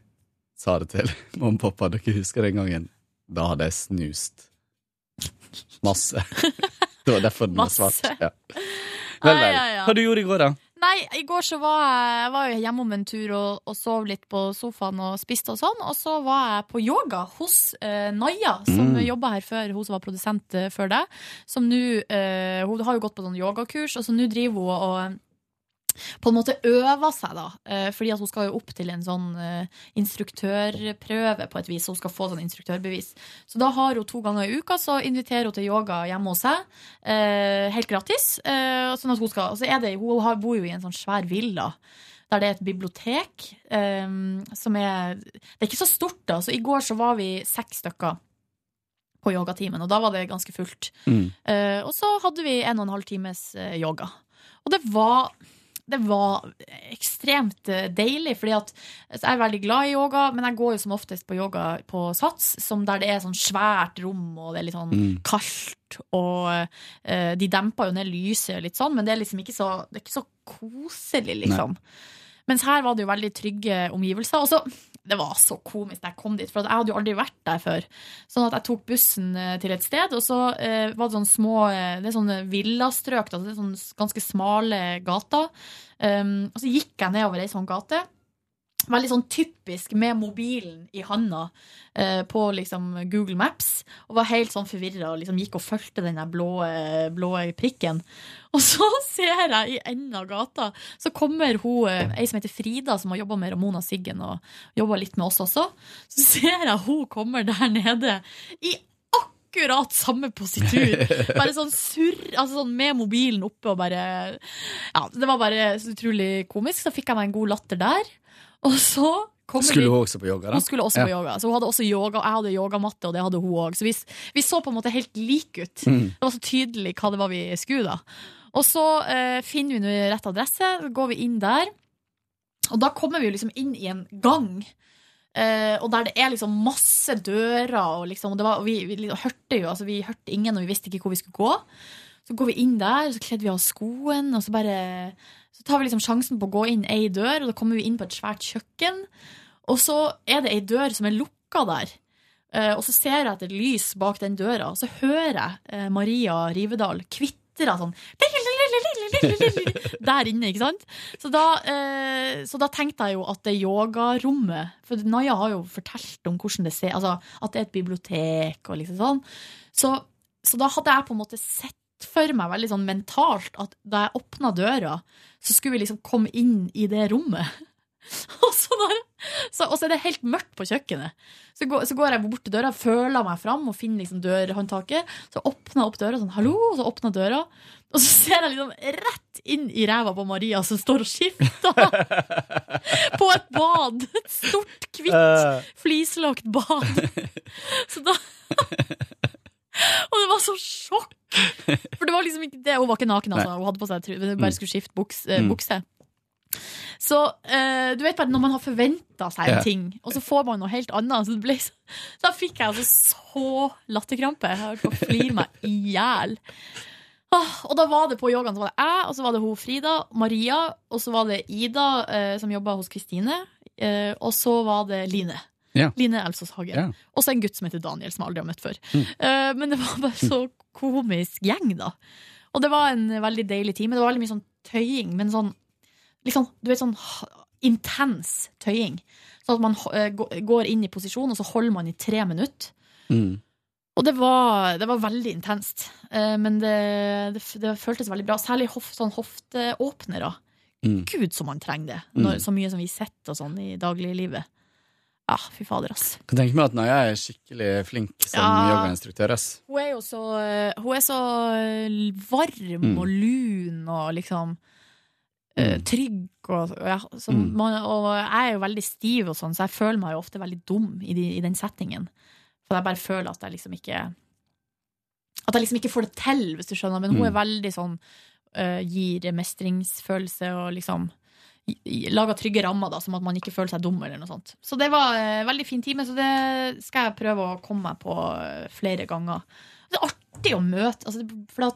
S2: sa det til mamma og pappa. Dere husker den gangen? Da hadde jeg snust masse. det var derfor den var svart. Ja. Vel, vel. Hva du gjorde i går, da?
S1: Nei, i går så var jeg, jeg var jo hjemme om en tur og, og sov litt på sofaen og spiste og sånn. Og så var jeg på yoga hos uh, Naya, som
S12: Mm.
S1: jobba her før, hun som var produsent uh, før det. Som nå uh, Hun har jo gått på sånn yogakurs, og så nå driver hun og eh, på en måte øver seg, da. Eh, fordi at hun skal jo opp til en sånn eh, instruktørprøve på et vis. Hun skal få sånn instruktørbevis. Så da har hun to ganger i uka, så inviterer hun til yoga hjemme hos seg. Eh, helt gratis. Sånn at hun skal så er det, Hun bor jo i en sånn svær villa. Der det er et bibliotek som er Det er ikke så stort, da. Så i går så var vi seks stykker på yogatimen, og da var det ganske fullt. Eh, og så hadde vi en og en halv times yoga. Og det var det var ekstremt eh, deilig, fordi at jeg er veldig glad i yoga, men jeg går jo som oftest på yoga på Sats, som der det er sånn svært rom, og det er litt sånn
S12: Mm.
S1: kaldt, og uh, de demper jo ned lyset litt sånn, men det er liksom ikke så, det er ikke så koselig, liksom. Mens her var det jo veldig trygge omgivelser. Og så, det var så komisk da jeg kom dit, for jeg hadde jo aldri vært der før. Sånn at jeg tok bussen eh, til et sted, og så eh, var det sånne små eh, Det er sånne villastrøk, altså det er sånne ganske smale gater. Um, og så gikk jeg nedover ei sånn gate. Veldig sånn typisk med mobilen i handa eh, på liksom Google Maps. Og var helt sånn forvirra og liksom gikk og fulgte den blå, eh, blå prikken. Og så ser jeg i enden av gata, så kommer hun, eh, ei som heter Frida, som har jobba med Ramona Siggen og jobba litt med oss også. Så ser jeg hun kommer der nede i akkurat samme positur. Bare sånn surr, altså sånn med mobilen oppe og bare Ja, det var bare så utrolig komisk. Så fikk jeg meg en god latter der. Og så
S2: Skulle hun også på yoga, da?
S1: Hun skulle også på yoga. Så hun hadde også yoga, og jeg hadde yogamatte, og det hadde hun òg. Så vi, vi så på en måte helt like ut.
S2: Mm.
S1: Det var så tydelig hva det var vi skulle, da. Og så eh, finner vi nå rett adresse, går vi inn der. Og da kommer vi jo liksom inn i en gang. Eh, og der det er liksom masse dører, og liksom, og det var, vi, vi liksom hørte jo altså Vi hørte ingen, og vi visste ikke hvor vi skulle gå. Så går vi inn der, så kledde vi av skoen, og så bare Så tar vi liksom sjansen på å gå inn ei dør, og da kommer vi inn på et svært kjøkken. Og så er det ei dør som er lukka der. Eh, og så ser jeg etter lys bak den døra, og så hører jeg eh, Maria Rivedal kvitre sånn der inne, ikke sant? Så da, eh, så da tenkte jeg jo at det yogarommet For Naya har jo fortalt om hvordan det ser Altså at det er et bibliotek og liksom sånn. Så, så da hadde jeg på en måte sett for meg veldig sånn mentalt at da jeg åpna døra, så skulle vi liksom komme inn i det rommet. Og så, der, så, og så er det helt mørkt på kjøkkenet. Så går, så går jeg bort til døra, føler meg fram og finner liksom dørhåndtaket. Så åpner jeg opp døra sånn, hallo, og så åpner døra. Og så ser jeg liksom rett inn i ræva på Maria som står og skifter på et bad. Et stort,
S12: Eh.
S1: hvitt, flislagt bad. Så da Og det var så sjokk! For det var liksom ikke det. Hun var ikke naken, altså. Hun hadde på seg tru- hun bare
S12: Mm.
S1: skulle skifte buks, eh,
S12: Mm.
S1: bukse. Så eh, du vet bare når man har forventa seg en
S12: Ja.
S1: ting, og så får man noe helt annet. Så det ble, så, da fikk jeg altså så latterkrampe. Jeg holdt på å flire meg i hjel. Ah, og da var det på yogaen så var det jeg, og så var det hun Frida, Maria, og så var det Ida, eh, som jobba hos Kristine, eh, og så var det Line.
S2: Ja.
S1: Line Elsås Hagen.
S2: Ja.
S1: Og så en gutt som heter Daniel, som jeg aldri har møtt før.
S2: Mm.
S1: Uh, men det var bare så komisk gjeng, da. Og det var en veldig deilig time. Det var veldig mye sånn tøying, men sånn liksom, du vet, sånn intens tøying. Sånn at man uh, går inn i posisjon, og så holder man i tre minutter.
S2: Mm.
S1: Og det var, det var veldig intenst. Uh, men det, det, det føltes veldig bra. Særlig hof, sånn hofteåpnere.
S2: Mm.
S1: Gud, som man trenger det.
S2: Mm.
S1: Når, så mye som vi sitter og sånn i dagliglivet. Ja, fy fader, ass.
S2: Kan tenke meg at Naya er skikkelig flink som
S1: Ja.
S2: yogainstruktør. ass.
S1: Hun er jo så, hun er så eh, varm
S2: Mm.
S1: og lun og liksom eh, trygg. Og, ja,
S2: Mm.
S1: man, og jeg er jo veldig stiv, og sånn, så jeg føler meg jo ofte veldig dum i, de, i den settingen. For jeg bare føler at jeg liksom ikke At jeg liksom ikke får det til, hvis du skjønner. Men hun
S2: Mm.
S1: er veldig sånn uh, Gir mestringsfølelse og liksom Lager trygge rammer, da, som at man ikke føler seg dum eller noe sånt. Så det var en veldig fin time, så det skal jeg prøve å komme meg på eh, flere ganger. Det er artig å møte altså, For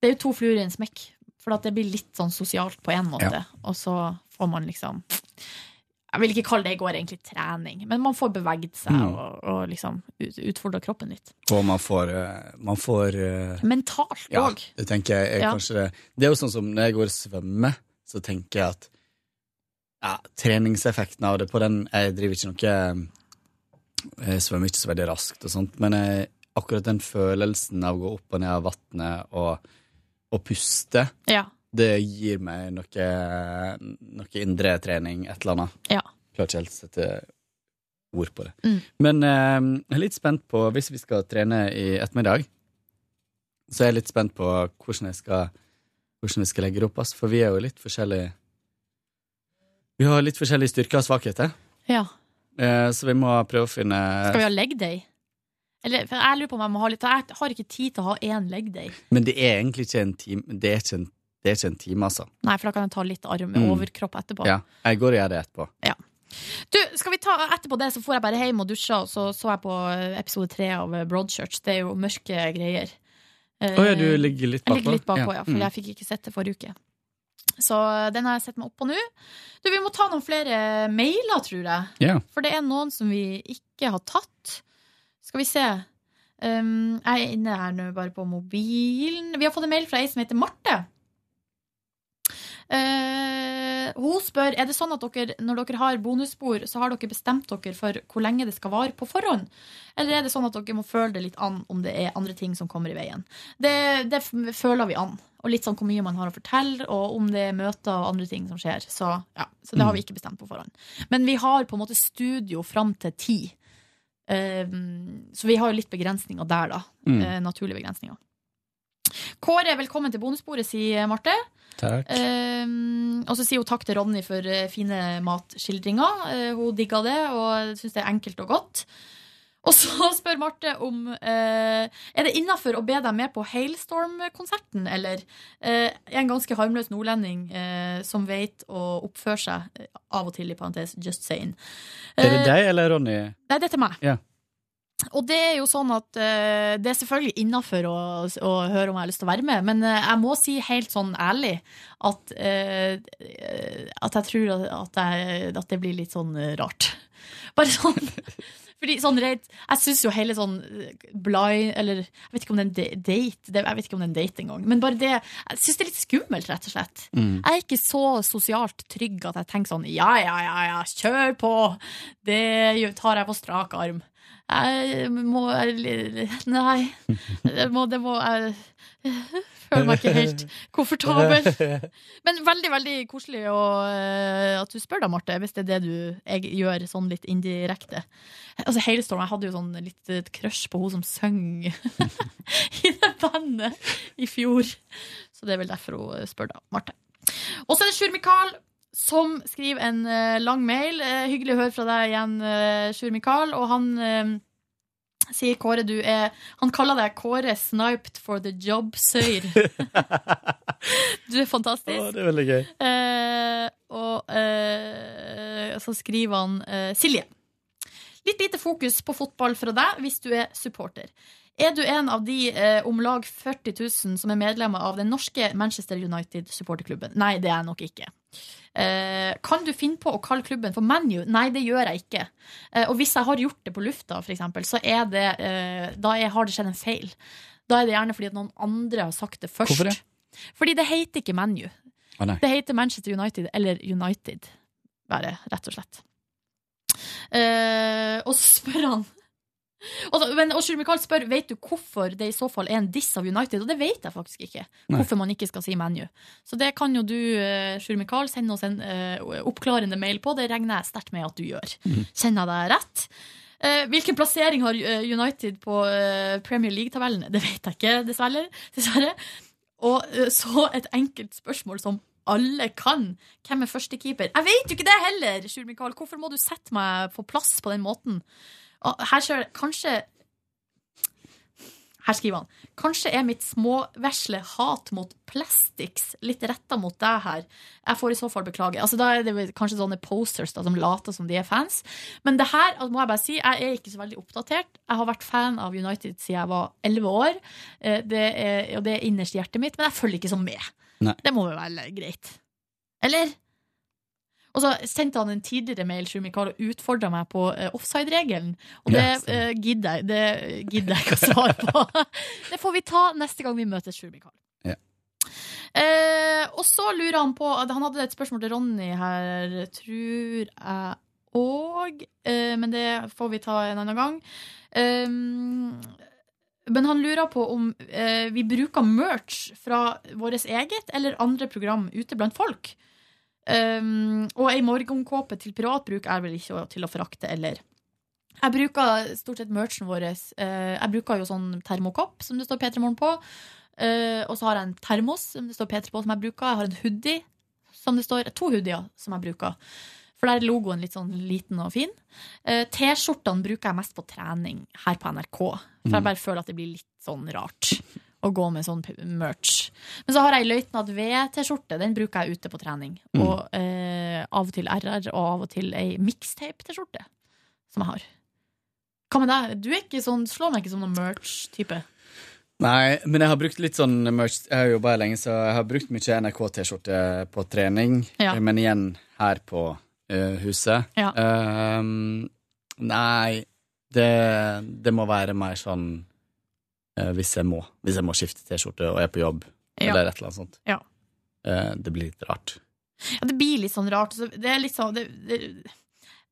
S1: det er jo to fluer i en smekk. For det blir litt sånn sosialt på en måte.
S2: Ja.
S1: Og så får man liksom Jeg vil ikke kalle det i går egentlig trening, men man får beveget seg
S2: Mm.
S1: og, og liksom ut, utfordra kroppen litt.
S2: Og man får, eh, man får Mentalt
S1: Mentalt
S2: Ja, det tenker jeg er
S1: Ja.
S2: kanskje det. Det er jo sånn som når jeg går og svømmer, så tenker jeg at ja, treningseffekten av det på den Jeg driver ikke noe Jeg svømmer ikke så veldig raskt og sånt, men jeg, akkurat den følelsen av å gå opp og ned av vannet og, og puste,
S1: Ja.
S2: det gir meg noe, noe indre trening, et eller annet.
S1: Ja.
S2: Klarer ikke helt å sette ord på det.
S1: Mm.
S2: Men eh, jeg er litt spent på, hvis vi skal trene i ettermiddag, så er jeg litt spent på hvordan jeg skal, hvordan jeg skal legge det opp, for vi er jo litt forskjellige Vi har litt forskjellige styrker og svakheter,
S1: Ja.
S2: eh, så vi må prøve å finne
S1: Skal vi ha leg day? Eller, for jeg lurer på om jeg må ha litt Jeg har ikke tid til å ha én leg day.
S2: Men det er egentlig ikke en time, det er ikke en, det er ikke en time, altså.
S1: Nei, for da kan jeg ta litt arm
S2: Mm.
S1: overkropp etterpå.
S2: Ja, jeg går og gjør det etterpå.
S1: Ja. Du, skal vi ta Etterpå det så får jeg bare hjem og dusja, og så så jeg på episode tre av Broadchurch. Det er jo mørke greier. Eh,
S2: Å ja, du ligger litt bakpå?
S1: Jeg ligger litt bakpå,
S2: Ja.
S1: ja, for
S2: Mm.
S1: jeg fikk ikke sett det forrige uke. Så den har jeg sett meg opp på nå. Du, Vi må ta noen flere mailer, tror jeg.
S2: Yeah.
S1: For det er noen som vi ikke har tatt. Skal vi se. Um, jeg er inne her nå bare på mobilen. Vi har fått en mail fra ei som heter Marte. Eh, hun spør Er det sånn at dere, når dere har bonusspor, så har dere bestemt dere for hvor lenge det skal vare på forhånd? Eller er det sånn at dere må føle det litt an om det er andre ting som kommer i veien? Det, det føler vi an. Og litt sånn hvor mye man har å fortelle, og om det er møter og andre ting som skjer. Så, ja, så det har vi ikke bestemt på forhånd. Men vi har på en måte studio fram til ti. Um, så vi har jo litt begrensninger der, da.
S2: Mm.
S1: Eh, naturlige begrensninger. Kåre, velkommen til bonussporet, sier Marte. Um, og så sier hun takk til Ronny for eh, fine matskildringer. Eh, hun digga det og syns det er enkelt og godt. Og så spør Marte om eh, Er det innafor å be deg med på Hailstorm-konserten, eller eh, er en ganske harmløs nordlending eh, som vet å oppføre seg, av og til, i parentes, just saying.
S2: Er det deg eller Ronny?
S1: Nei, det er til meg.
S2: Ja.
S1: Og det er jo sånn at uh, det er selvfølgelig innafor å, å høre om jeg har lyst til å være med, men uh, jeg må si helt sånn ærlig at, uh, at jeg tror at, at, jeg, at det blir litt sånn rart. Bare sånn fordi sånn rett, Jeg syns jo hele sånn blind Eller jeg vet ikke om det er en date. Det, jeg vet ikke om det er en date engang. Men bare det Jeg syns det er litt skummelt, rett og slett.
S2: Mm.
S1: Jeg er ikke så sosialt trygg at jeg tenker sånn ja, ja, ja, ja, kjør på! Det tar jeg på strak arm. Jeg må Nei. Det må, det må jeg føler meg ikke helt komfortabel. Men veldig, veldig koselig å, eh, at du spør da, Marte, hvis det er det du jeg gjør sånn litt indirekte. Altså, Hailstorm, jeg hadde jo sånn litt et crush på hun som søng i det bandet i fjor. Så det er vel derfor hun spør, da, Marte. Og så er det Sjur Mikael som skriver en uh, lang mail. Uh, hyggelig å høre fra deg igjen, uh, Sjur Mikael. Og han sier Kåre, du er Han kaller deg Kåre sniped for the job, søyr. du er fantastisk.
S2: Å, det er veldig gøy.
S1: Og så skriver han Silje. Litt lite fokus på fotball fra deg hvis du er supporter. Er du en av de eh, om lag 40 000 som er medlemmer av den norske Manchester United supporterklubben? Nei, det er jeg nok ikke. Eh, kan du finne på å kalle klubben for ManU? Nei, det gjør jeg ikke. Eh, og hvis jeg har gjort det på lufta, for eksempel, så er det, eh, da er, har det skjedd en feil. Da er det gjerne fordi at noen andre har sagt det først.
S2: Hvorfor det?
S1: Fordi det heter ikke ManU.
S2: Ah.
S1: Det heter Manchester United eller United, bare, rett og slett. Eh, og så spør han da, men, og Sjur spør Vet du hvorfor det i så fall er en diss av United, og det vet jeg faktisk ikke.
S2: Nei.
S1: Hvorfor man ikke skal si ManU. Så det kan jo du, eh, Sjur Mikael, sende oss en uh, oppklarende mail på. Det regner jeg sterkt med at du gjør. Kjenner jeg deg rett? Uh, hvilken plassering har eh, United på uh, Premier League-tabellen? Det vet jeg ikke, dessverre. dessverre. Og eh, så et enkelt spørsmål som alle kan. Hvem er førstekeeper? Jeg vet jo ikke det heller! Sjur Mikael. Hvorfor må du sette meg på plass på den måten? Her kjører det kanskje Her skriver han Kanskje er mitt småvesle hat mot plastics litt retta mot deg her. Jeg får i så fall beklage. Altså, da er det kanskje sånne posters da, som later som de er fans. Men det her altså, må jeg bare si, jeg er ikke så veldig oppdatert. Jeg har vært fan av United siden jeg var elleve år, Eh, det er, og det er innerst i hjertet mitt, men jeg følger ikke så med.
S2: Nei.
S1: Det må vel være greit. Eller? Og så sendte han en tidligere mail Sjur Mikael, og utfordra meg på uh, offside-regelen. Og det uh, gidder jeg det gidder jeg ikke å svare på. det får vi ta neste gang vi møtes, Sjur Mikael.
S2: Ja.
S1: Uh, og så lurer han på Han hadde et spørsmål til Ronny her, tror jeg òg. Men det får vi ta en annen gang. Eh, men han lurer på om vi bruker merch fra vårt eget eller andre program ute blant folk. Um, og ei morgenkåpe til privatbruk er vel ikke til å forakte, eller? Jeg bruker stort sett merchen vår. Uh, jeg bruker jo sånn termokopp som det står P3 Morgen på. Uh, og så har jeg en termos som det står P3 på, som jeg bruker. Jeg har en hoodie som det står To hoodier som jeg bruker. For der er logoen litt sånn liten og fin. Uh, T-skjortene bruker jeg mest på trening her på NRK. For jeg
S2: Mm.
S1: bare føler at det blir litt sånn rart å gå med sånn merch. Men så har jeg Løytnant V-T-skjorte. Den bruker jeg ute på trening.
S2: Mm.
S1: Og eh, av og til RR, og av og til ei mixtape-T-skjorte som jeg har. Hva med deg? Du er ikke sånn, slår meg ikke som noen merch-type.
S2: Nei, men jeg har brukt litt sånn merch Jeg har jobba lenge, så jeg har brukt mye NRK-T-skjorte på trening.
S1: Ja.
S2: Men igjen her på uh, huset.
S1: Ja.
S2: Uh, nei, det, det må være mer sånn eh, hvis jeg må. Hvis jeg må skifte T-skjorte og er på jobb,
S1: Ja.
S2: eller et eller annet sånt.
S1: Ja.
S2: Eh, det blir litt rart.
S1: Ja, det blir litt sånn rart. Det, er litt sånn, det, det,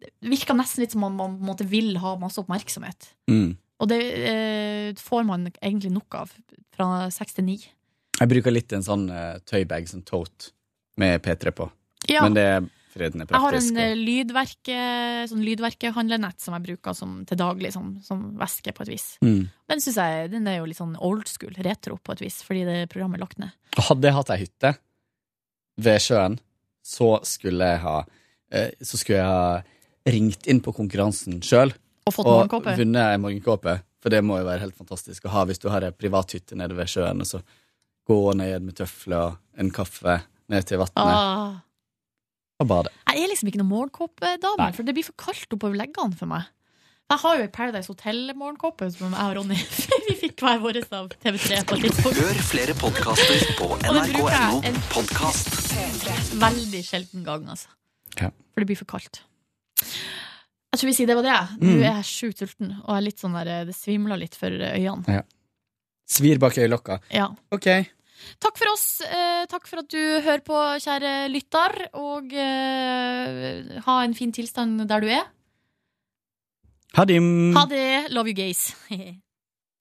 S1: det virker nesten litt som om man måte vil ha masse oppmerksomhet.
S2: Mm.
S1: Og det eh, får man egentlig nok av fra seks til ni.
S2: Jeg bruker litt en sånn uh, tøybag, sånn tote, med P3 på.
S1: Ja.
S2: Men det er praktisk.
S1: Jeg har en eh, lydverke, sånn lydverkehandlenett som jeg bruker som, til daglig, som, som væske på et vis.
S2: Mm.
S1: Den synes jeg den er jo litt sånn old school, retro på et vis, fordi det programmet er lagt ned.
S2: Hadde jeg hatt ei hytte ved sjøen, så skulle jeg ha eh, Så skulle jeg ha ringt inn på konkurransen sjøl
S1: Og fått morgenkåpe.
S2: vunnet ei morgenkåpe. For det må jo være helt fantastisk å ha hvis du har ei privat hytte nede ved sjøen, og så gå ned med tøfler og en kaffe ned til vannet
S1: Ah.
S2: Og bade.
S1: Jeg er liksom ikke noen morgenkåpedame, for det blir for kaldt oppover leggene for meg. Jeg har jo ei Paradise Hotel-morgenkåpe som jeg og Ronny Vi fikk hver vår av TV3 på tidspunkt.
S3: Hør flere podkaster på nrk.no podkast.
S1: veldig sjelden gang, altså.
S2: Ja.
S1: For det blir for kaldt. Jeg tror vi sier det var det. Nå
S2: Mm.
S1: er jeg sjukt sulten, og jeg er litt sånn der, det svimler litt for øynene.
S2: Ja. Svir bak øyelokka.
S1: Ja.
S2: Ok.
S1: Takk for oss. Eh, takk for at du hører på, kjære lytter. Og eh, ha en fin tilstand der du er.
S2: Ha det.
S1: Ha det. Love you, gays.